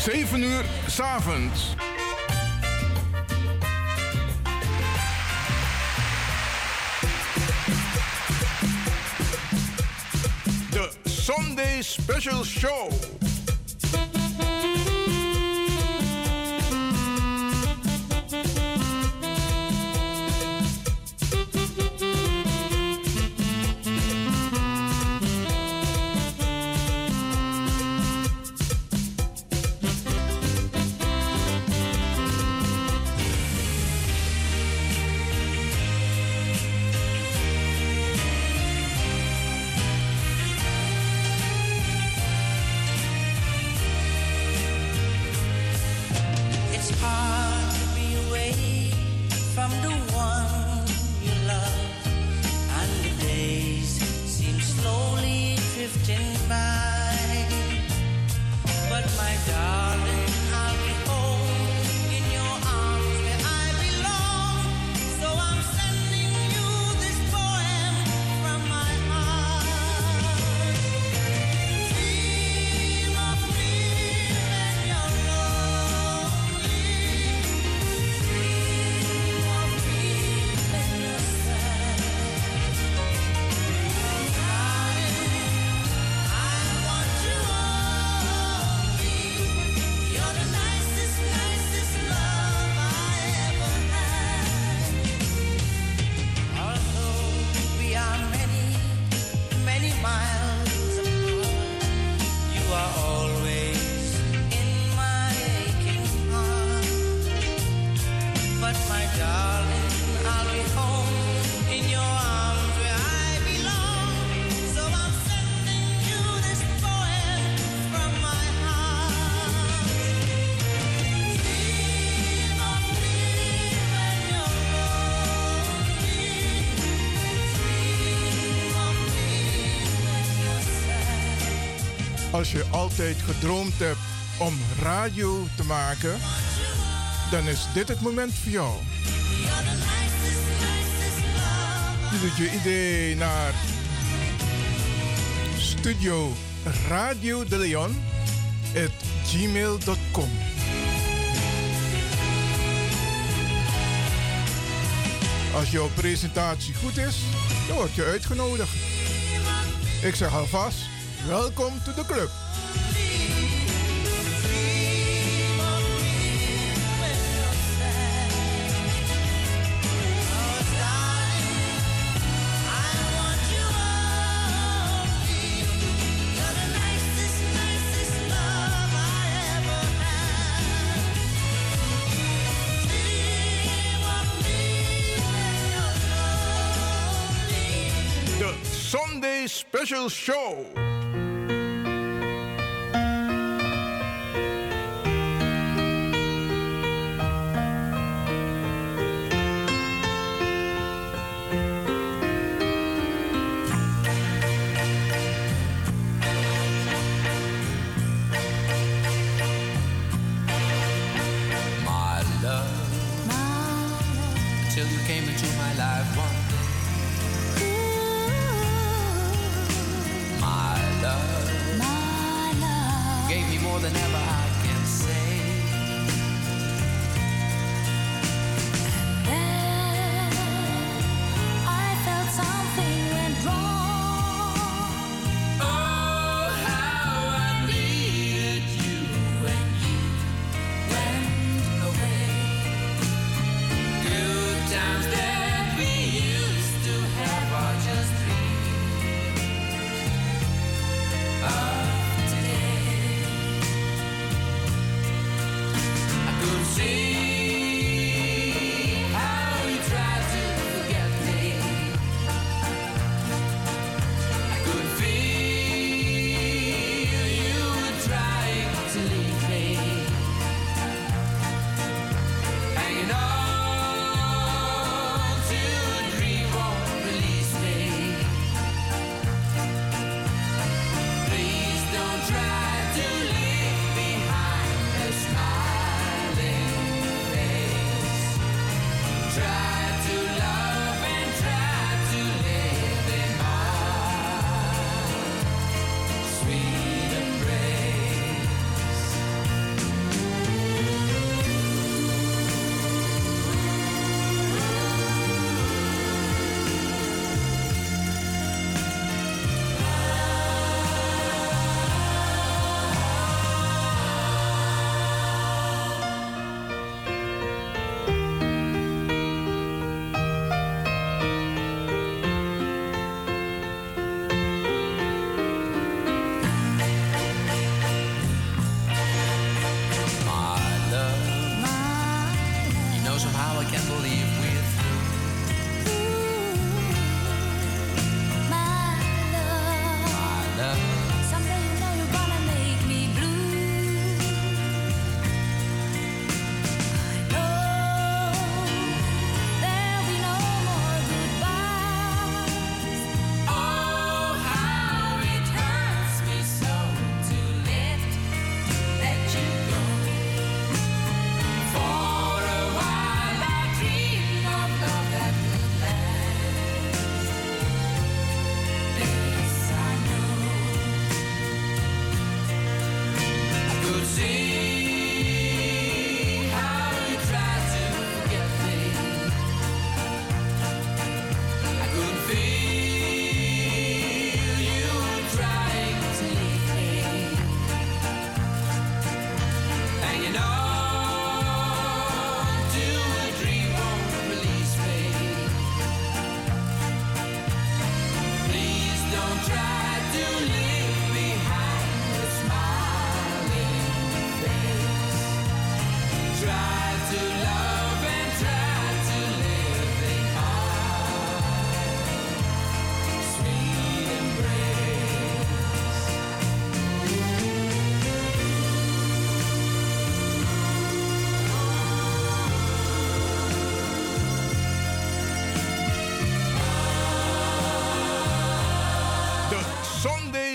7 uur s avonds. De Sunday Special Show. Als je altijd gedroomd hebt om radio te maken, dan is dit het moment voor jou. Je doet je idee naar studio Radio de Leon at gmail.com. Als jouw presentatie goed is, dan word je uitgenodigd. Ik zeg alvast, welkom to the club. Special Show.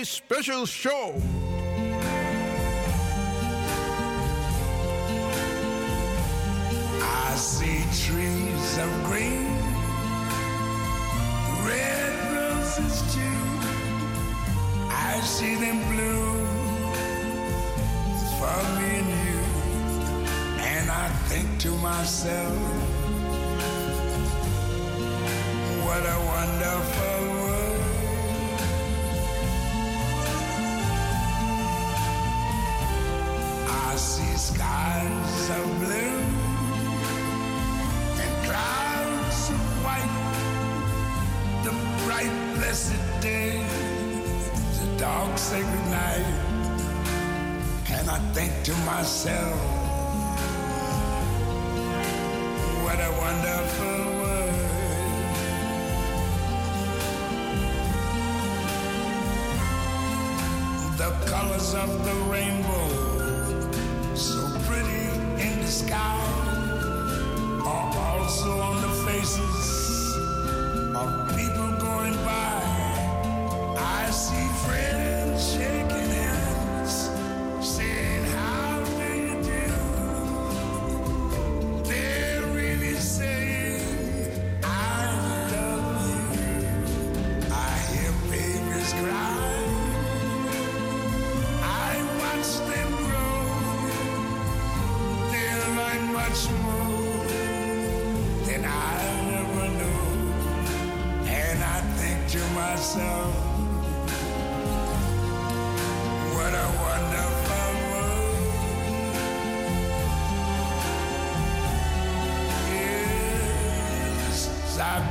Special show. I see trees of green, red roses too. I see them blue for me and you. And I think to myself, what a wonderful. bright, blessed day, the dark, sacred night. And I think to myself, what a wonderful world. The colors of the rainbow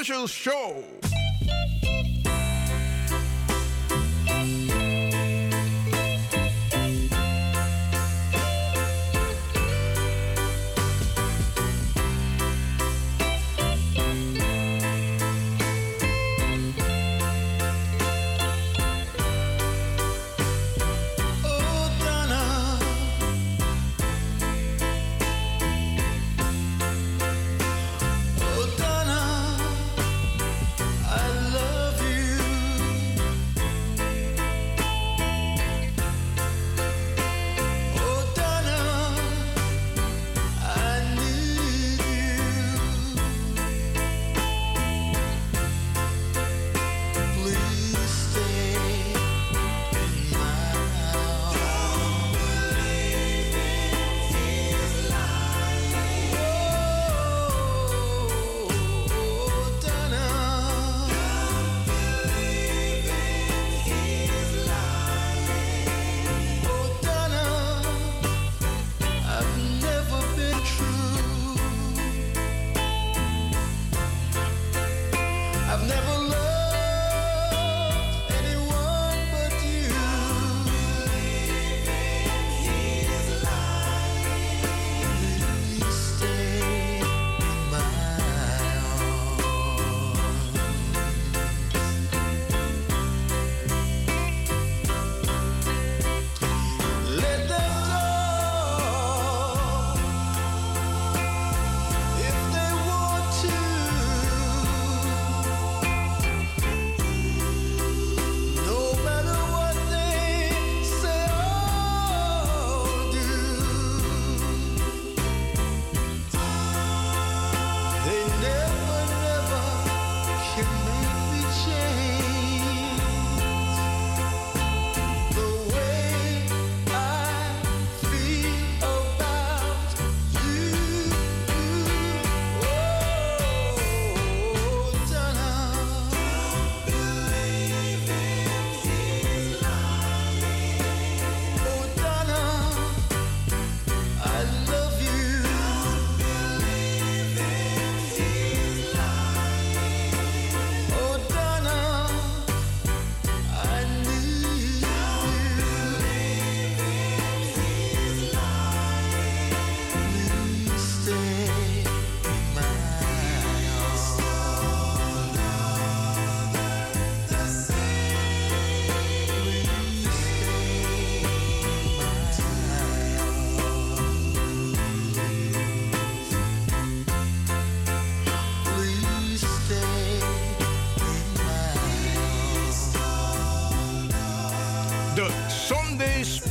Special Show.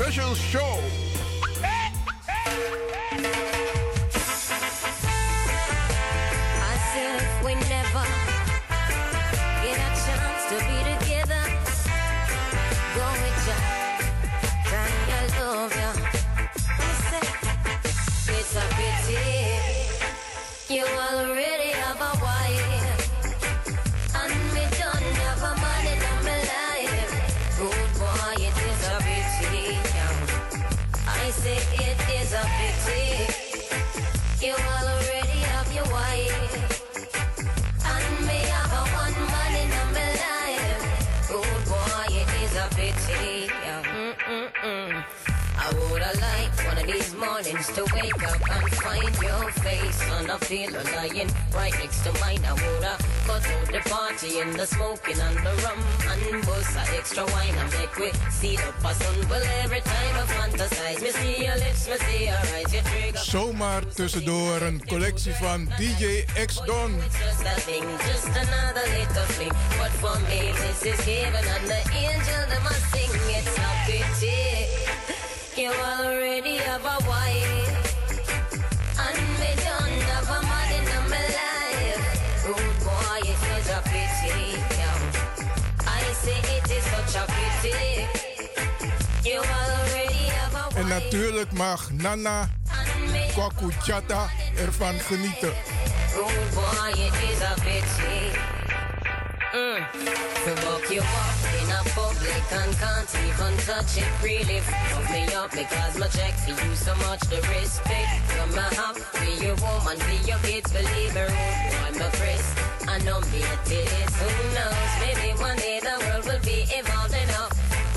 Sunday Special Show. A lying right next to mine. I woulda cut out the party and the smoking and the rum and bust a extra wine and make we see the person. Well, every time I fantasize, me see your lips, me see your eyes, your trigger. Zomaar tussendoor een collectie van DJ X Don. just a thing, just another little fling. But for me, this is heaven, and the angel that must sing. It's a pity you already have a wife, En natuurlijk mag Nana Kwaku Chata ervan genieten. It a. Mm. To walk you up in a public and can't even touch it. Really fuck me up because my check for you so much the respect. From my have be your woman, be your kids, believe me, rude boy, my press. unnominated. Who knows? Maybe one day the world will be evolved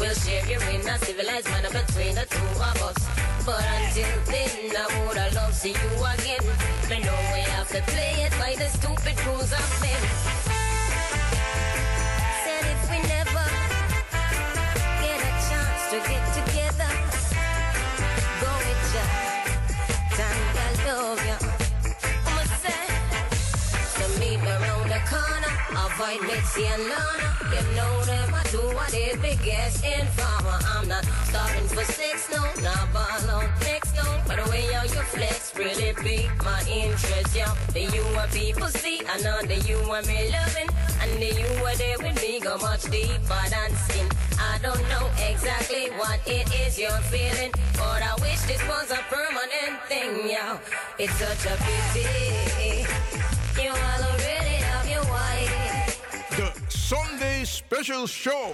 We'll share you in a civilized manner between the two of us. But until then, I would have loved to see you again. I know we have to play it by the stupid rules of men. Avoid Mitzi and Lana. You know them, I do what they biggest informer. I'm not starting for six, no, not ball on next, no. But the way how you flex really pique my interest, yeah. The you what people see, I know the you want me loving. And the you were there with me go much deeper than sin. I don't know exactly what it is you're feeling, but I wish this was a permanent thing, yeah. It's such a pity. You all already Sunday Special Show.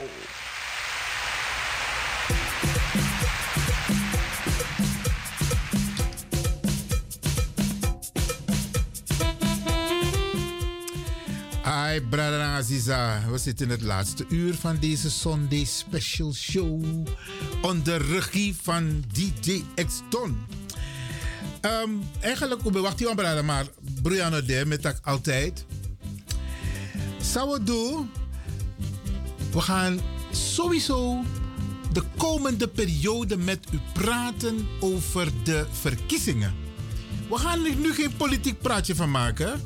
Hi, brother Aziza. We zitten in het laatste uur van deze Sunday Special Show. Onder regie van DJ X Don. Ehm, eigenlijk, we wachten hier brother, maar Brianna de met altijd. Zou we doen? We gaan sowieso de komende periode met u praten over de verkiezingen. We gaan er nu geen politiek praatje van maken.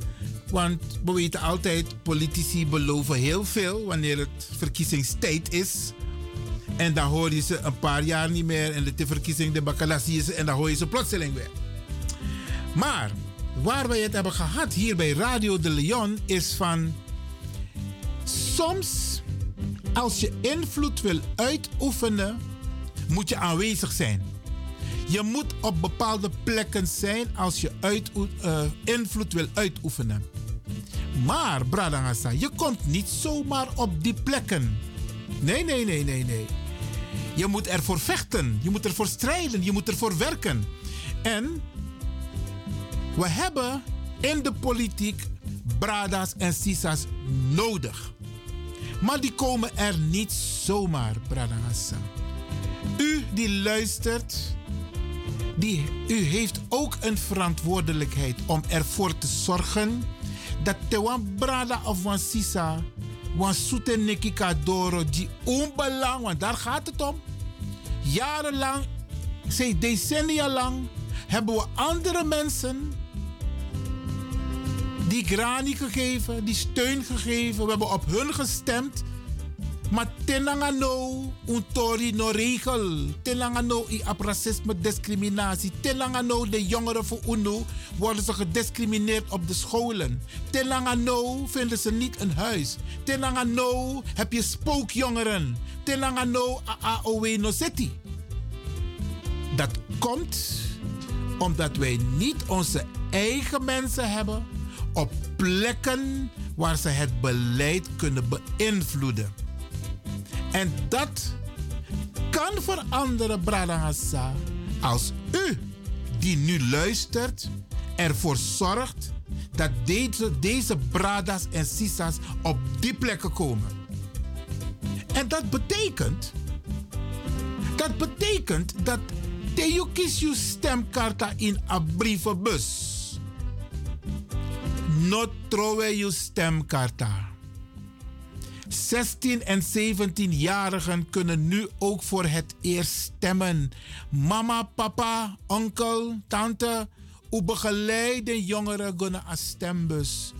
Want we weten altijd, politici beloven heel veel wanneer het verkiezingstijd is. En dan hoor je ze een paar jaar niet meer. En de verkiezing, de bakalassie is en dan hoor je ze plotseling weer. Maar waar wij het hebben gehad hier bij Radio de Leon is van... Soms, als je invloed wil uitoefenen, moet je aanwezig zijn. Je moet op bepaalde plekken zijn als je uit, eh, invloed wil uitoefenen. Maar, Bradangasa, je komt niet zomaar op die plekken. Nee, nee, nee, nee, nee. Je moet ervoor vechten. Je moet ervoor strijden. Je moet ervoor werken. En we hebben in de politiek Brada's en Sisas nodig. Maar die komen er niet zomaar, Bradangasa. U die luistert, die, u heeft ook een verantwoordelijkheid om ervoor te zorgen dat te wan brada of wan sisa, wan soete kadoro, die onbelang, want daar gaat het om. Jarenlang, zeg decennia lang, hebben we andere mensen die grani gegeven, die steun gegeven. We hebben op hun gestemd. Maar tenanga no un tori no regel. Tenanga no i ap racisme discriminatie. Tenanga no de jongeren voor UNO worden ze gediscrimineerd op de scholen. Tenanga no vinden ze niet een huis. Tenanga no heb je spookjongeren. Tenanga no a AOW no city. Dat komt omdat wij niet onze eigen mensen hebben op plekken waar ze het beleid kunnen beïnvloeden. En dat kan veranderen, Brada Hassa, als u die nu luistert ervoor zorgt dat deze, deze Bradas en Sisas op die plekken komen. En dat betekent, dat betekent dat je stemkaarta in een brievenbus. Not trouwe je stemkaarta. 16 en 17-jarigen kunnen nu ook voor het eerst stemmen. Mama, papa, onkel, tante, u begeleiden jongeren kunnen een stembus.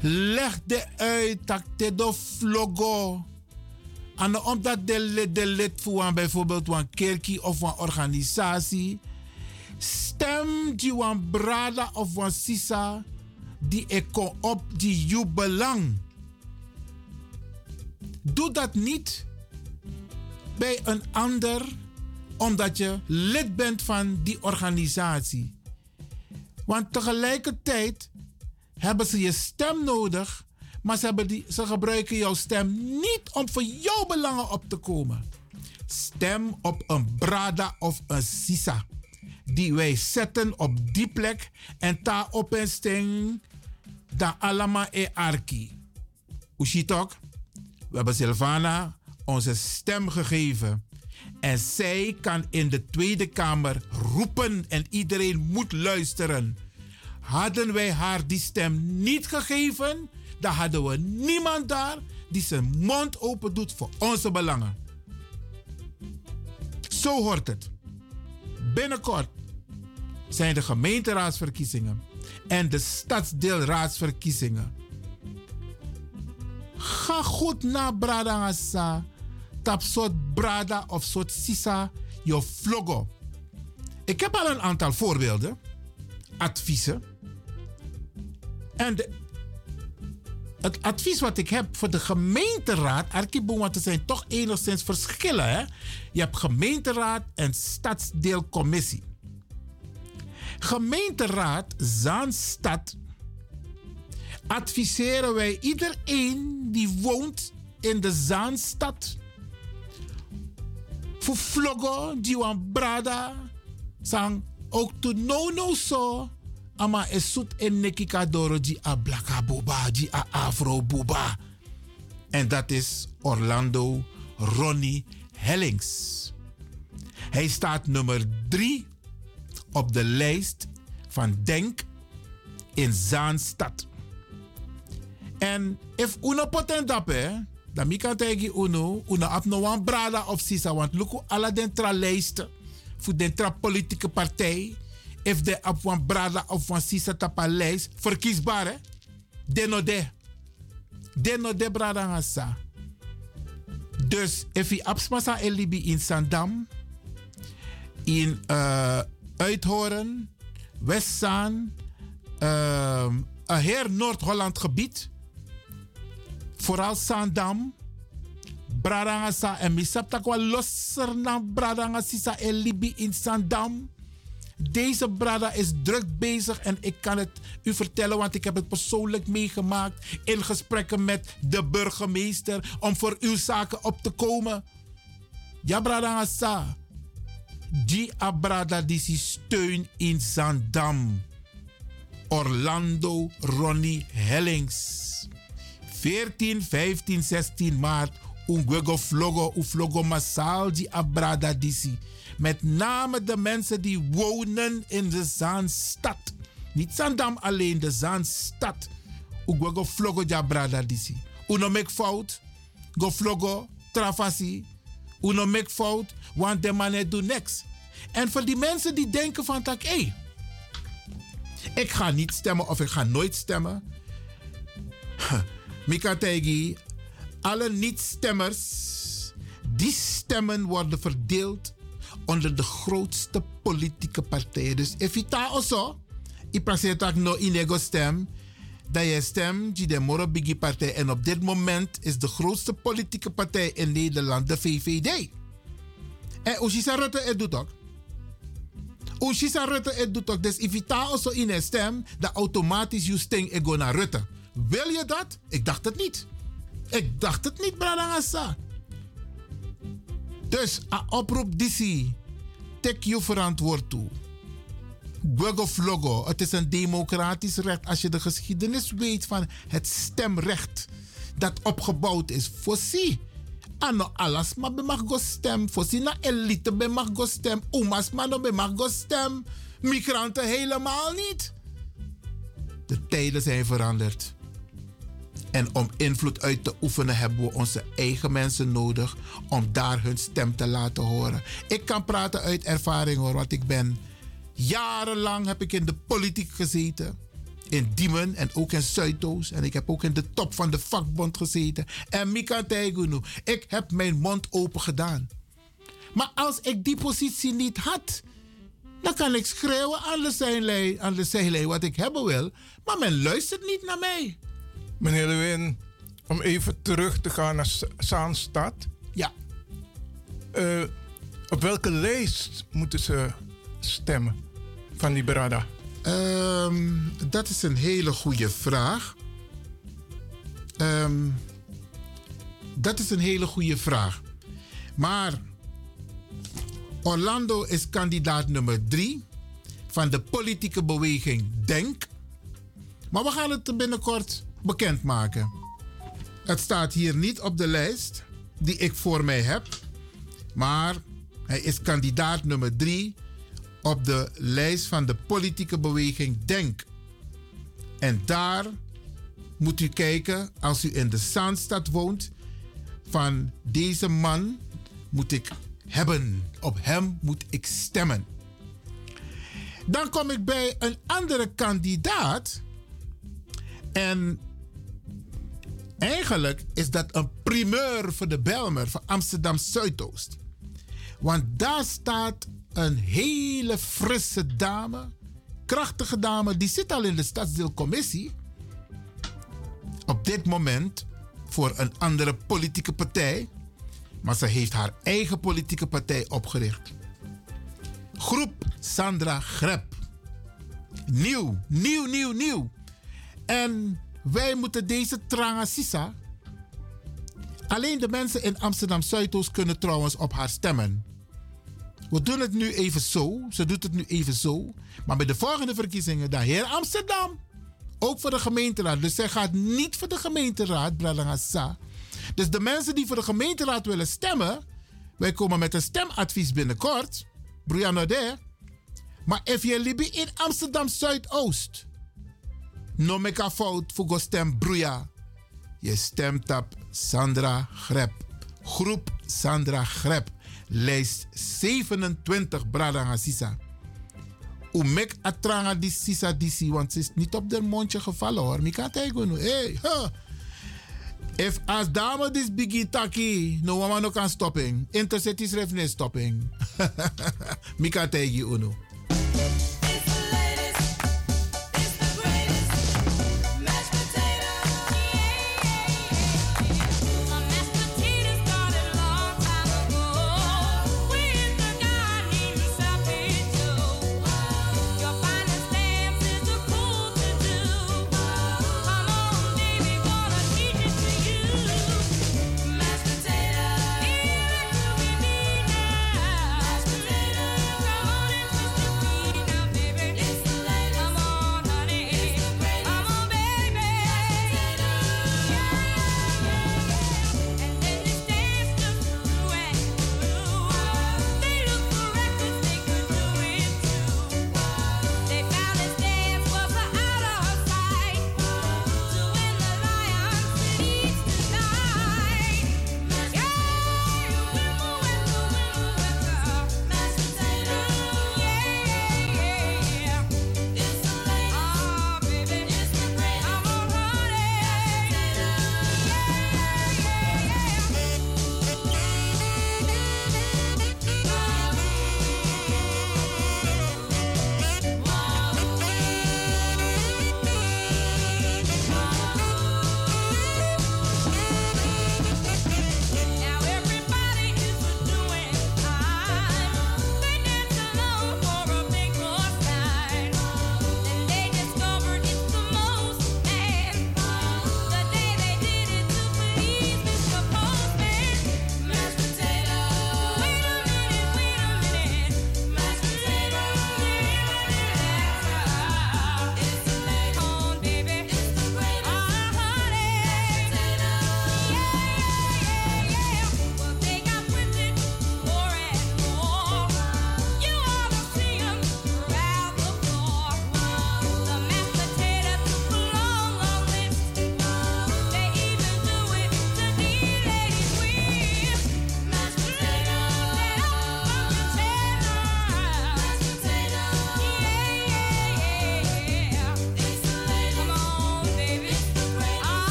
Leg de uit dat de do vlogo. En omdat de lid, de lid voor bijvoorbeeld een kerkie of een organisatie, stem die een brada of een sisa die ik kom op die je belang. Doe dat niet bij een ander omdat je lid bent van die organisatie. Want tegelijkertijd hebben ze je stem nodig, maar ze, hebben die, ze gebruiken jouw stem niet om voor jouw belangen op te komen. Stem op een Brada of een Sisa. Die wij zetten op die plek en ta op een sting dan allemaal e arki. Ushitok, we hebben Silvana onze stem gegeven. En zij kan in de Tweede Kamer roepen en iedereen moet luisteren. Hadden wij haar die stem niet gegeven, dan hadden we niemand daar die zijn mond open doet voor onze belangen. Zo hoort het. Binnenkort zijn de gemeenteraadsverkiezingen en de stadsdeelraadsverkiezingen. Ga goed naar Brada Asa. Tap soort Brada of soort Sisa, je vloggo. Ik heb al een aantal voorbeelden, adviezen. En het advies wat ik heb voor de gemeenteraad, Arkiboom, want er zijn toch enigszins verschillen. Hè? Je hebt gemeenteraad en stadsdeelcommissie. Gemeenteraad Zaanstad adviseren wij iedereen die woont in de Zaanstad. Voor vloggo, die brada, sang ook to no no so. Ama zoet en nekika doro die a blaka boba, a afro boba. En dat is Orlando Ronnie Hellings. Hij staat nummer drie op de lijst van Denk in Zaanstad. En if uno poten dape, dan mi kan tegi uno, uno ap no wan brada of sisa, want luku ala den tra lijst, voor den tra politieke partij, if de ap wan brada of wan sisa tapa lijst, verkiesbaar hè, den no de. Den no de brada ngasa. Dus if je absmasa elibi in Sandam, in uh, Uithoren, Westzaan, uh, een heer Noord-Holland gebied. Vooral Sandam, Bradangasa en misap wel losser na Bradangasa en Libi in Sandam. Deze brada is druk bezig en ik kan het u vertellen, want ik heb het persoonlijk meegemaakt in gesprekken met de burgemeester om voor uw zaken op te komen. Ja, brada Die abrada die steun in Zandam. Orlando Ronnie Hellings. 14, 15, 16 maart. Ungwego vlogo, u vlogo massaal die abrada disi. Met name de mensen die wonen in de Zaanstad. Niet Zandam alleen, de Zaanstad. Ungwego vlogo die abrada disi. Uno mek fout. Go vlogo, trafasi. Uno mek fout, want de man doet niks. En voor die mensen die denken van, tak, ik ga niet stemmen of ik ga nooit stemmen. [LAUGHS] Mika Tegi, alle niet-stemmers, die stemmen worden verdeeld onder de grootste politieke partijen. Dus daar also, ik praat dat no inego stem, dat je stemt die de Moro Biggie partij. En op dit moment is de grootste politieke partij in Nederland de VVD. En Oshisa Rutte het doet ook. Oshisa Rutte het doet ook. Dus if je in een stem, dan automatisch je sting ego naar Rutte. Wil je dat? Ik dacht het niet. Ik dacht het niet, Bradangasa. Dus, a oproep Dissi. Tek je verantwoord toe. Vlogo. Het is een democratisch recht als je de geschiedenis weet van het stemrecht dat opgebouwd is. Voorzie. Ano alas maar be mag go stem. Voorzie na elite be mag go stem. Omas maar no be mag go. Migranten helemaal niet. De tijden zijn veranderd. En om invloed uit te oefenen hebben we onze eigen mensen nodig om daar hun stem te laten horen. Ik kan praten uit ervaring hoor, want ik ben jarenlang heb ik in de politiek gezeten. In Diemen en ook in Zuidoost. En ik heb ook in de top van de vakbond gezeten. En Mika Taigunu, ik heb mijn mond open gedaan. Maar als ik die positie niet had, dan kan ik schreeuwen aan de zijlijn, aan de zijlijn wat ik hebben wil. Maar men luistert niet naar mij. Meneer Lewin, om even terug te gaan naar Zaanstad. Ja. Eh, op welke lijst moeten ze stemmen van die Brada? Ehm, dat is een hele goede vraag. Ehm, dat is een hele goede vraag. Maar Orlando is kandidaat nummer drie van de politieke beweging Denk. Maar we gaan het binnenkort bekendmaken. Het staat hier niet op de lijst die ik voor mij heb. Maar hij is kandidaat nummer 3 op de lijst van de politieke beweging Denk. En daar moet u kijken, als u in de Zaanstad woont, van deze man moet ik hebben. Op hem moet ik stemmen. Dan kom ik bij een andere kandidaat. En eigenlijk is dat een primeur voor de Belmer van Amsterdam Zuidoost. Want daar staat een hele frisse dame, krachtige dame, die zit al in de stadsdeelcommissie. Op dit moment voor een andere politieke partij. Maar ze heeft haar eigen politieke partij opgericht. Groep Sandra Grep. Nieuw, nieuw, nieuw, nieuw. En wij moeten deze Trangasisa. Alleen de mensen in Amsterdam Zuidoost kunnen trouwens op haar stemmen. We doen het nu even zo. Ze doet het nu even zo. Maar bij de volgende verkiezingen, dan heer Amsterdam. Ook voor de gemeenteraad. Dus zij gaat niet voor de gemeenteraad, Bradangasa. Dus de mensen die voor de gemeenteraad willen stemmen. Wij komen met een stemadvies binnenkort. Brianna de. Maar if je libi in Amsterdam Zuidoost. No make a fout voor stem Bruja. Je stemt op Sandra Grep. Groep Sandra Grep. Lijst 27 Bradanga Sisa. Umek atranga di Sisa disi, want ze is niet op de mondje gevallen hoor. Mika tegen. Hey. If as dame dis bigi taki, no mama no kan stopping. Intercity schrijft nee stopping. Mika tegen uno.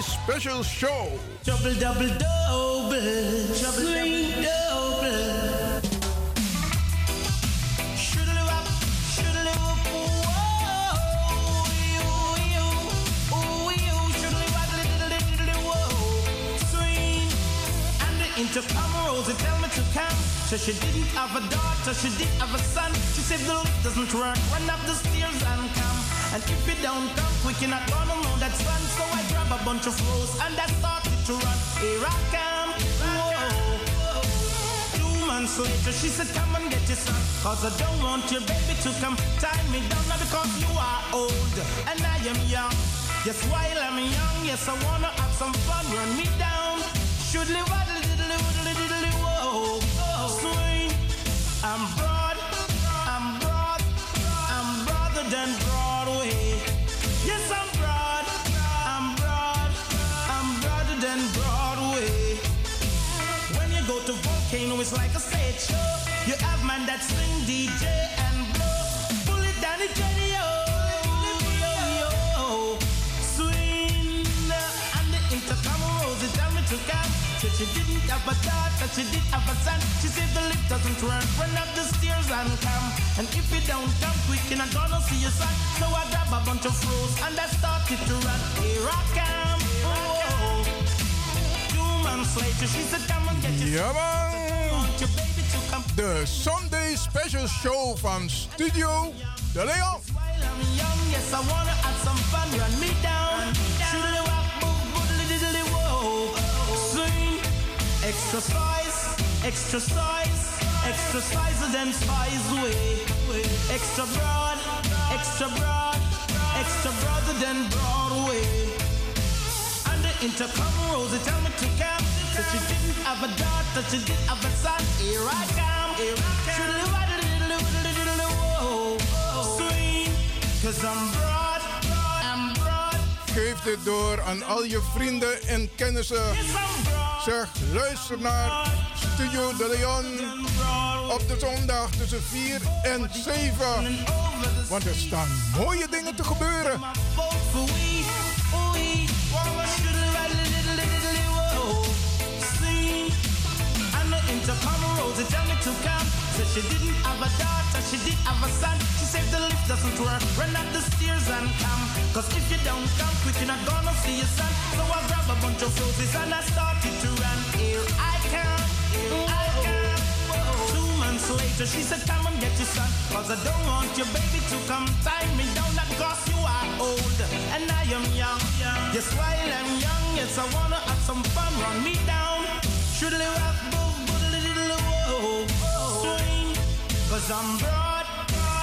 Sunday Special Show. Double, double, double. Swing double. Shoodle-wop, shoodle-wop, whoa. Ooh, ooh, ooh, shoodle-wop, diddle-diddle-whoa. Swing. And Rosie tell me to come. So she didn't have a daughter, she did have a son. She said the lift doesn't work, run up the stairs and come. And if you don't come quick, you're not gonna know that son. So I grab a bunch of rose and I started to run. Here I come, whoa. Two months later, she said, come and get your son. Cause I don't want your baby to come tie me down. Not because you are old and I am young. Yes, while I'm young, yes, I wanna have some fun. Run me down. Should live waddle diddly waddle diddly whoa. Swing. I'm broad, I'm broad, I'm broader than Broadway. To Volcano, it's like a stage show. You have man that swing DJ and blow. Pull it down the yo. Swing. And the intercom rose, it me to come. Said she didn't have a daughter, she did have a son. She said the lift doesn't work, run up the stairs and come. And if you don't come quick, you're not gonna see your son. So I grab a bunch of froze and I started to run. Here I come. Oh, two months later, she said, come Ja, man. Want your baby to come. De Sunday Special Show van Studio De Leon. While I'm young, yes, I wanna have some fun. Run me down. Shoodly wop, boop, boodly diddly whoa. Swing. Exercise, exercise, exercise then spies way. Extra broad, extra broad, extra broader than Broadway. And the intercom Rosie tell me to come. So she didn't have a daughter, she have a son. Here I come, here I come. Cause broad, I'm broad. Geef dit door aan al je vrienden en kennissen. Zeg, luister naar Studio De Leon op de zondag tussen 4 en 7. Want er staan mooie dingen te gebeuren. Intercom Rosie tell me to come. Said she didn't have a daughter, she did have a son. She said the lift doesn't work, run up the stairs and come. Cause if you don't come quick, you're not gonna see your son. So I grab a bunch of roses and I started to run. Here I come, here I come. Two months later, she said, come and get your son. Cause I don't want your baby to come tie me down. Not cause you are old and I am young. Yes, while I'm young, yes, I wanna have some fun. Run me down. Should live up, Swing. Cause I'm broad,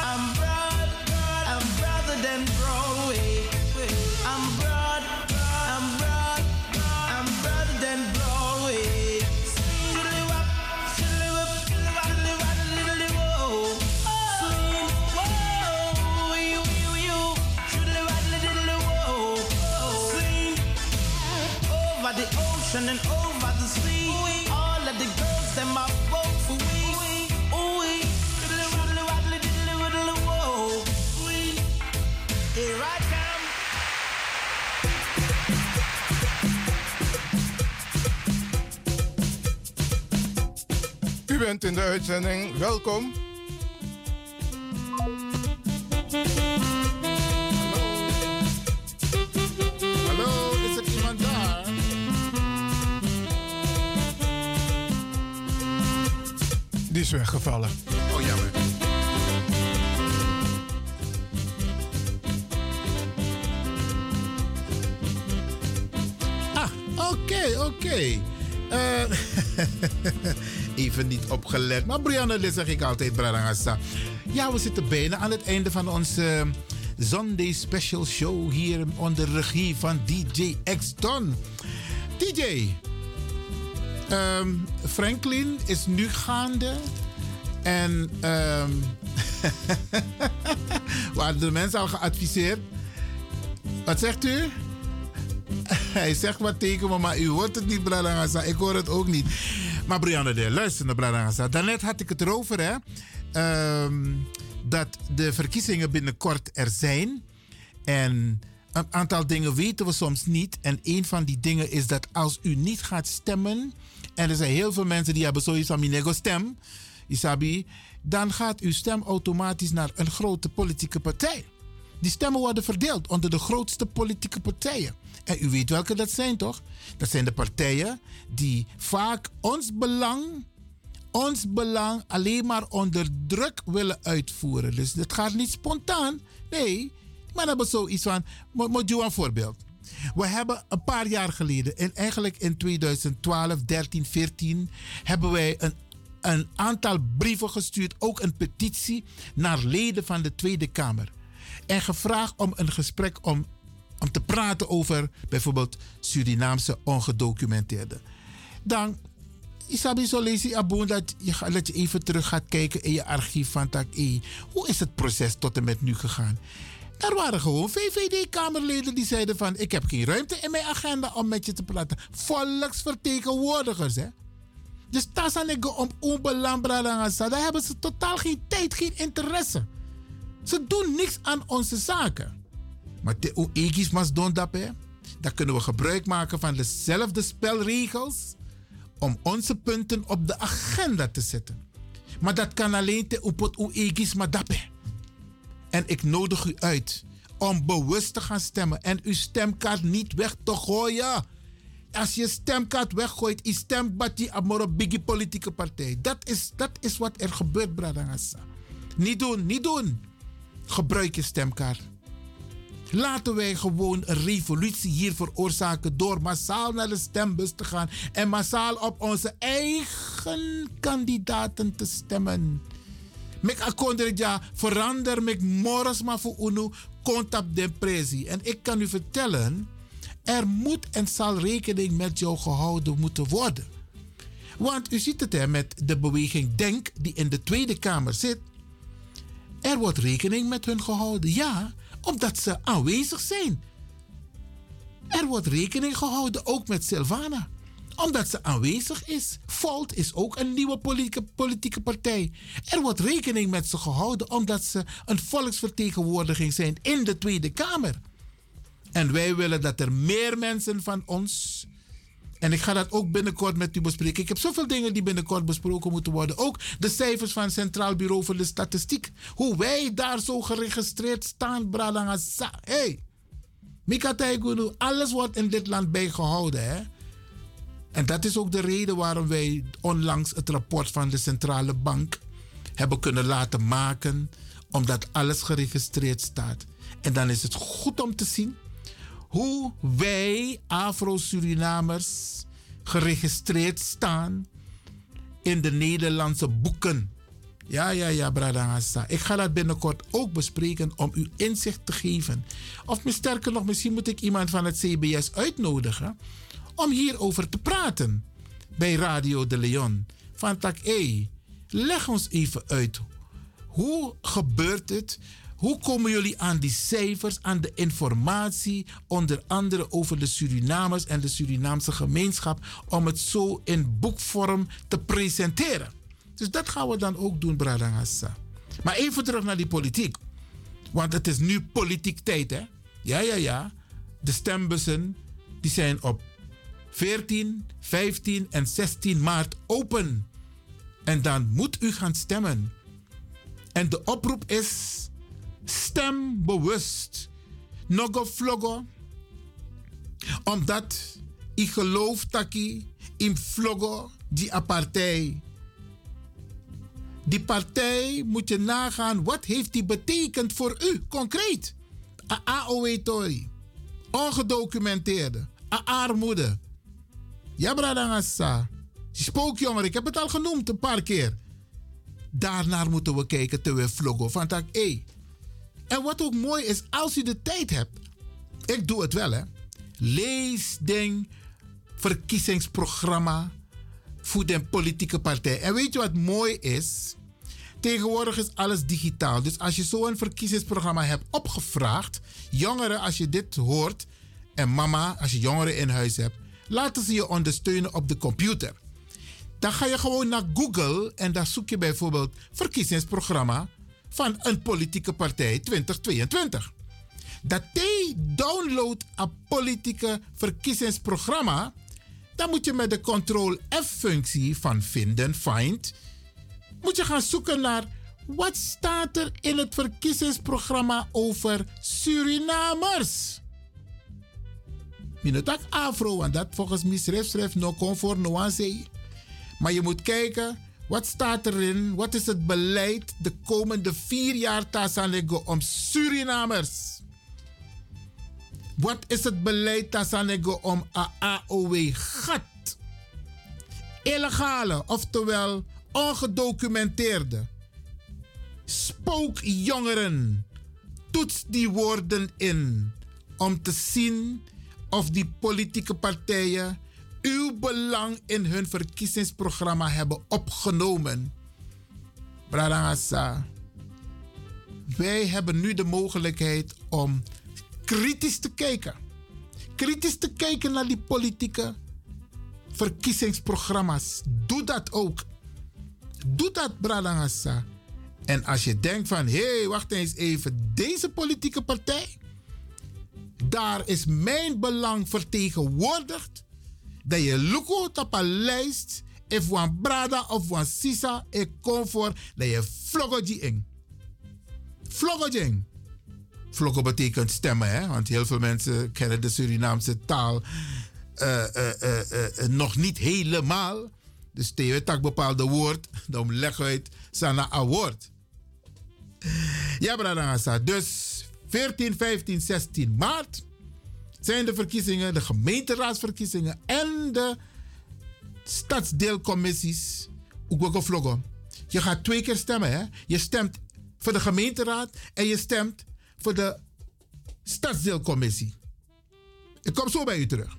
I'm broad, I'm broader than Broadway. I'm broad, I'm broad, I'm broader than Broadway. Over the ocean and over U bent in de uitzending. Welkom. Hallo, is iemand daar? Die is weggevallen. Oh, jammer. Ah, oké, oké. Eh, [LAUGHS] even niet opgelet. Maar Brianna, dit zeg ik altijd, Brarangasa. Ja, we zitten bijna aan het einde van onze Sunday Special Show hier onder regie van DJ X Don. DJ, ehm, Franklin is nu gaande. En ehm [LAUGHS] waren de mensen al geadviseerd? Wat zegt u? [LAUGHS] Hij zegt wat tegen maar u hoort het niet, Bradangasa. Ik hoor het ook niet. Maar Brianna, de, luister naar Bradangasa. Daarnet had ik het erover, hè. Ehm, dat de verkiezingen binnenkort er zijn. En een aantal dingen weten we soms niet. En een van die dingen is dat als u niet gaat stemmen. En er zijn heel veel mensen die hebben zoiets van minego stem. Isabi. Dan gaat uw stem automatisch naar een grote politieke partij. Die stemmen worden verdeeld onder de grootste politieke partijen. En u weet welke dat zijn, toch? Dat zijn de partijen die vaak ons belang, ons belang alleen maar onder druk willen uitvoeren. Dus het gaat niet spontaan. Nee, maar hebben zoiets van. Mo- Moet je een voorbeeld? We hebben een paar jaar geleden, en eigenlijk in 2012, 13, 14, hebben wij een, een aantal brieven gestuurd, ook een petitie naar leden van de Tweede Kamer. En gevraagd om een gesprek om, om te praten over bijvoorbeeld Surinaamse ongedocumenteerden. Dan Isabi lees je aboen dat je, dat je even terug gaat kijken in je archief van tak E. Hoe is het proces tot en met nu gegaan? Er waren gewoon VVD-kamerleden die zeiden van... ik heb geen ruimte in mijn agenda om met je te praten. Volksvertegenwoordigers, hè. Dus tasanego om onbelambra daar hebben ze totaal geen tijd, geen interesse. Ze doen niks aan onze zaken. Maar te oegis mas don hè. Dan kunnen we gebruik maken van dezelfde spelregels om onze punten op de agenda te zetten. Maar dat kan alleen te upot oegis madappe. En ik nodig u uit om bewust te gaan stemmen en uw stemkaart niet weg te gooien. Als je stemkaart weggooit, is stem bati amoro biggie politieke partij. Dat is, dat is wat er gebeurt, Bradangasa. Niet doen, niet doen. Gebruik je stemkaart. Laten wij gewoon een revolutie hier veroorzaken door massaal naar de stembus te gaan en massaal op onze eigen kandidaten te stemmen. Akondreja verander mek moras maar voor unu contact de presi. En ik kan u vertellen, er moet en zal rekening met jou gehouden moeten worden. Want u ziet het hè, met de beweging Denk die in de Tweede Kamer zit. Er wordt rekening met hun gehouden, ja, omdat ze aanwezig zijn. Er wordt rekening gehouden ook met Silvana omdat ze aanwezig is. Volt is ook een nieuwe politieke, politieke partij. Er wordt rekening met ze gehouden omdat ze een volksvertegenwoordiging zijn in de Tweede Kamer. En wij willen dat er meer mensen van ons. En ik ga dat ook binnenkort met u bespreken. Ik heb zoveel dingen die binnenkort besproken moeten worden. Ook de cijfers van het Centraal Bureau voor de Statistiek. Hoe wij daar zo geregistreerd staan, Bralangasa. Hé, hey, Mikataigunu, alles wordt in dit land bijgehouden, hè? En dat is ook de reden waarom wij onlangs het rapport van de Centrale Bank hebben kunnen laten maken, omdat alles geregistreerd staat. En dan is het goed om te zien hoe wij Afro-Surinamers geregistreerd staan in de Nederlandse boeken. Ja, ja, ja, Bradangasa. Ik ga dat binnenkort ook bespreken om u inzicht te geven. Of sterker nog, misschien moet ik iemand van het CBS uitnodigen om hierover te praten bij Radio de Leon. Van tak, hé, leg ons even uit. Hoe gebeurt het? Hoe komen jullie aan die cijfers, aan de informatie, onder andere over de Surinamers en de Surinaamse gemeenschap, om het zo in boekvorm te presenteren? Dus dat gaan we dan ook doen, Bradangassa. Maar even terug naar die politiek. Want het is nu politiek tijd, hè? Ja, ja, ja. De stembussen die zijn op 14, 15 en 16 maart open. En dan moet u gaan stemmen. En de oproep is: stem bewust. Nogo vlogo. Omdat ik geloof ik in vlogo die partij. Die partij moet je nagaan, wat heeft die betekend voor u, concreet? A AOW-tori, ongedocumenteerde, a armoede. Ja, bradangassa. Spookjonger, ik heb het al genoemd een paar keer. Daarnaar moeten we kijken terwijl vloggen van tak E. En wat ook mooi is, als u de tijd hebt, ik doe het wel hè. Lees ding, verkiezingsprogramma voor de politieke partij. En weet je wat mooi is? Tegenwoordig is alles digitaal. Dus als je zo'n verkiezingsprogramma hebt opgevraagd, jongeren, als je dit hoort, en mama, als je jongeren in huis hebt, laten ze je ondersteunen op de computer. Dan ga je gewoon naar Google en dan zoek je bijvoorbeeld verkiezingsprogramma van een politieke partij 2022. dat hij download een politieke verkiezingsprogramma, dan moet je met de Ctrl-F-functie van vinden, find, moet je gaan zoeken naar wat staat er in het verkiezingsprogramma over Surinamers. Minotak afro, want dat volgens mij schrijft schrijft no comfort, no. Maar je moet kijken, wat staat erin? Wat is het beleid de komende vier jaar Tasanego om Surinamers? Wat is het beleid Tasanego om AOW-gat? Illegale, oftewel ongedocumenteerde spookjongeren. Toets die woorden in om te zien of die politieke partijen uw belang in hun verkiezingsprogramma hebben opgenomen. Bradangasa, wij hebben nu de mogelijkheid om kritisch te kijken. Kritisch te kijken naar die politieke verkiezingsprogramma's. Doe dat ook. Doe dat, Bradangasa. En als je denkt van, hé, hey, wacht eens even, deze politieke partij, daar is mijn belang vertegenwoordigd, dat je luko een lijst, if wan brada of wan sisa, kom voor, dat je vloggoji in. Vloggoji Vloggo betekent stemmen, hè? want heel veel mensen kennen de Surinaamse taal eh, eh, eh, nog niet helemaal. Dus tegen tak bepaalde woord, dan leg uit sana een woord. Ja, Bradangasa. Dus 14, 15, 16 maart zijn de verkiezingen, de gemeenteraadsverkiezingen en de stadsdeelcommissies. Je gaat twee keer stemmen. Hè? Je stemt voor de gemeenteraad en je stemt voor de stadsdeelcommissie. Ik kom zo bij u terug.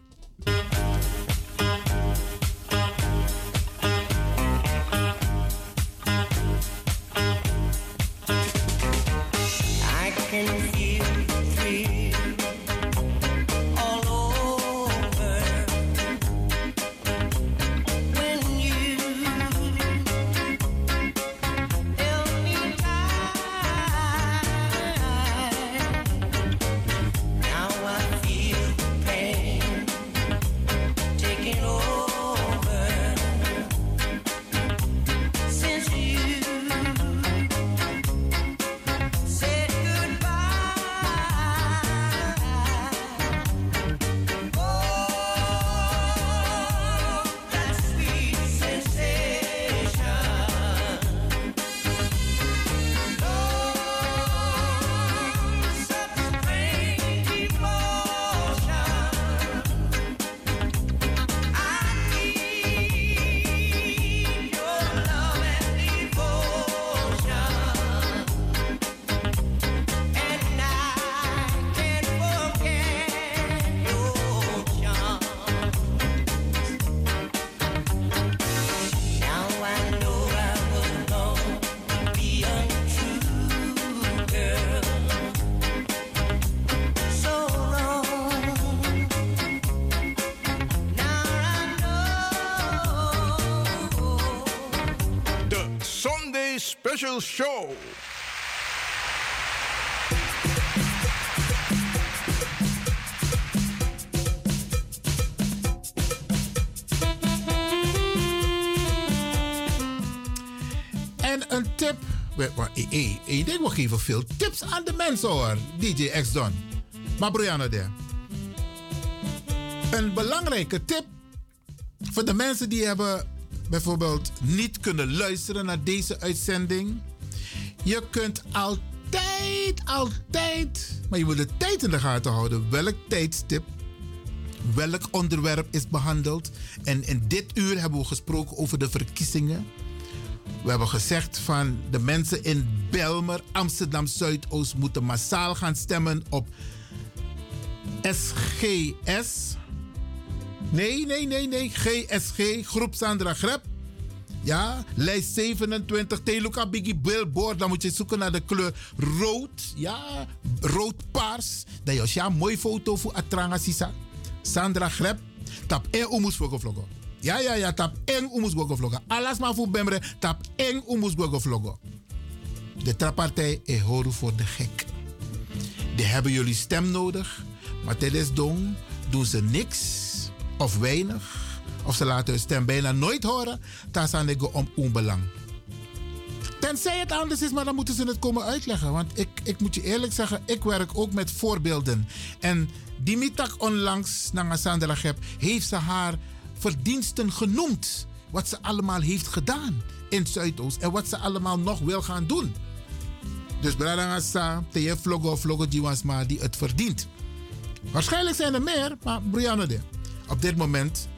Show. En een tip. eh, eh, eh, Ik denk we geven veel tips aan de mensen hoor. DJ X Don. Maar Brianna daar. Een belangrijke tip voor de mensen die hebben bijvoorbeeld niet kunnen luisteren naar deze uitzending. Je kunt altijd, altijd, maar je moet de tijd in de gaten houden. Welk tijdstip, welk onderwerp is behandeld. En in dit uur hebben we gesproken over de verkiezingen. We hebben gezegd van de mensen in Belmer, Amsterdam Zuidoost moeten massaal gaan stemmen op SGS. Nee, nee, nee, nee. GSG, Groep Sandra Grep. Ja, lijst 27, Teluka Biggie Billboard. Dan moet je zoeken naar de kleur rood. Ja, rood-paars. Dat is ja, mooi foto voor Atranga Sisa. Sandra Grep. Tap en umus vlogo Ja, ja, ja, tap en umus vlogo Alles maar voor Bemre. Tap en umus vlogo De trappartij is horen voor de gek. Die hebben jullie stem nodig. Maar tijdens dong doen ze niks of weinig. Of ze laten hun stem bijna nooit horen. Daar staan ik om onbelang. Tenzij het anders is, maar dan moeten ze het komen uitleggen. Want ik, ik moet je eerlijk zeggen, ik werk ook met voorbeelden. En Dimitak onlangs, naar Sandra Gep, heeft ze haar verdiensten genoemd. Wat ze allemaal heeft gedaan in Zuidoost. En wat ze allemaal nog wil gaan doen. Dus Bradangasa, Teye Vlogo, Vlogo die het verdient. Waarschijnlijk zijn er meer, maar Brianna de. Op dit moment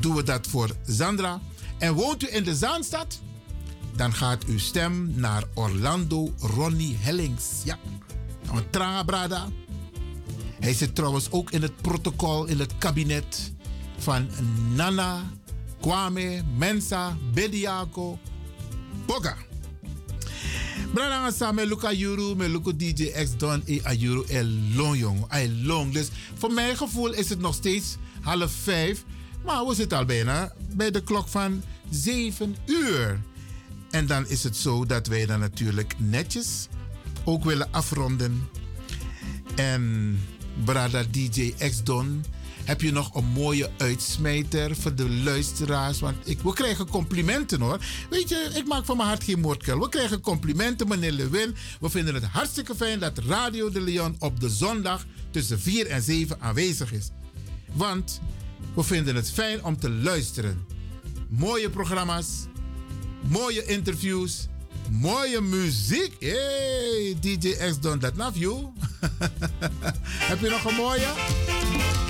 doen we dat voor Zandra. En woont u in de Zaanstad? Dan gaat uw stem naar Orlando Ronnie Hellings. Ja, een tranga brada. Hij zit trouwens ook in het protocol, in het kabinet van Nana, Kwame, Mensa, Bediako, Boga. Brada samen Luca Juru, Luca DJ X Don e Ayuru el long jong. Dus voor mijn gevoel is het nog steeds half vijf. Maar we zitten al bijna bij de klok van 7 uur. En dan is het zo dat wij dan natuurlijk netjes ook willen afronden. En brada DJ X Don, heb je nog een mooie uitsmijter voor de luisteraars? Want ik, we krijgen complimenten hoor. Weet je, ik maak van mijn hart geen moordkuil. We krijgen complimenten, meneer Lewin. We vinden het hartstikke fijn dat Radio de Leon op de zondag tussen 4 en 7 aanwezig is. Want we vinden het fijn om te luisteren. Mooie programma's, mooie interviews, mooie muziek. Hey, DJ X Don, dat love you. [LAUGHS] Heb je nog een mooie?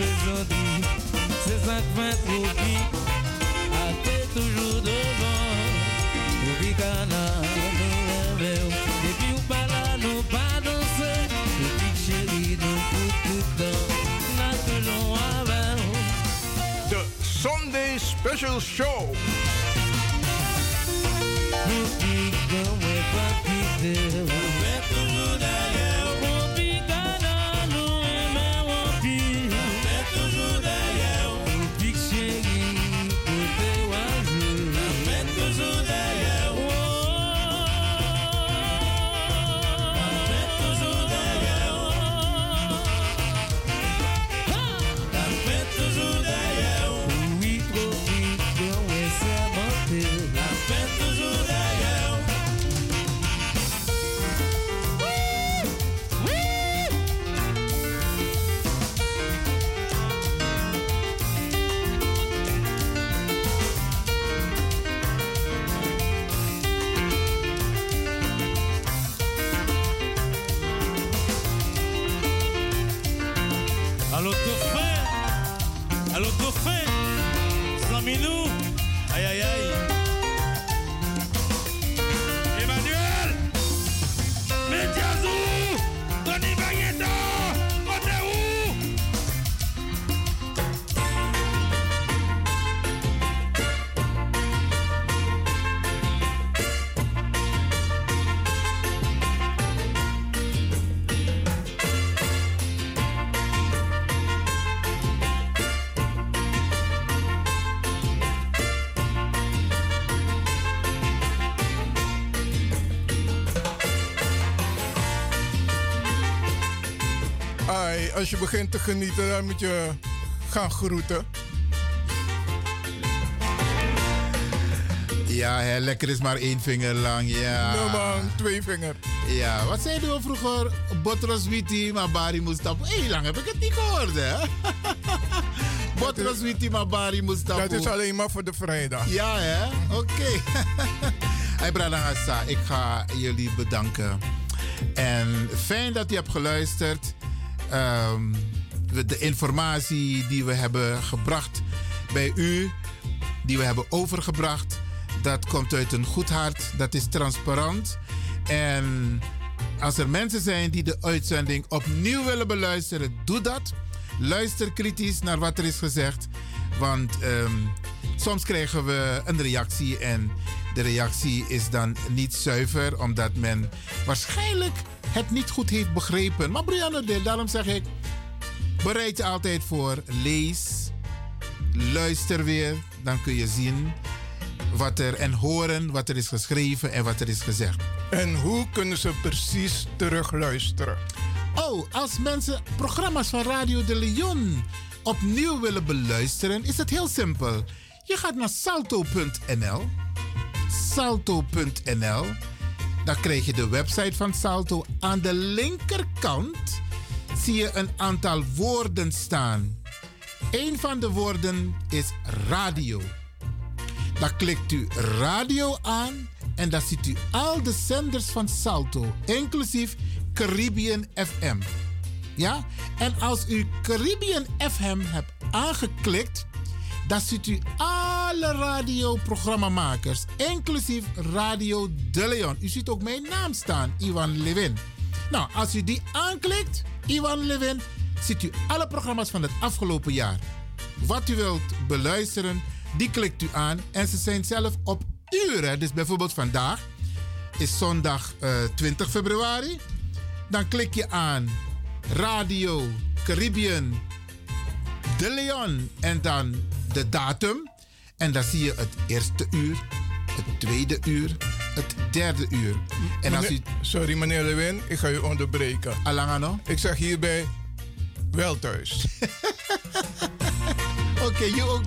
Jouer ni plaisanterie. C'est ça qui fait trop vite, à t'es toujours devant. Au Bicana, nous rêvons, et puis ou pas là, nous pas danser. Le big chéri, nous fout tout le temps, n'a toujours avec. The Sunday Special Show. Allô als je begint te genieten, dan moet je gaan groeten. Ja, hè, lekker is maar één vinger lang. Ja. No man, twee vinger. Ja, wat zeiden we vroeger? Botros witi, maar Bari moest tappen. Hé, lang heb ik het niet gehoord, hè? [LAUGHS] Botros witi, maar Bari moest tappen. Dat is alleen maar voor de vrijdag. Ja, hè? Oké. [LAUGHS] Hey, Bradangasa, ik ga jullie bedanken. En fijn dat je hebt geluisterd. Ehm, de informatie die we hebben gebracht bij u, die we hebben overgebracht, dat komt uit een goed hart. Dat is transparant. En als er mensen zijn die de uitzending opnieuw willen beluisteren, doe dat. Luister kritisch naar wat er is gezegd. Want ehm, soms krijgen we een reactie en de reactie is dan niet zuiver, omdat men waarschijnlijk het niet goed heeft begrepen. Maar Brianna, Deel, daarom zeg ik, bereid je altijd voor. Lees, luister weer, dan kun je zien wat er en horen wat er is geschreven en wat er is gezegd. En hoe kunnen ze precies terugluisteren? Oh, als mensen programma's van Radio de Leon opnieuw willen beluisteren, is het heel simpel. Je gaat naar salto.nl. Salto.nl. Dan krijg je de website van Salto. Aan de linkerkant zie je een aantal woorden staan. Een van de woorden is radio. Dan klikt u radio aan en dan ziet u al de zenders van Salto, inclusief Caribbean FM. Ja? En als u Caribbean FM hebt aangeklikt, dan ziet u alle radioprogrammamakers, inclusief Radio De Leon. U ziet ook mijn naam staan, Iwan Levin. Nou, als u die aanklikt, Iwan Levin, ziet u alle programma's van het afgelopen jaar. Wat u wilt beluisteren, die klikt u aan. En ze zijn zelf op uren. Dus bijvoorbeeld vandaag is zondag eh, 20 februari. Dan klik je aan Radio Caribbean De Leon en dan de datum. En dan zie je het eerste uur, het tweede uur, het derde uur. En als u... Sorry meneer Lewin, ik ga u onderbreken. Alangano? Ik zeg hierbij wel thuis. [LAUGHS] Oké, je ook.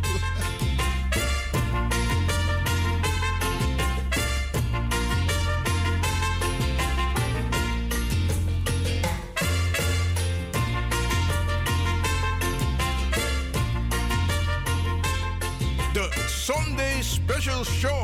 Sunday Special Show